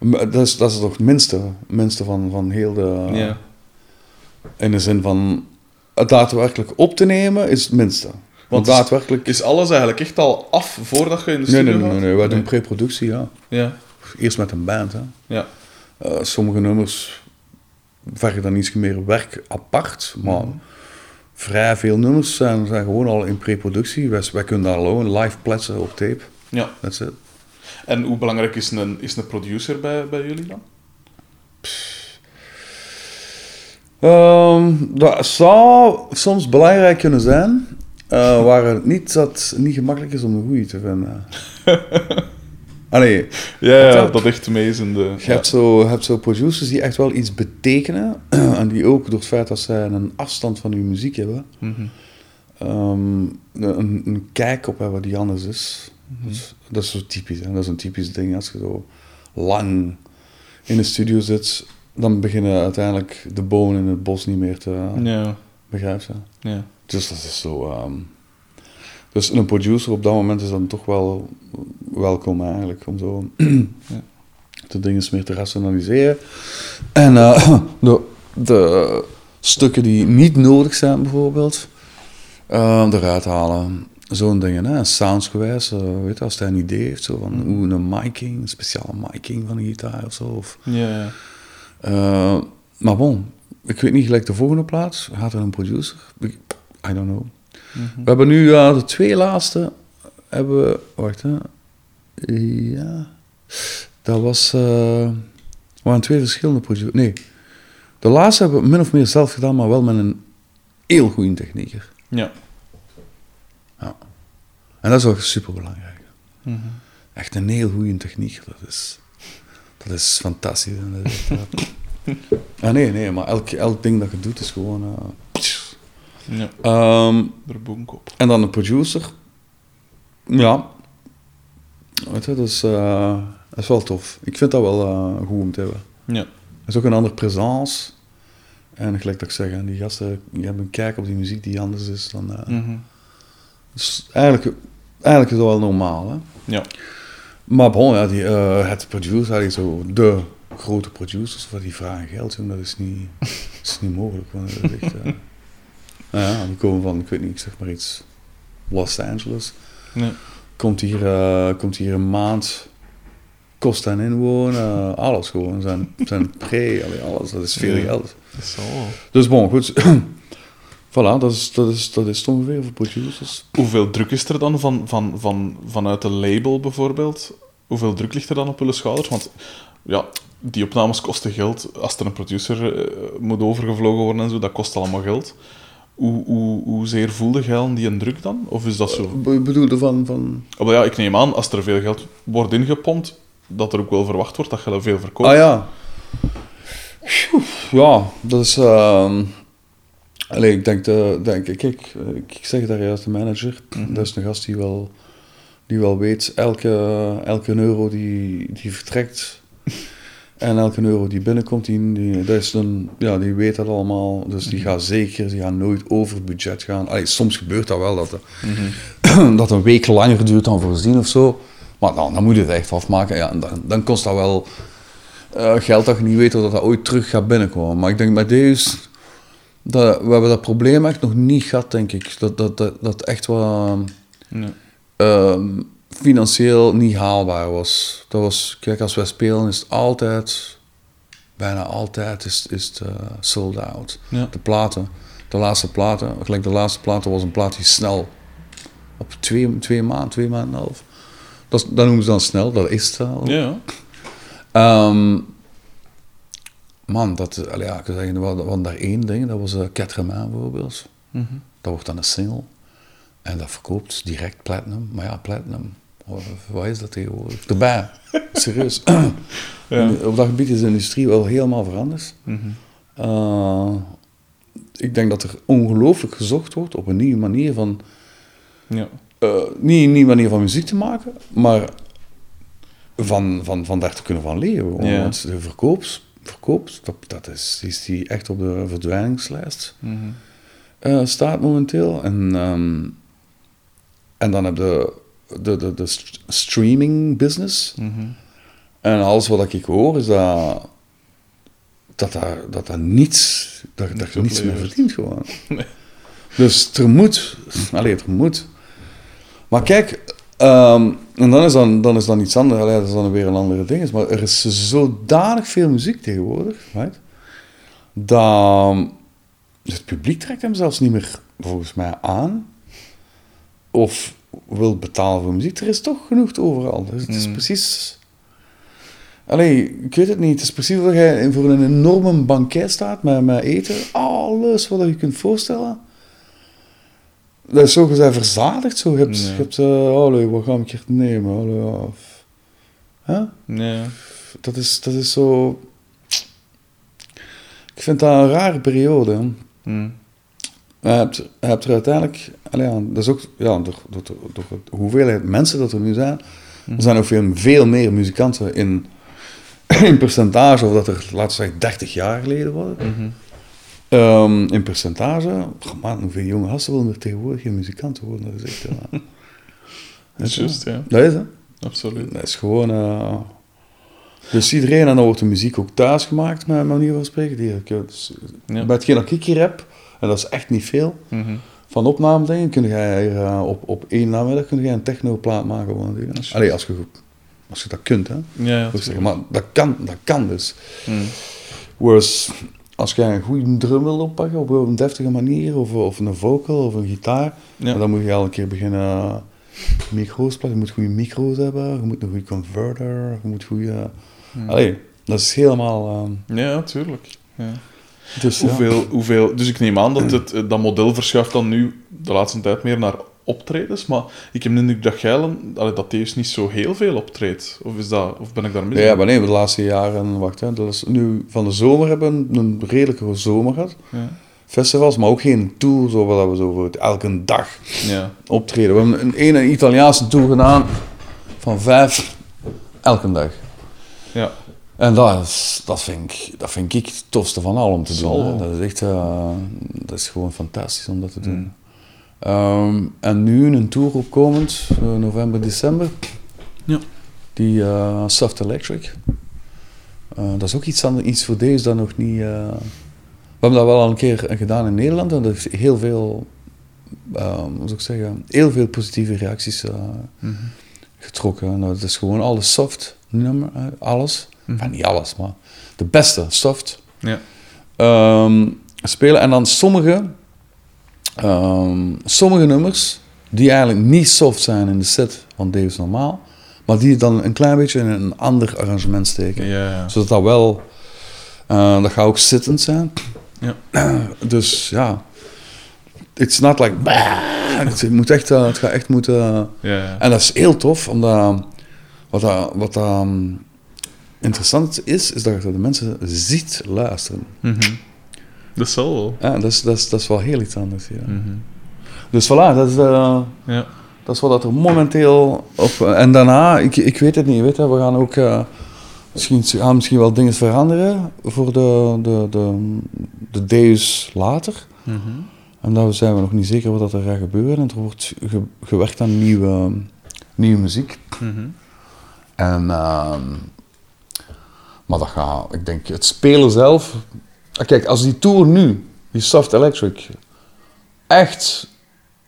Dat is, dat is toch het minste, minste van, van heel de... Ja. In de zin van... Het daadwerkelijk op te nemen is het minste. Want is- daadwerkelijk... Is alles eigenlijk echt al af voordat je in de Nee, studio nee, nee, gaat? nee, wij doen pre-productie, ja. Ja, Eerst met een band, hè. ja. Eh, sommige nummers vergen dan iets meer werk apart, maar vrij veel nummers zijn, zijn gewoon al in pre-productie. Wij, wij kunnen daar gewoon live plaatsen op tape. ja. That's it. En hoe belangrijk is een, is een producer bij, bij jullie dan? Ehm, dat zou soms belangrijk kunnen zijn, eh, waar het niet, dat niet gemakkelijk is om een goede te vinden. Allee, Ja, ja dat- echt is in de... Je hebt zo, hebt zo producers die echt wel iets betekenen. en die ook door het feit dat zij een afstand van uw muziek hebben, Mhm. ehm, een, een kijk op hebben die anders is. Dat, is dat is zo typisch. Hè? Dat is een typisch ding. Als je zo lang in de studio zit, dan beginnen uiteindelijk de bomen in het bos niet meer te Ja, begrijpen. ja. Dus dat is zo. ehm, dus een producer op dat moment is dan toch wel welkom eigenlijk om zo de dingen meer te rationaliseren. En eh, de, de stukken die niet nodig zijn bijvoorbeeld, eh, eruit halen. Zo'n dingen, hè. soundsgewijs, eh, weet je, als hij een idee heeft, zo van hoe een miking, een speciale miking van een gitaar of zo. Of, eh, maar bon, ik weet niet gelijk de volgende plaats. Gaat er een producer? I don't know. We hebben nu eh, de twee laatste. Hebben we. Wacht hè. Ja. Dat was. waren twee verschillende producers. Nee. De laatste hebben we min of meer zelf gedaan, maar wel met een heel goede technieker. Ja. Ja. En dat is wel super belangrijk. Mhm. Echt een heel goede technieker. Dat is. Dat is fantastisch. En dat is echt, eh, ah, nee, nee, maar elk, elk ding dat je doet is gewoon. eh, Ja, ehm, er. En dan een producer. Ja. Weet je, dat is, eh, dat is wel tof. Ik vind dat wel eh, goed om te hebben. Ja. Het is ook een andere presence. En gelijk dat ik zeg, die gasten die hebben een kijk op die muziek die anders is dan... eh, Mhm. Dus eigenlijk, eigenlijk is dat wel normaal, hè. Ja. Maar bon, ja, die, eh, het producer, eigenlijk zo de grote producers, wat die vragen geld, dat is niet, is niet mogelijk. Want dat is echt, eh, nou ja, die komen van, ik weet niet, ik zeg maar iets, Los Angeles. Ja. Komt hier, eh, komt hier een maand, kost en inwonen, alles gewoon. Zijn, zijn pre, alles, dat is veel Ja. geld. Dat is wel- Dus bon, goed. voilà, dat is, dat, is, dat is het ongeveer voor producers. Hoeveel druk is er dan van, van, van, vanuit de label bijvoorbeeld? Hoeveel druk ligt er dan op jullie schouders? Want ja, die opnames kosten geld. Als er een producer eh, moet overgevlogen worden en zo, dat kost allemaal geld. Hoe, hoe, hoezeer voelde jij aan die een druk dan? Of is dat zo? Be- bedoelde van, van... Oh, maar ja, ik neem aan, als er veel geld wordt ingepompt, dat er ook wel verwacht wordt dat je veel verkoopt. Ah ja. Ja, dat is... ehm allee, ik denk, de, denk ik, kijk, eh, ik zeg daar juist de manager. Dat is een gast die wel, die wel weet, elke, elke euro die, die vertrekt en elke euro die binnenkomt, die, die, dat is een, ja, die weet dat allemaal. Dus die gaat zeker, die gaat nooit over budget gaan. Allee, soms gebeurt dat wel, dat, de- dat een week langer duurt dan voorzien of zo. Maar dan, dan moet je het echt afmaken. Ja, en dan, dan kost dat wel eh, geld dat je niet weet of dat, dat ooit terug gaat binnenkomen. Maar ik denk bij deze, dat, we hebben dat probleem echt nog niet gehad, denk ik. Dat dat, dat, dat echt wel ehm, financieel niet haalbaar was. Dat was. Kijk, als wij spelen is het altijd, bijna altijd, is, is het eh, sold out. Ja. De platen, de laatste platen, gelijk de laatste platen was een plaat die snel, op twee, twee maanden, twee maanden en een half. Dat, noemen ze dan snel, dat is het al. Ja, Ehm, man, dat, ja, ik zeggen, we hadden daar één ding, dat was uh, Catraman bijvoorbeeld. Mhm. Dat wordt dan een single. En dat verkoopt direct platinum. Maar ja, platinum, wat, is dat tegenwoordig? Erbij, serieus. Ja. Op dat gebied is de industrie wel helemaal veranderd. Mhm. Eh, ik denk dat er ongelooflijk gezocht wordt op een nieuwe manier van... ja. eh, niet een nieuwe manier van muziek te maken, maar van, van, van daar te kunnen van leven. Ja. Want de verkoops, verkoops dat, dat is, is die echt op de verdwijningslijst Mhm. eh, staat momenteel. En, ehm, en dan heb je de, de, de st- streaming business. Mhm. En alles wat ik hoor is dat dat daar, dat daar niets, dat, dat niets meer verdient gewoon. Dus er moet, allee, er moet. Maar kijk, ehm, en dan is dan, dan is dan iets anders, allee, dat is dan weer een andere ding. Maar er is zodanig veel muziek tegenwoordig, right? dat het publiek trekt hem zelfs niet meer volgens mij aan. Of wil betalen voor muziek. Er is toch genoeg overal. Dus het is Mm. precies... Allee, ik weet het niet. Het is precies of je voor een enorme banket staat met, met eten. Alles wat je kunt voorstellen. Dat is zo gezegd verzadigd. Zo. Je hebt, Ja. je hebt allee, wat ga ik hier nemen? Allee. Of- Hè? Ja. Dat, is, dat is zo... Ik vind dat een rare periode. Mhm. Je hebt, je hebt er uiteindelijk, allee, ja, dat is ook ja, door, door, door de hoeveelheid mensen dat er nu zijn, er zijn ook veel, veel meer muzikanten in, in percentage, of dat er, laten we zeggen, 30 jaar geleden waren. Mhm. Ehm, in percentage, oh man, hoeveel jonge gasten willen er tegenwoordig geen muzikanten worden? Dat is echt, ja. Dat is juist, ja. Dat is het. Absoluut. Dat is gewoon... eh, dus iedereen, en dan wordt de muziek ook thuis gemaakt, met manier van spreken. Die, ik, dus, Ja. Bij hetgeen dat ik hier heb, en dat is echt niet veel, Mhm. van opname dingen, kun jij hier, eh, op, op één namiddag kun jij een technoplaat maken. Gewoon. Dat Allee, als je, als je dat kunt, hè. Ja, ja. Zeggen. Maar dat kan, dat kan dus. Mhm. Whereas, als jij een goede drum wil oppakken op een deftige manier, of, of een vocal of een gitaar, Ja. dan moet je al een keer beginnen micro's plaatsen. Je moet goede micro's hebben, je moet een goede converter, je moet goede... Allee, dat is helemaal... ehm, Ja, tuurlijk. Ja. dus. Hoeveel, hoeveel, dus ik neem aan dat het, eh, dat model verschuift dan nu de laatste tijd meer naar optredens, maar ik heb de indruk dat allee, dat Theus niet zo heel veel optreedt. Of, is dat, of ben ik daar mis? Ja, maar nee, de laatste jaren, wacht, hè, dat is nu van de zomer hebben we een redelijke zomer gehad. Ja. Festivals, maar ook geen tour, zo wat we zo voor het elke dag Ja. optreden. We hebben een ene Italiaanse tour gedaan van vijf elke dag. Ja. En dat, is, dat, vind ik, dat vind ik het tofste van al om te doen. hè. Dat is echt eh, dat is gewoon fantastisch om dat te doen. Mm. Ehm, en nu een tour opkomend, eh, november, december. Ja. Die eh, Soft Electric. Eh, dat is ook iets, aan, iets voor deze dat nog niet... we hebben dat wel al een keer gedaan in Nederland en dat heeft heel veel, eh, hoe zou ik zeggen, heel veel positieve reacties Mhm. getrokken. Nou, het is gewoon alles soft nummer, alles. Enfin, niet alles, maar de beste soft Ja. ehm, spelen. En dan sommige, ehm, sommige nummers die eigenlijk niet soft zijn in de set van Davis Normaal, maar die dan een klein beetje in een ander arrangement steken. Zodat dat wel, eh, dat gaat ook zittend zijn. Ja. dus ja, it's not like, het, moet echt, eh, het gaat echt moeten... Ja. En dat is heel tof, omdat wat, dat, wat dat, um, interessant is, is dat je de mensen ziet luisteren. Mhm. Dat zal wel. Ja, dat, is, dat, is, dat is wel heel iets anders. Ja. Mhm. Dus voilà, dat is, eh, Ja. dat is wat dat er momenteel op. En daarna, ik, ik weet het niet, weet je, we gaan ook. eh, misschien, gaan misschien wel dingen veranderen voor de, de, de, de days later. Mhm. En daar zijn we nog niet zeker wat er gaat gebeuren. En er wordt ge- gewerkt aan nieuwe, nieuwe muziek. Mhm. En, ehm, maar dat gaat, ik denk, het spelen zelf. Ah, Kijk, als die tour nu, die Soft Electric, echt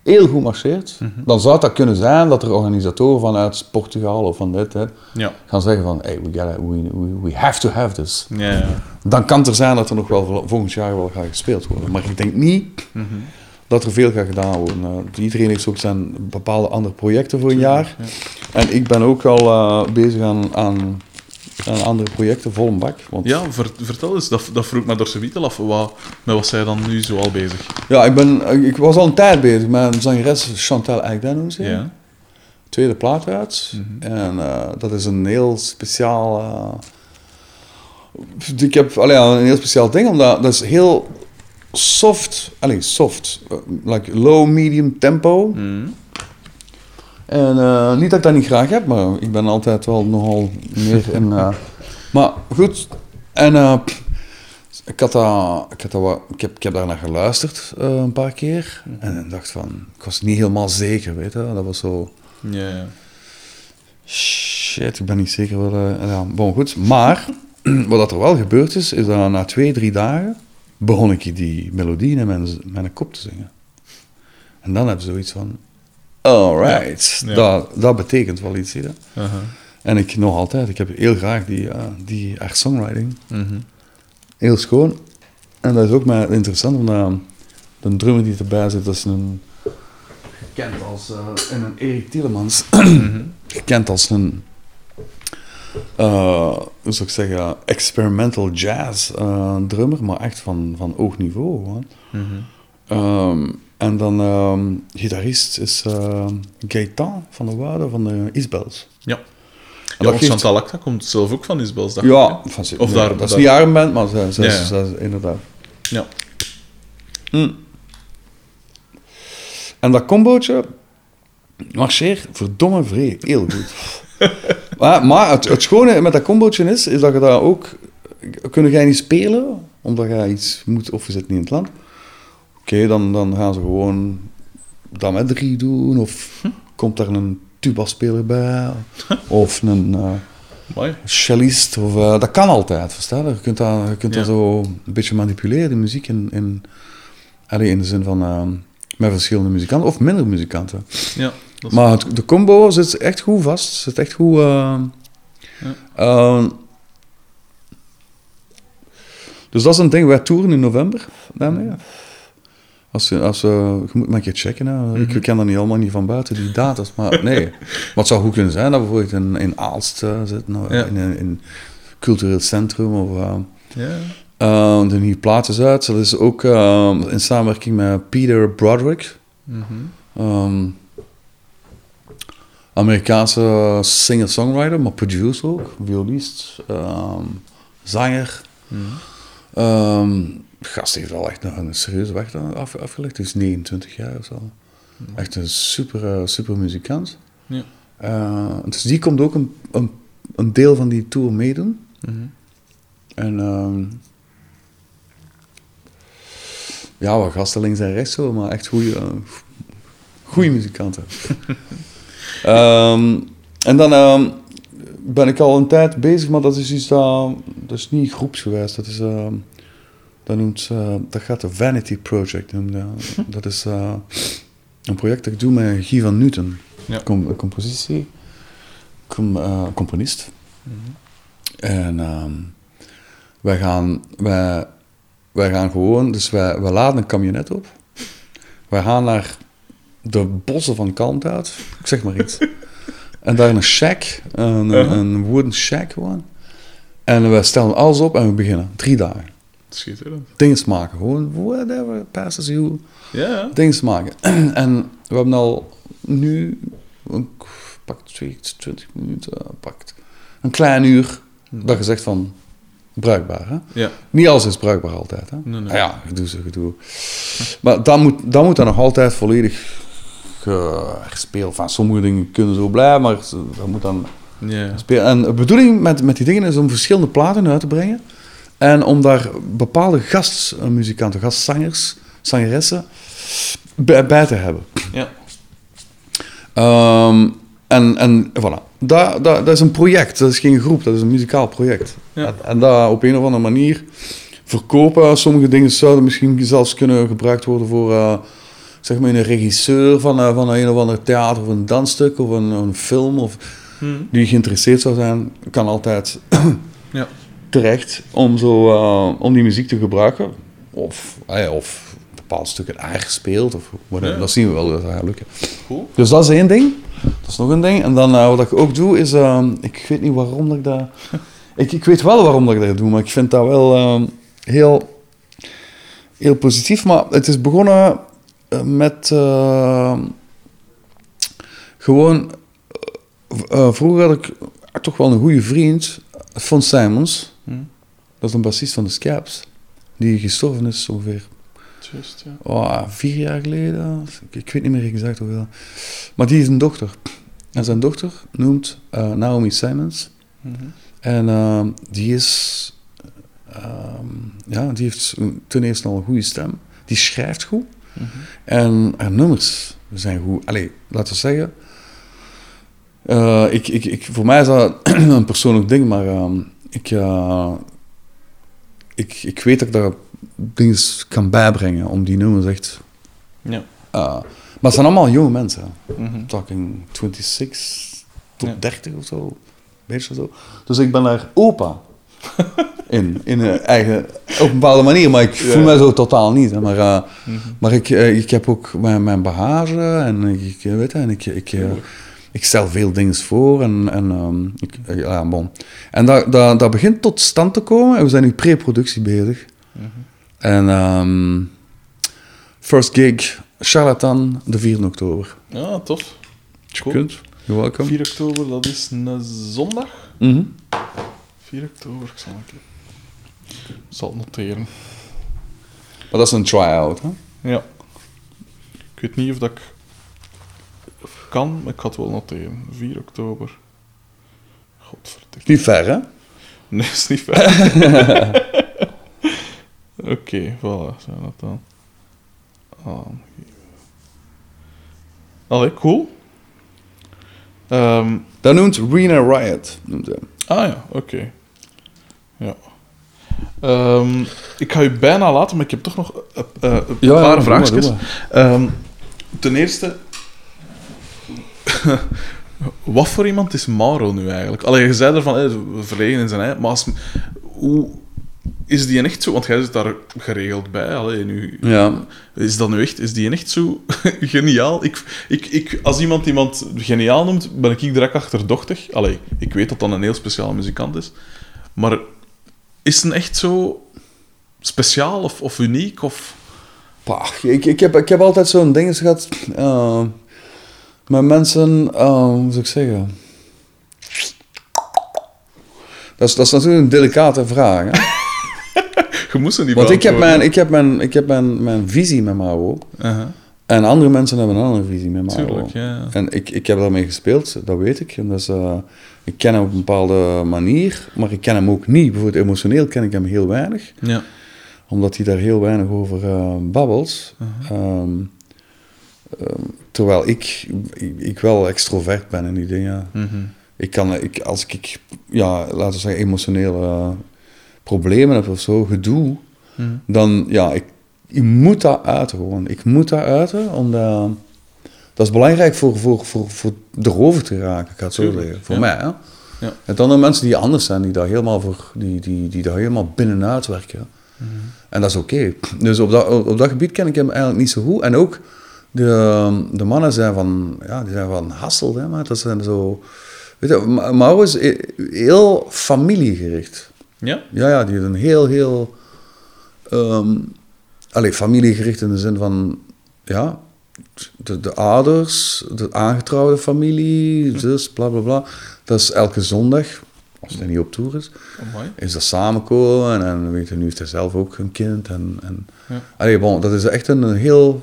heel goed marcheert, Mhm. dan zou het dat kunnen zijn dat er organisatoren vanuit Portugal of van dit hè, Ja. gaan zeggen van, hey, we, gotta, we, we, we have to have this. Ja, ja. Dan kan het er zijn dat er nog wel vol- volgend jaar wel gaat gespeeld worden. Maar ik denk niet Mhm. dat er veel gaat gedaan worden. Eh, iedereen heeft ook zijn bepaalde andere projecten voor een jaar. Ja. En ik ben ook al eh, bezig aan, aan, aan andere projecten, vol een bak. Want, Ja, ver- vertel eens, dat, dat vroeg me door Sevitel af. Wat, met wat zij dan nu zo al bezig? Ja, ik, ben, ik was al een tijd bezig met een zangeres, Chantal ze. Ja. Tweede plaat uit. Mhm. En eh, dat is een heel speciaal... eh, ik heb allee, een heel speciaal ding, omdat dat is heel soft. Alleen soft. eh, like low, medium tempo. Mhm. En eh, niet dat ik dat niet graag heb, maar ik ben altijd wel nogal meer in. eh, maar goed, en eh, ik, had dat, ik, had dat wat, ik, heb, ik heb daar naar geluisterd een paar keer. En ik dacht van, ik was niet helemaal zeker, weet je. Dat was zo, Ja, ja. shit, ik ben niet zeker wat. ja, bon, goed. Maar wat er wel gebeurd is, is dat na twee, drie dagen begon ik die melodie in mijn, mijn kop te zingen. En dan heb je zoiets van, alright, Ja. Dat, dat betekent wel iets hier. Aha. En ik nog altijd, ik heb heel graag die, eh, die echt songwriting. Mhm. Heel schoon. En dat is ook maar interessant, omdat de drummer die erbij zit, dat is een... Gekend als en een Erik Tielemans. Mhm. Gekend als een... eh, hoe zou ik zeggen? Experimental jazz drummer, maar echt van, van hoog niveau. Gewoon. Ehm, en dan ehm gitarist is uh, Gaëtan van der Waarde van de Isbels. Ja. En Ja, geeft- Acta komt zelf ook van Isbels, dacht Ja, ik, van, Of nee, daar- dat is niet haar band, maar ze, ze, Ja, ja. ze inderdaad. Ja. Hm. En dat combootje marcheert verdomme vrij, heel goed. maar maar het, het schone met dat combootje is, is dat je daar ook... Kunnen jij niet spelen, omdat jij iets moet, of je zit niet in het land. Oké, dan, dan gaan ze gewoon dat met drie doen, of komt daar een tuba-speler bij, of een... Mooi. cellist, of, eh, dat kan altijd, verstaan je? Je kunt dat, je kunt dat zo een beetje manipuleren, de muziek, in, in, allee, in de zin van eh, met verschillende muzikanten, of minder muzikanten. Ja. Dat Maar het, de combo zit echt goed vast, zit echt goed... Ja. eh, dus dat is een ding, wij toeren in november daarmee. Als je, als, eh, je moet maar een keer checken. Hè. Ik ken dat niet allemaal niet van buiten, die data's. Maar nee, maar het zou goed kunnen zijn dat we bijvoorbeeld in, in Aalst eh, zitten. Ja. In een cultureel centrum. Of, eh, Ja. eh, de nieuwe plaat is uit. Dat is ook in samenwerking met Peter Broderick. Mhm. Ehm, Amerikaanse singer-songwriter, maar producer ook. Violist, ehm, zanger. Mhm. Ehm gast heeft wel echt nog een serieuze weg af, afgelegd. Hij is 29 jaar of zo. Echt een super, eh, super muzikant. Ja. Eh, dus die komt ook een, een, een deel van die tour meedoen. Mhm. En ehm, ja, wat gasten links en rechts zo, maar echt goede goede muzikanten. Ehm, en dan ehm, ben ik al een tijd bezig, maar dat is iets dat, dat is niet groepsgewijs, dat is, eh, dat noemt, eh, dat gaat de Vanity Project noemen. dat. Dat is eh, een project dat ik doe met Guy van Newton, Ja. Com- compositie, com- eh, componist. En ehm, wij, gaan, wij, wij gaan gewoon, dus wij, wij laden een camionet op. Wij gaan naar de bossen van Kalmthout, ik zeg maar iets. en daar een shack, een, Uh-huh. een wooden shack gewoon. En we stellen alles op en we beginnen. Drie dagen. Schitterend. Dingen maken, gewoon whatever passes you. Ja. Dingen maken. en we hebben al nu, pak 20 minuten, pakt een klein uur, dat je zegt van bruikbaar. Hè? Ja. Niet alles is bruikbaar altijd. Hè? Nee, nee. Ah ja, gedoe ze gedoe. Maar dan moet, dan moet dat nog altijd volledig gespeeld. Van sommige dingen kunnen zo blijven, maar dat moet dan Ja. spelen. En de bedoeling met, met die dingen is om verschillende platen uit te brengen. En om daar bepaalde gastmuzikanten, gastzangers, zangeressen bij, bij te hebben. Ja. Ehm, en, en voilà. Dat, dat, dat is een project, dat is geen groep, dat is een muzikaal project. Ja. En, en dat op een of andere manier verkopen. Sommige dingen zouden misschien zelfs kunnen gebruikt worden voor eh, zeg maar een regisseur van, eh, van een of ander theater of een dansstuk of een, een film of, Hm. die geïnteresseerd zou zijn, kan altijd Ja. Terecht om, zo, eh, om die muziek te gebruiken. Of, ah of bepaalde stukken aangespeeld. Of whatever. Ja. Dat zien we wel, dat gaat lukken. Cool. Dus dat is één ding. Dat is nog een ding. En dan eh, wat ik ook doe is, eh, ik weet niet waarom dat ik dat... ik, ik weet wel waarom dat ik dat doe, maar ik vind dat wel eh, heel, heel positief. Maar het is begonnen eh, met eh, gewoon... vroeger had ik toch wel een goede vriend, Fons Simons. Hm. Dat is een bassist van de Scaps. Die gestorven is ongeveer Just, ja. oh, vier jaar geleden. Ik, weet niet meer exact hoeveel. Maar die is een dochter. En zijn dochter noemt eh, Naomi Simons. Mhm. En eh, die is... ehm, ja, die heeft ten eerste al een goede stem. Die schrijft goed. Mhm. En haar nummers zijn goed. Allee, laten we zeggen... eh, ik, ik, ik, voor mij is dat een persoonlijk ding, maar ehm, ik, eh, ik, ik weet dat ik daar dingen kan bijbrengen om die nummers echt... Ja. eh, maar het zijn allemaal jonge mensen. Mhm. Talking 26 tot Ja. 30 of zo. Beetje zo. Dus ik ben daar opa in. In een eigen, op een bepaalde manier. Maar ik voel Ja. mij zo totaal niet. Hè. Maar, eh, Mhm. maar ik, eh, ik heb ook mijn, mijn bagage en ik, weet en ik, ik, eh, ik stel veel dingen voor. En, en, ehm, ik, eh, ja, bon. en dat, dat, dat begint tot stand te komen. En we zijn nu pre-productie bezig. Mhm. En ehm, first gig, Charlatan, de 4 oktober. Ja, tof. Je Cool. kunt, you're welcome. 4 oktober, dat is een zondag. Mhm. 4 oktober, ik zal, een keer- ik zal het noteren. Maar dat is een try-out, hè? Ja. Ik weet niet of dat ik kan, maar ik het wel noteren. 4 oktober. Godverdikke. Niet ver, hè? Nee, is niet ver. Oké, voilà, zijn dat dan. Allee, cool. Ehm, Dat noemt Rena Riot. Noemt hij. ah ja, oké. Ja. Ehm, ik ga u bijna laten, maar ik heb toch nog eh, eh, een Ja, ja, paar maar, vraagjes. Ehm, ten eerste, wat voor iemand is Mauro nu eigenlijk? Allee, je zei ervan, eh, verlegen in zijn ei, maar als, hoe is die een echt zo? Want jij zit daar geregeld bij. Allee, nu, Ja. Is dat nu echt, is die een echt zo geniaal? Ik, ik, ik, als iemand iemand geniaal noemt, ben ik direct achterdochtig. Allee, ik weet dat dat een heel speciale muzikant is. Maar is het echt zo speciaal of, of uniek? Of... Pah, ik, ik, heb, ik heb altijd zo'n ding gehad eh, met mensen, eh, hoe zou ik zeggen? Dat is, dat is natuurlijk een delicate vraag. Hè? Je moest ze niet Want ik heb, mijn, ik heb, mijn, ik heb mijn, mijn visie met Mao. Uh-huh. En andere mensen hebben een andere visie met Mao. Tuurlijk, ja. En ik, ik heb daarmee gespeeld, dat weet ik. En dus, eh, ik ken hem op een bepaalde manier, maar ik ken hem ook niet. Bijvoorbeeld emotioneel ken ik hem heel weinig. Ja. omdat hij daar heel weinig over eh, babbelt. Ehm, ehm, terwijl ik, ik, ik wel extrovert ben in die dingen. Mhm. Ik kan, ik, als ik, ja, laten we zeggen, emotioneel eh, problemen hebt of zo, gedoe, Mhm. dan ja, ik, je moet dat uiten gewoon. Ik moet dat uiten, omdat dat is belangrijk voor, voor, voor, voor erover te raken, ik ga het zo zeggen. Voor ja. mij, hè. Ja. En dan de mensen die anders zijn, die daar helemaal, voor, die, die, die daar helemaal binnenuit werken. Mhm. En dat is oké. Dus op dat, op dat gebied ken ik hem eigenlijk niet zo goed. En ook de, de mannen zijn van, ja, die zijn van Hasselt, hè, maar dat zijn zo... Weet je, Mauro is he- heel familiegericht. Ja? Ja, ja, die is een heel, heel... ehm allee, familiegericht in de zin van... Ja, de, de ouders, de aangetrouwde familie, zus, bla, bla, bla. Dat is elke zondag, als hij niet op tour is, Amai. is dat samenkomen. En, en weet je, nu heeft hij zelf ook een kind. En, en, Ja. allee, bon, dat is echt een, een heel...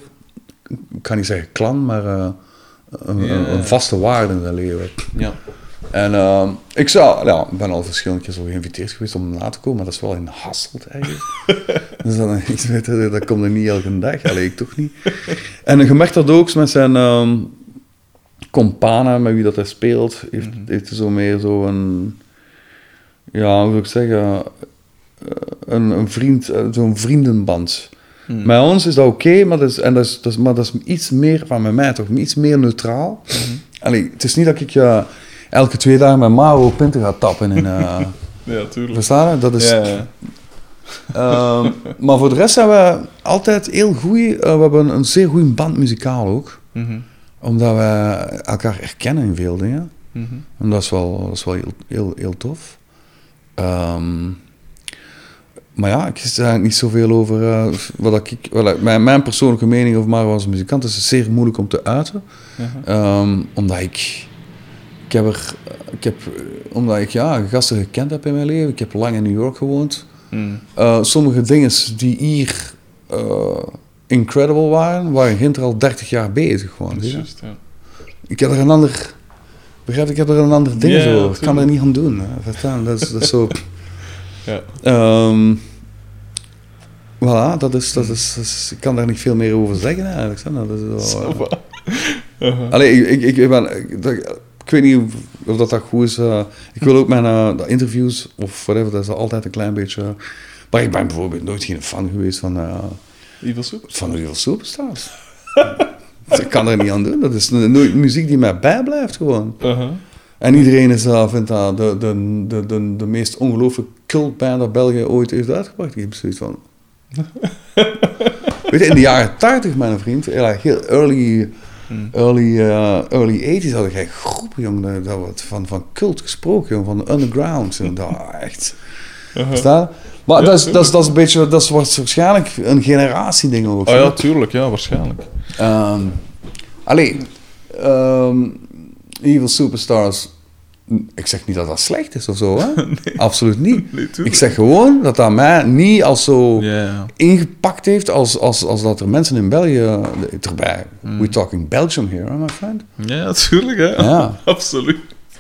Ik kan niet zeggen klan, maar... eh, een, Ja. een, vaste waarde in zijn leven. Ja. En ehm, ik zou, ja, ik ben al verschillende keer zo geïnviteerd geweest om na te komen, maar dat is wel in Hasselt eigenlijk. dus dan, ik weet, het, dat komt er niet elke dag, allee, ik toch niet. En je merkt dat ook met zijn ehm companen, met wie dat hij speelt, heeft, heeft hij zo meer zo een, ja, hoe zou ik zeggen, eh, een, een vriend, eh, zo'n vriendenband. Hmm. Bij ons is dat oké, maar, dat is, en dat is, dat is, maar dat is iets meer, van bij mij toch, iets meer neutraal. Allee, het is niet dat ik eh, elke twee dagen met Maro Pinten ga tappen. In, eh Ja, tuurlijk. verstaan je? Dat is, Ja, ja. Ehm, maar voor de rest zijn we altijd heel goed. we hebben een, een zeer goede band muzikaal ook. Mhm. Omdat we elkaar herkennen in veel dingen. Mhm. En dat is wel, dat is wel heel, heel, heel tof. Ehm, maar ja, ik zeg eigenlijk niet zoveel over eh, wat ik... Wat ik- mijn, mijn persoonlijke mening over Maro als muzikant is zeer moeilijk om te uiten. Ehm, omdat ik... Ik heb er... Ik heb, eh, omdat ik ja, gasten gekend heb in mijn leven. Ik heb lang in New York gewoond. Eh, sommige dingen die hier eh, incredible waren, waren Ginter al 30 jaar bezig gewoon. Ja. Ik heb er een ander... Begrijp, ik heb er een ander ding Ja, zo. Ik kan er niet aan doen. hè. Verstaan? Dat is, dat is zo... Ja. Ehm voilà, dat is, dat, is, dat is- Ik kan daar niet veel meer over zeggen eigenlijk. hè. Dat is wel, eh. Allee, ik, ik, ik, ben, ik, weet niet of, dat, dat goed is. eh. ik wil ook mijn eh, interviews of whatever, dat is altijd een klein beetje... Maar ik ben bijvoorbeeld nooit geen fan geweest van, eh Evil Soup? van de Real Superstars. ik kan er niet aan doen. Dat is nooit muziek die mij bijblijft gewoon. Uh-huh. En iedereen is, eh, vindt dat de, de, de, de, de meest ongelooflijke cultband dat België ooit heeft uitgebracht. Ik heb zoiets van... Weet je, in de jaren 80, mijn vriend, heel, early, Hmm. early, eh, early 80s hadden jij groepen, jong, dat, wordt van, van cult gesproken, jong, van de underground. En dat, echt. Verstaan? Maar dat, is, dat, is, dat is een beetje, dat is wat- waarschijnlijk een generatieding ook. Oh ja, tuurlijk, ja, waarschijnlijk. Ehm allee, ehm, Evil Superstars. Ik zeg niet dat dat slecht is of zo, hè? Absoluut niet. Nee, ik zeg gewoon dat dat mij niet als zo ingepakt heeft als, als, als dat er mensen in België erbij. Hmm. We're talking Belgium here, my friend. Ja, tuurlijk, hè. Ja. Absoluut.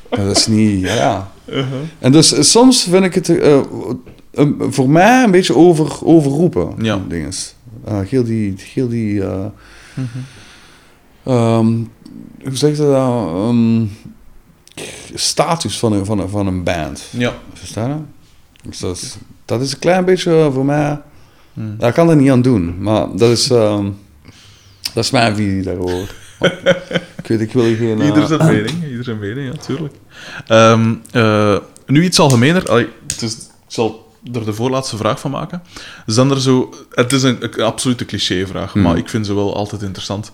Dat is niet, ja. Uh-huh. En dus eh, soms vind ik het eh, eh, voor mij een beetje over, overroepen. Ja. Dinges. Eh, heel die, heel die eh, Mhm. ehm, hoe zeg je dat? Ehm, status van een, van, een, van een band. Ja. Verstaan je? Dus dat, is, dat is een klein beetje voor mij. Hmm. Ik kan er niet aan doen, maar dat is, ehm, dat is mijn visie daarover. ik weet, ik wil hier geen. eh, Ieder zijn mening, ieder zijn mening, ja, tuurlijk. Ehm, eh, nu iets algemener. Allee, het is, ik zal er de voorlaatste vraag van maken. Zijn er zo... Het is een, een absolute clichévraag, Hmm. maar ik vind ze wel altijd interessant.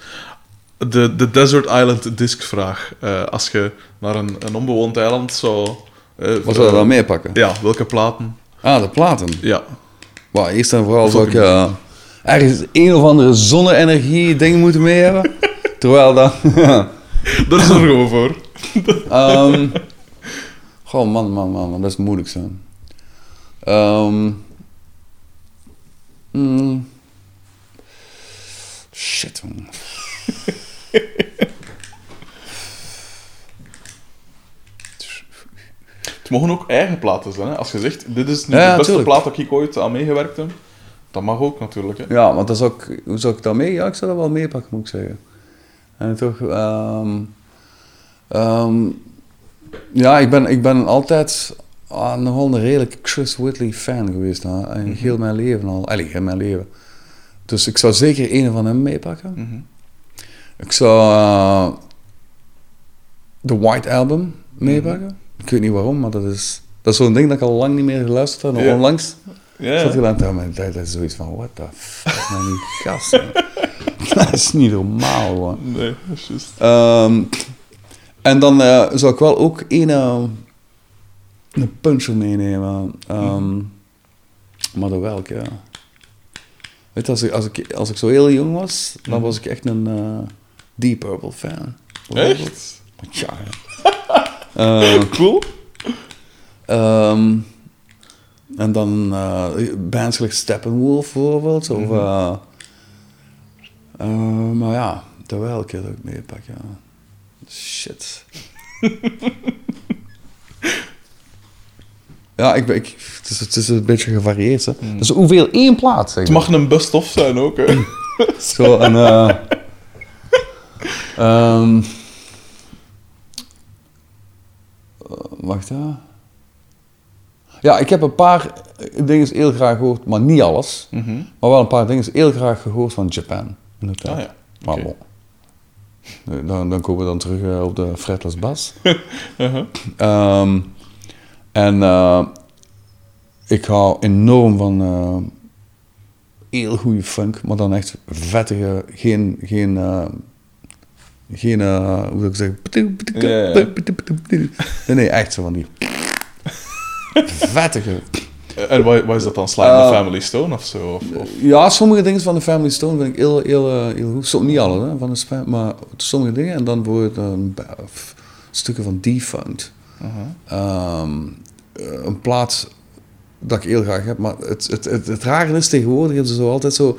De, de Desert Island Disc-vraag. Eh, als je naar een, een onbewoond eiland zou... eh, Wat zou je dan meepakken? Ja, welke platen? Ah, de platen. Ja. Maar eerst en vooral zou ik eh, ergens een of andere zonne-energie ding moeten mee hebben. Terwijl dan. Daar is er gewoon voor. Ehm goh, man, man, man, man, dat is moeilijk zo. Ehm mm, shit, man. Het mogen ook eigen platen zijn. Hè? Als je zegt, dit is nu Ja, de beste tuurlijk. plaat dat ik ooit aan meegewerkt heb. Dat mag ook natuurlijk. Hè? Ja, want dat zou ik, hoe zou ik dat mee? Ja, ik zou dat wel meepakken, moet ik zeggen. En toch, ehm, ehm, ja, ik ben, ik ben altijd ah, nogal een redelijk Chris Whitley fan geweest. Hè. En heel mijn leven al. Heel mijn leven. Dus ik zou zeker een van hem meepakken. Mhm. Ik zou eh, The White Album meepakken. Ik weet niet waarom, maar dat is, dat is zo'n ding dat ik al lang niet meer geluisterd heb. Nog onlangs Ja. zat ik aan het tijd is zoiets van, what the fuck, man, die gast. man. dat is niet normaal, gewoon. Nee, dat is juist. Ehm, en dan eh, zou ik wel ook een, eh, een puncher meenemen. Ehm, Maar de welke, ja. Weet je, als ik, als, ik, als ik zo heel jong was, dan was ik echt een eh, Deep Purple fan. Echt? Ja, ja. Eh, Cool. Ehm, en dan eh bands gelijk Steppenwolf bijvoorbeeld. Of, eh, eh, maar ja, de welke dat ik meepak, ja. Shit. ja, ik, ben- ik, het, is, het is een beetje gevarieerd. Hè. Dus hoeveel? één plaat, zeg Het mag een best-of zijn ook, hè. Zo, en... eh, wacht, hè. Ja, ik heb een paar dingen heel graag gehoord, maar niet alles. Mhm. Maar wel een paar dingen heel graag gehoord van Japan. In de tijd. Ah ja, Maar bon. Dan, dan komen we dan terug eh, op de fretless bas. Uh-huh. Ehm, en eh, ik hou enorm van eh, heel goede funk, maar dan echt vettige, geen, geen, eh, geen eh, hoe zou ik zeggen, Ja, ja. nee, nee, echt zo van die vettige. En wat, wat is dat dan? Slime Eh, the Family Stone of zo? Of, of? Ja, sommige dingen van de Family Stone vind ik heel, heel, eh, heel goed. Niet alle hè, van de spam, maar sommige dingen. En dan bijvoorbeeld een stukken van Defunct. Ehm, eh, een plaat dat ik heel graag heb. Maar het, het, het, het rare is tegenwoordig, zo altijd zo...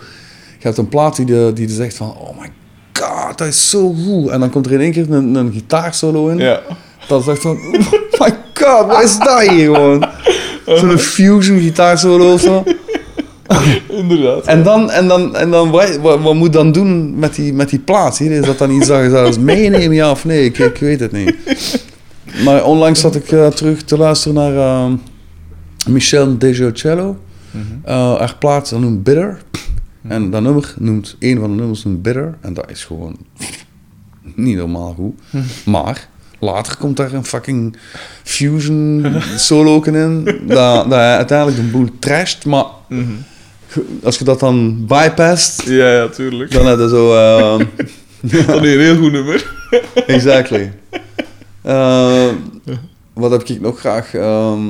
Je hebt een plaat die, de, die zegt van... Oh my god, dat is zo goed. En dan komt er in één keer een, een gitaarsolo in. Ja. Dat is echt van... Oh my god, wat is dat hier gewoon? Zo'n fusion gitaarsolo of zo. Inderdaad. En dan, en dan, en dan wat, wat, moet dan doen met die, met die plaat? Hier? Is dat dan iets dat je zelfs meenemen, ja of nee? Ik, ik weet het niet. Maar onlangs zat ik eh, terug te luisteren naar eh, Michelle Dejocello. Eh haar plaat dat noemt Bitter. En dat nummer noemt, een van de nummers noemt Bitter. En dat is gewoon niet normaal goed. Maar later komt daar een fucking fusion solo in. Dat, dat hij uiteindelijk de boel trasht. Maar als je dat dan bypast, Ja, ja, tuurlijk. dan heb je zo... Dat is een heel goed nummer. exactly. Eh, wat heb ik nog graag? ehm,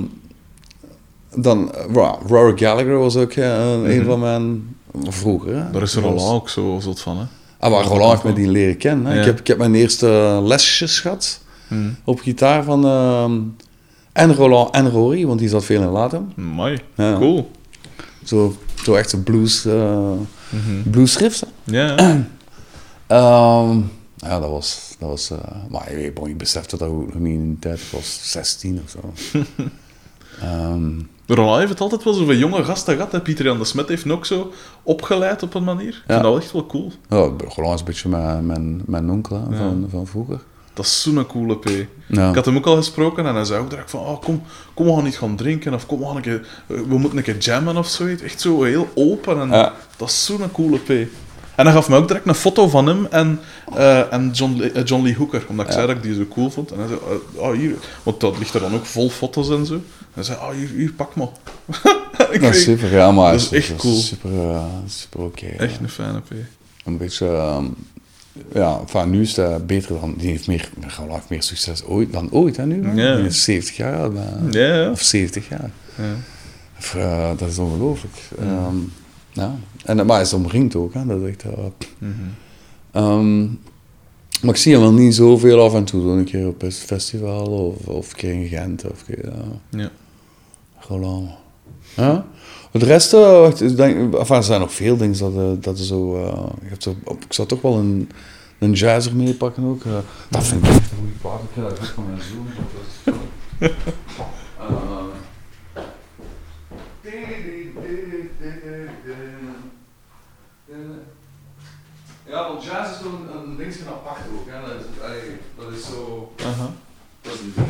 dan, uh, Rory Gallagher was ook eh, een van mijn... Vroeger, hè? Daar is was- Roland ook zo zot van, hè. Ah, maar Roland heeft me die leren kennen. Hè? Ja. Ik, heb, ik heb mijn eerste lesjes gehad Hmm. op gitaar van... ehm, en Roland en Rory, want die zat veel in Latem. Mooi. Ja. Cool. Zo, zo echt een blues, blues riffs, hè. Ja, ja. Ehm, ja, dat was... Dat was eh, maar je, bon, je besefte dat ook nog niet in tijd. Ik was 16 of zo. Ehm, Roland heeft het altijd wel zo van jonge gasten gehad. Hè. Pieter Jan de Smet heeft ook zo opgeleid op een manier. Ik vind dat wel echt wel cool. ja, Roland is een beetje mijn, mijn, mijn onkel hè, van, van vroeger. Dat is zo'n coole P. Ja. Ik had hem ook al gesproken en hij zei ook direct van, oh, kom, kom, we gaan niet gaan drinken of kom, we, gaan een keer, eh, we moeten een keer jammen of zoiets. Echt zo heel open en Ja. dat is zo'n coole P. En hij gaf me ook direct een foto van hem en, eh, en John, Lee- eh, John Lee Hooker, omdat ik zei dat ik die zo cool vond. En hij zei, oh, hier, want dat ligt er dan ook vol foto's en zo. En hij zei, oh, hier, hier pak ik Dat is super, ja, maar dat is echt dat cool. Super, super oké. Echt een fijne P. Een beetje, ehm, ja, van nu is het beter dan, die heeft meer, heeft meer succes ooit, dan ooit, hè, nu. Ja. Die is 70 jaar, of 70 jaar. Of, dat is ongelooflijk. Ehm, ja. En, maar hij is omringd ook, hè. Dat is echt, eh, Mhm. Ehm, maar ik zie hem wel niet zoveel af en toe. Een keer op een festival of, of een keer in Gent. Of keer, ja, ja. Ja? Voor de rest, eh, wacht, ik denk, enfin, er zijn nog veel dingen dat, eh, dat zo... eh, je hebt zo ik zou toch wel een, een jazzer meepakken ook. eh. dat vind ik echt een goede plaat. Ik dat van mijn zoon. Eh. Ja, want jazz is toch een, een ding van apart ook. Hè? Dat, is, allee, dat is zo... Aha. Dat is een ding.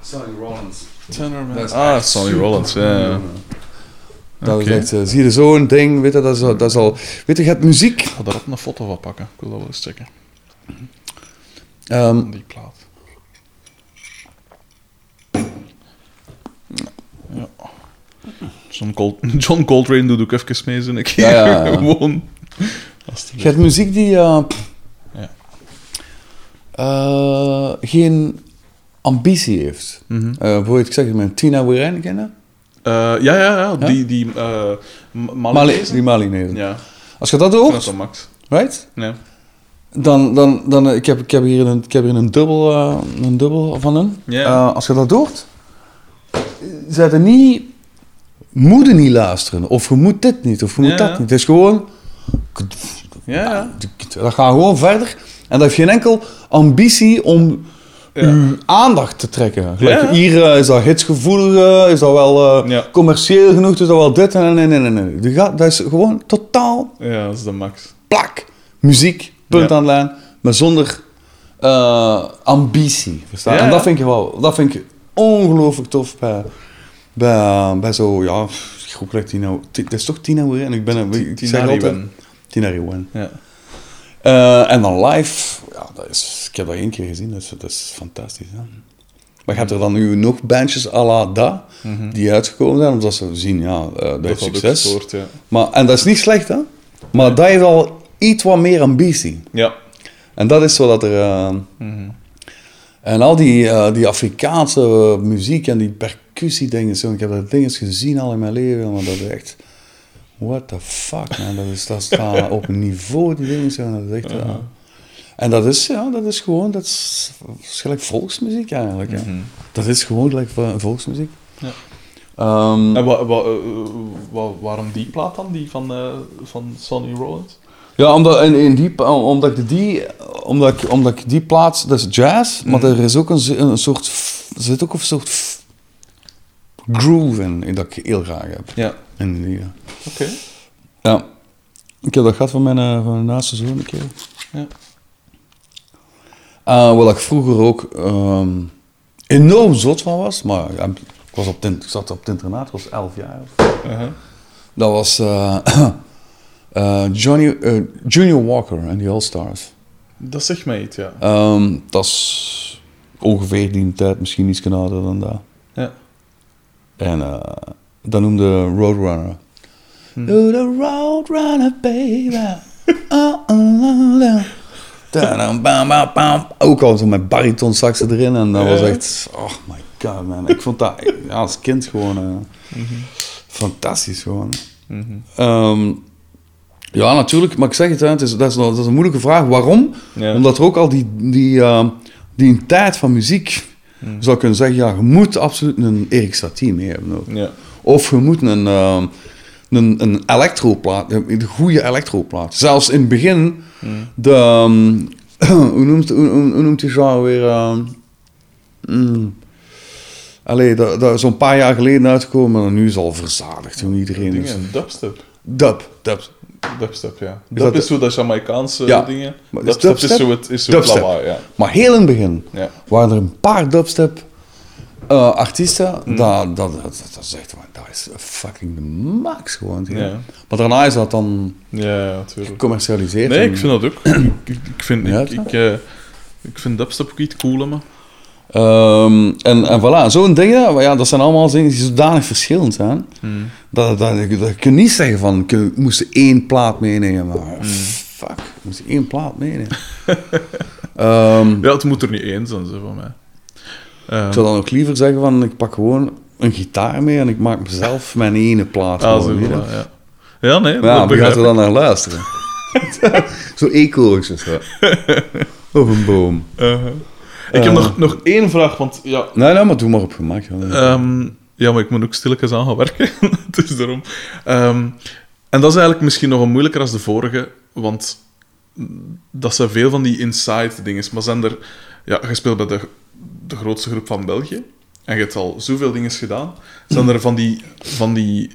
Sonny Rollins. Ah, Sonny. Rollins, ja. Dat is echt, eh, zie je zo'n ding, weet je, dat is, al- dat is al, weet je, je hebt muziek. Ik ga daar ook een foto van pakken. Ik wil dat wel eens checken. Ehm, Die plaat. John, Col John Coltrane doet ook even mee, zin ik. Ja, ja, ja. Gewoon. je hebt muziek die eh, Ja. eh, geen ambitie heeft. Mhm. Eh, bijvoorbeeld, ik zeg het met Tina Wiren kennen? Eh, ja, ja, ja. Die, die uh, Mali, die Malinezen. Ja, Als je dat dat is hoort, Max. right? Ja. Dan, dan, dan ik, heb, ik, heb hier een, ik heb hier een dubbel, een dubbel van. Ja. Eh, als je dat hoort, ze er niet, moeten niet luisteren. Of je moet dit niet, of je moet dat niet. Het is gewoon, Ja, ja. dat gaat gewoon verder. En dat heeft geen enkel ambitie om uw aandacht te trekken. Gelijk. Hier eh, is dat hitsgevoelig, eh, is dat wel eh, commercieel genoeg, is dat wel dit en nee, nee, nee. nee. Die gaat, dat is gewoon totaal Ja, dat is de Max. plak. Muziek, punt aan de lijn, maar zonder ambitie. Verstaan? En dat vind ik wel, dat vind ik ongelooflijk tof bij, bij, bij zo, ja, ik hoop dat is toch Tina en ik ben ik zeg altijd. Tina. Ja. Eh, en dan live, ja, dat is, ik heb dat één keer gezien, dat is, dat is fantastisch. Hè? Maar je hebt er dan nu nog bandjes à la da, die uitgekomen zijn, omdat ze zien, ja, eh, dat Dat ook succes. ja. Maar, en dat is niet slecht, hè? Maar dat heeft al iets wat meer ambitie. Ja. En dat is zo dat er... eh, En al die, eh, die Afrikaanse eh, muziek en die percussiedingen, zo, ik heb dat dingen gezien al in mijn leven, maar dat is echt... What the fuck, man. Dat, is, dat staat op een niveau, die dingen zo. Dat is echt... en dat is, ja, dat is gewoon, dat is, dat is gelijk volksmuziek eigenlijk. hè. Dat is gewoon gelijk vo- volksmuziek. Ja. Ehm, En wa, wa, eh, wa- waarom die plaat dan, die van, van Sonny Rollins? Ja, omdat, in, in die, omdat, ik die, omdat, ik, omdat ik die plaats, dat is jazz, maar er is ook een, een soort, er zit ook een soort groove in, dat ik heel graag heb. Ja. In die, ja. Oké. ja. Ik heb dat gehad van mijn, eh, van mijn naaste zoon een keer. Ja. Uh, wat ik vroeger ook ehm, enorm zot van was, maar ja, ik, was op in- ik zat op het internaat, ik was 11 jaar. Uh-huh. Dat was eh, eh, Johnny, eh, Junior Walker en die All Stars. Dat zegt mij iets, ja. Ehm, dat is ongeveer die tijd, misschien iets ouder dan dat. Ja. En eh dat noemde Roadrunner. Hm. Do the Roadrunner, baby. Oh, oh, oh. Ook al zo met bariton sax erin. En dat was echt... Oh my god, man. Ik vond dat ja, als kind gewoon... Mhm. Fantastisch gewoon. Ehm, ja, natuurlijk. Maar ik zeg het, hè, het is, dat, is, nog- dat is een moeilijke vraag. Waarom? Ja. Omdat er ook al die, die, ehm, die een tijd van muziek... Zou kunnen zeggen, ja, je moet absoluut een Erik Satie mee hebben. ook. Ja. Of je moet een, ehm een, een elektroplaat, een goede elektroplaat. Zelfs in het begin, de, ehm, hoe, noemt, hoe, hoe, noemt die genre weer? mm, allee, dat, dat is zo'n paar jaar geleden uitgekomen en nu is het al verzadigd. Toen iedereen is, dubstep. dub, dub. Dubstep, ja. Is Dub dat is de- zo dat Jamaicaanse Ja. dingen. Maar is Dubstep is zo het, is zo Dubstep. lawaai, ja. Maar heel in het begin Ja. waren er een paar dubstep eh, artiesten. Mm. Dat, dat, dat, dat is echt, dat is fucking de max gewoon. ja. Maar daarna is dat dan Ja, gecommercialiseerd. Nee, en- ik vind dat ook. ik, ik, vind, ik, ik, eh, ik vind dubstep ook iets cool, maar. Ehm, en, en voilà, zo'n dingen, maar ja, dat zijn allemaal dingen die zodanig verschillend zijn. Hmm. Dat, dat, dat, dat kun je niet zeggen van, ik moest één plaat meenemen. Maar fuck, ik moest één plaat meenemen. Ja, het moet er niet één zijn, zo van mij. Ehm, ik zou dan ook liever zeggen van, ik pak gewoon een gitaar mee en ik maak mezelf mijn ene plaat. ah, zo, gewoon, je. voilà, ja. ja, nee, Ja, dat gaat er dan naar luisteren? zo ecootjes. Zo. Of een boom. Uh-huh. Ik heb Eh. nog, nog één vraag, want ja, Nee, nee, maar doe maar op gemak. joh. Ehm, ja, maar ik moet ook stilletjes aan gaan werken. dus daarom. Ehm, en dat is eigenlijk misschien nog een moeilijker als de vorige, want dat zijn veel van die inside dingen. Maar zijn er... Ja, je speelt bij de, de grootste groep van België en je hebt al zoveel dingen gedaan. Zijn er van die, van die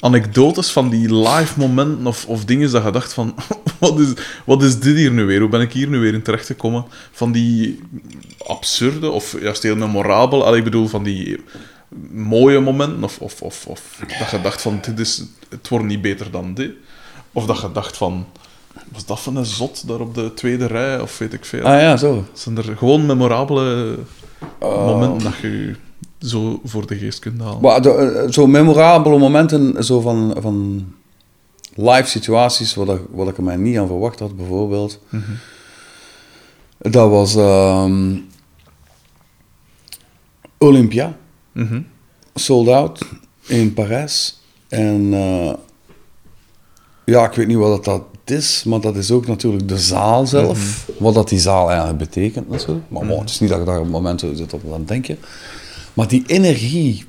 anekdotes van die live momenten of, of dingen dat je dacht van... wat, is, wat is dit hier nu weer? Hoe ben ik hier nu weer in terechtgekomen? Van die absurde of juist heel memorabel... Allee, ik bedoel, van die mooie momenten of, of, of, of dat je dacht van dit is, het wordt niet beter dan dit. Of dat je dacht van... Was dat van een zot daar op de tweede rij? Of weet ik veel. Ah ja, zo. Zijn er gewoon memorabele momenten dat je zo voor de geest kunt halen? Maar de, eh, zo memorabele momenten zo van, van live situaties, wat ik, wat ik er mij niet aan verwacht had, bijvoorbeeld. Dat was ehm, Olympia, Mhm. sold out in Parijs. En eh, ja, ik weet niet wat dat is, maar dat is ook natuurlijk de zaal zelf. Wat dat die zaal eigenlijk betekent natuurlijk. Maar het is niet dat ik daar op het moment zo zit op aan denken. Maar die energie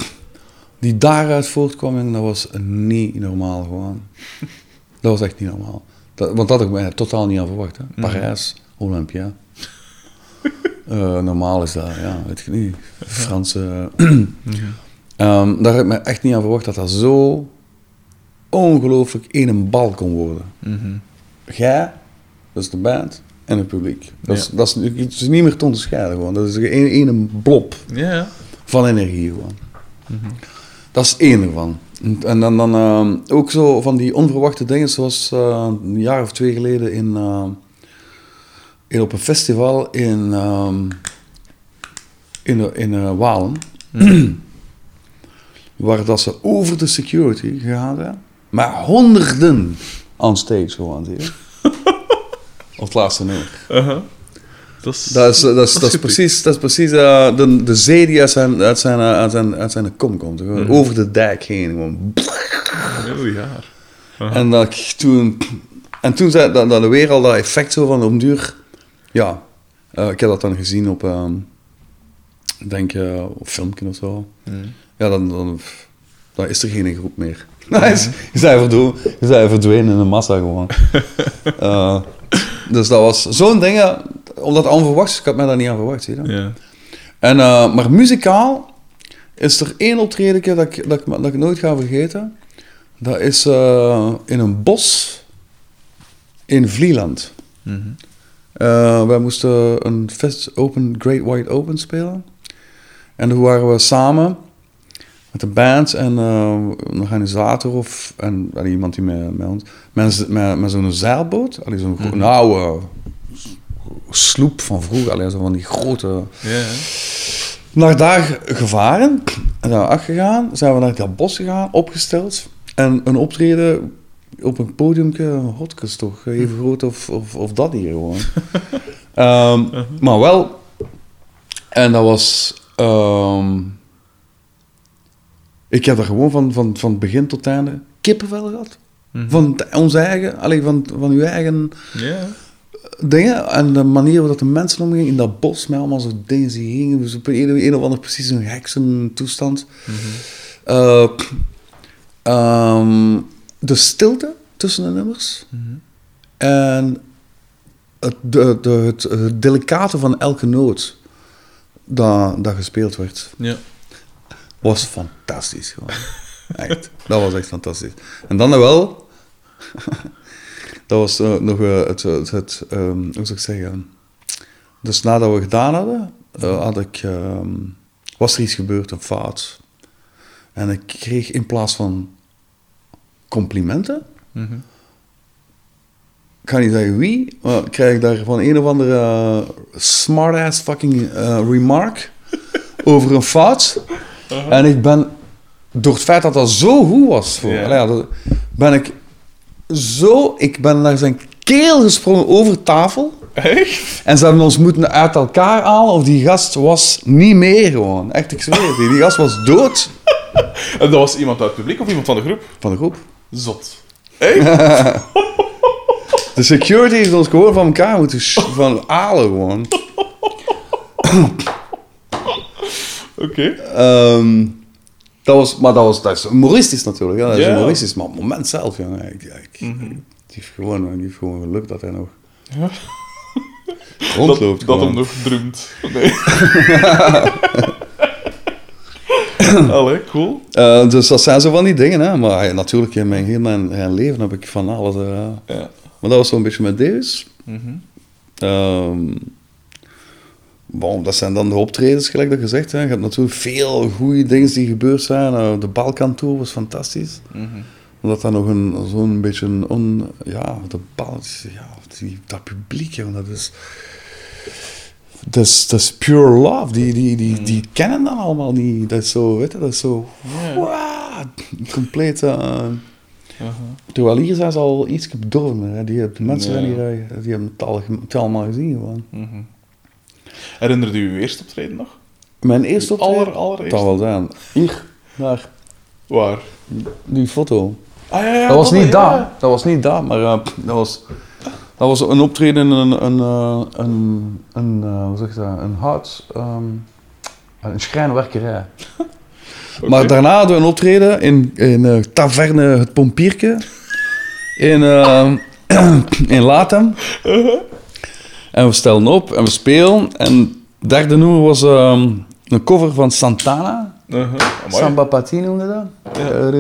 die daaruit voortkwam, dat was niet normaal gewoon. Dat was echt niet normaal. Dat, want dat had ik mij totaal niet aan verwacht. Hè. Parijs, Olympia. Eh, normaal is dat, ja, weet je niet. Franse... Ehm, daar heb ik me echt niet aan verwacht dat dat zo ongelooflijk in een bal kon worden. Mhm. Jij, dat is de band, en het publiek. Dat is, dat is, het is niet meer te onderscheiden gewoon. Dat is een, een blob Ja, ja. Van energie gewoon. Dat is één ervan. En- dan, dan ehm, ook zo van die onverwachte dingen, zoals eh, een jaar of twee geleden in, eh, in op een festival in, ehm, in, in eh, Walen. waar dat ze over de security gegaan zijn. Maar honderden on stage gewoon. Op het laatste nummer. Uh-huh. Dat is, Dat is, dat is, dat is, precies, dat is precies eh, de, de zee die uit zijn, uit zijn, eh, uit zijn, uit zijn kom komt. Gewoon Over de dijk heen. Gewoon. heel jaar. En, dat ik toen, en toen zei dat, dat weer al dat effect zo van om duur. Ja, eh, ik heb dat dan gezien op, ik denk eh, op filmpje of zo. Ja, dan, dan, dan is er geen groep meer. Is, je zijn verdwenen, verdwenen in de massa gewoon. Eh, dus dat was zo'n ding, omdat het onverwachts, ik had mij daar niet aan verwacht, zie je dat? Ja. En, eh, maar muzikaal is er één optreden dat ik, dat, ik, dat ik nooit ga vergeten. Dat is eh, in een bos in Vlieland. Mhm. Eh, wij moesten een fest open, Great White Open spelen. En toen waren we samen met de band en een organisator of en, iemand die met, met ons... Met, met, met zo'n zeilboot, zo'n gro- een oude sloep van vroeger, allee, zo van die grote Ja, naar daar gevaren en daar afgegaan. Zijn we naar dat bos gegaan, opgesteld. En een optreden op een podiumke, hotkes toch, even groot of, of, of dat hier gewoon. Ehm, Maar wel, en dat was... ehm, ik heb er gewoon van, van, van begin tot einde kippenvel gehad. Van t- ons eigen, alleen van, van uw eigen Ja. Dingen en de manier waarop de mensen omgingen in dat bos met allemaal zo dingen die gingen, dus op een, een of ander precies een heksen toestand. Eh, ehm, de stilte tussen de nummers en het, de, de, het, het delicate van elke noot dat, dat gespeeld werd, Ja. was fantastisch gewoon. Echt, dat was echt fantastisch. En dan wel, dat was eh, nog eh, het, het, het ehm, hoe zou ik zeggen, dus nadat we gedaan hadden, eh, had ik, ehm, was er iets gebeurd, een fout. En ik kreeg in plaats van complimenten, Mhm. ik ga niet zeggen wie, maar krijg ik daar van een of andere smart-ass fucking remark over een fout. En ik ben, door het feit dat dat zo goed was, voor. Allee, dat- ben ik zo, ik ben naar zijn keel gesprongen over tafel. Echt? En ze hebben ons moeten uit elkaar halen, of die gast was niet meer gewoon. Echt, ik zweer het die gast was dood En dat was iemand uit het publiek of iemand van de groep? van de groep. Zot. Echt? De security heeft ons gewoon van elkaar moeten van halen gewoon. Oké. Ehm, dat was, maar dat, was, dat is humoristisch natuurlijk. Ja, dat is Ja. humoristisch. Maar op het moment zelf, jongen. Ik, ik, die, heeft gewoon, heeft gewoon geluk dat hij nog Ja. rondloopt. Dat, dat hem nog drumt. Nee. Allee, cool. Eh, dus dat zijn zo van die dingen, hè. Maar ja, natuurlijk, in mijn heel mijn, mijn leven heb ik van alles... Ja. maar dat was zo'n beetje met. Mhm. Ehm, bon, dat zijn dan de optredens, gelijk dat gezegd. Hè. Je hebt natuurlijk veel goede dingen die gebeurd zijn. Eh, de Balkan Tour was fantastisch. Mhm. Omdat dat nog een, zo'n beetje een... On, ja, de bal, ja, die, dat publiek, joh, dat is... Dat is, dat is pure love. Die, die, die, die kennen dat allemaal niet. Dat is zo, weet je, dat is zo... Ja. Wow, compleet... Aha. Terwijl hier zijn ze al iets bedorven. Hè. Die, mensen Ja. zijn hier, eh, die hebben het, al, het allemaal gezien gewoon. Mhm. Herinnerde u uw eerste optreden nog? Mijn eerste optreden? aller, allereerste? Dat wel zijn. Hier, daar, Waar? die foto. Ah, ja, ja, Dat was niet ja. daar. Dat was niet daar, maar eh, dat, was, dat was een optreden in een, een, eh, een, een, eh, hoe zeg je dat, een hout, ehm, een schrijnwerkerij. Oké. Maar daarna hadden we een optreden in, in eh, Taverne Het Pompierke in, in Latem. En we stellen op en we spelen. En het derde nummer was ehm, een cover van Santana. Amai. Samba Pati noemde dat. Ja.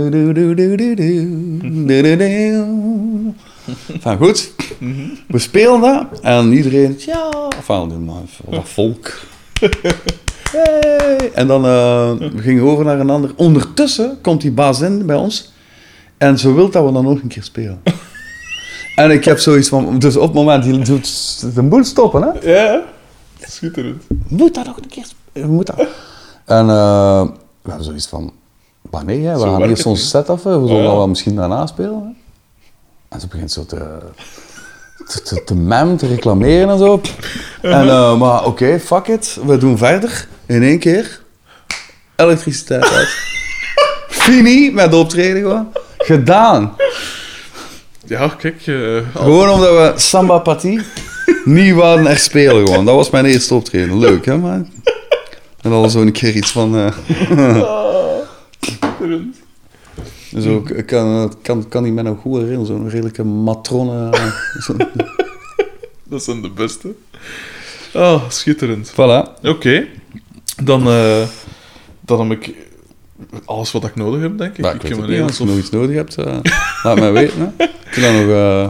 Van goed, we spelen dat en iedereen, ja, van dat volk. Hey. En dan eh, we gingen we over naar een ander. Ondertussen komt die baas in bij ons en ze wil dat we dan nog een keer spelen. En ik heb zoiets van, dus op het moment, die doet de boel stoppen, hè? Ja, schitterend. moet dat nog een keer spelen? Moet dat? En eh, we hebben zoiets van, nee, hè, we Zo gaan eerst niet. set af, we zullen Ja. dat wel misschien daarna spelen. Hè. En ze begint zo te, te, te, te mem, te reclameren en zo. En, eh, maar oké, fuck it, we doen verder. In één keer, elektriciteit uit. Fini met de optreden gewoon. Gedaan. Ja, kijk. eh, Gewoon omdat we Samba Pati niet wouden echt spelen gewoon. Dat was mijn eerste optreden. Leuk, hè, man? En dan zo een keer iets van... eh, schitterend. zo, ik kan, kan, kan die mij nog goed herinneren. Zo'n redelijke matrone. eh, zo. Dat zijn de beste. Oh, schitterend. Voilà. Oké. Dan, eh, dan heb ik alles wat ik nodig heb, denk ik. Ik weet het niet, als je nog iets nodig hebt, eh, laat mij weten. Hè. Ik kan dan nog... eh,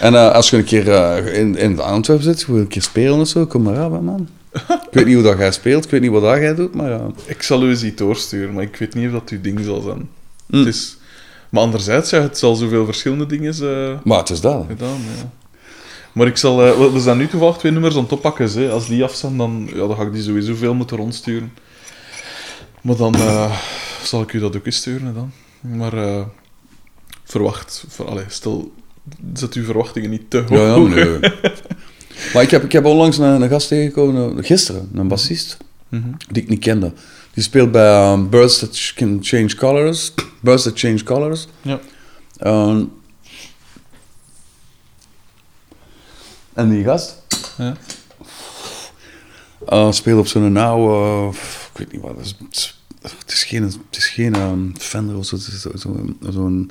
En eh, als je een keer in, in Antwerpen zit, wil je een keer spelen of zo, kom maar hè, man. Ik weet niet hoe dat jij speelt, ik weet niet wat dat jij doet, maar. Ik zal u eens iets doorsturen, maar ik weet niet of dat uw ding zal zijn. Hm. Het is... Maar anderzijds, ja, het zal zoveel verschillende dingen Maar het is dat. gedaan, ja. Maar ik zal... we zijn nu toevallig twee nummers aan het oppakken, hè. Als die af zijn, dan, ja, dan ga ik die sowieso veel moeten rondsturen. Maar dan eh, zal ik u dat ook eens sturen, dan. Maar eh, verwacht... Voor, allee, stel... Zet uw verwachtingen niet te hoog. Ja, ja, nee. maar ik heb, ik heb onlangs een, een gast tegengekomen, eh, gisteren, een bassist, Mhm. die ik niet kende. Die speelt bij um, Birds That Can Change Colors. Birds That Change Colors. Ja. En die gast Ja. speelt op zo'n oude, ik weet niet wat, het is, het is geen, het is geen ehm, Fender of zo, het is zo- zo- zo'n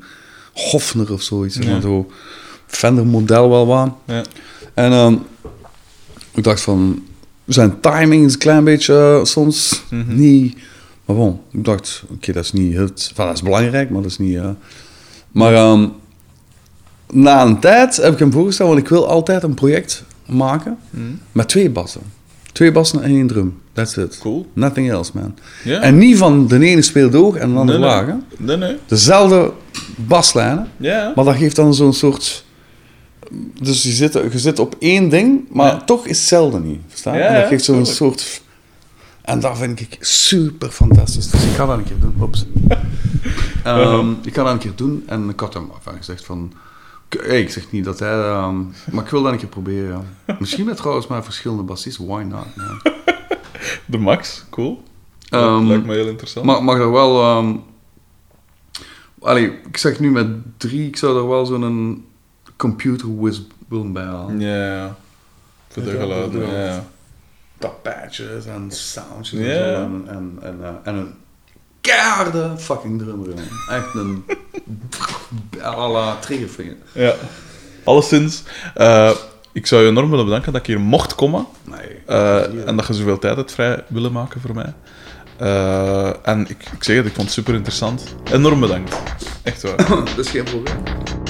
Hofner of zoiets. Ja. maar, Zo Fender model wel wat. Ja. En ehm, ik dacht van, zijn timing is een klein beetje eh, soms Mhm. niet... Maar bon, ik dacht, oké, dat is niet het... Van, dat is belangrijk, maar dat is niet... eh. Maar ehm, na een tijd heb ik hem voorgesteld, want ik wil altijd een project maken Mhm. met twee bassen. Twee bassen en één drum. That's it. Cool. Nothing else, man. En niet van de ene speelt hoog en de andere Nee, laag. Nee, nee. Dezelfde baslijnen. Ja. Maar dat geeft dan zo'n soort... Dus je zit, je zit op één ding, maar Ja. toch is hetzelfde niet. Verstaan? Ja, en dat geeft zo'n soort... En dat vind ik super fantastisch. Dus ik ga dat een keer doen. Ops. Ehm, ik ga dat een keer doen. En ik had hem enfin, gezegd van... ik zeg niet dat hij... ehm, maar ik wil dat een keer proberen. ja. Misschien met trouwens maar verschillende bassisten. Why not? ja. De Max, cool. Dat Ehm, lijkt me heel interessant. Maar mag er wel... ehm allee, ik zeg nu met drie, ik zou er wel zo'n computer whiz willen bij halen. Ja. Voor de geluiden, ja. Tapijtjes en soundjes en zo. En, en, en, eh, en een keiharde fucking drummer. Echt een... à la triggervinger. Ja. Alleszins, eh, ik zou je enorm willen bedanken dat ik hier mocht komen. Nee. eh, en dat je zoveel tijd hebt vrij willen maken voor mij. Eh, en ik, ik zeg het, ik vond het super interessant. Enorm bedankt. Echt waar. dat is geen probleem.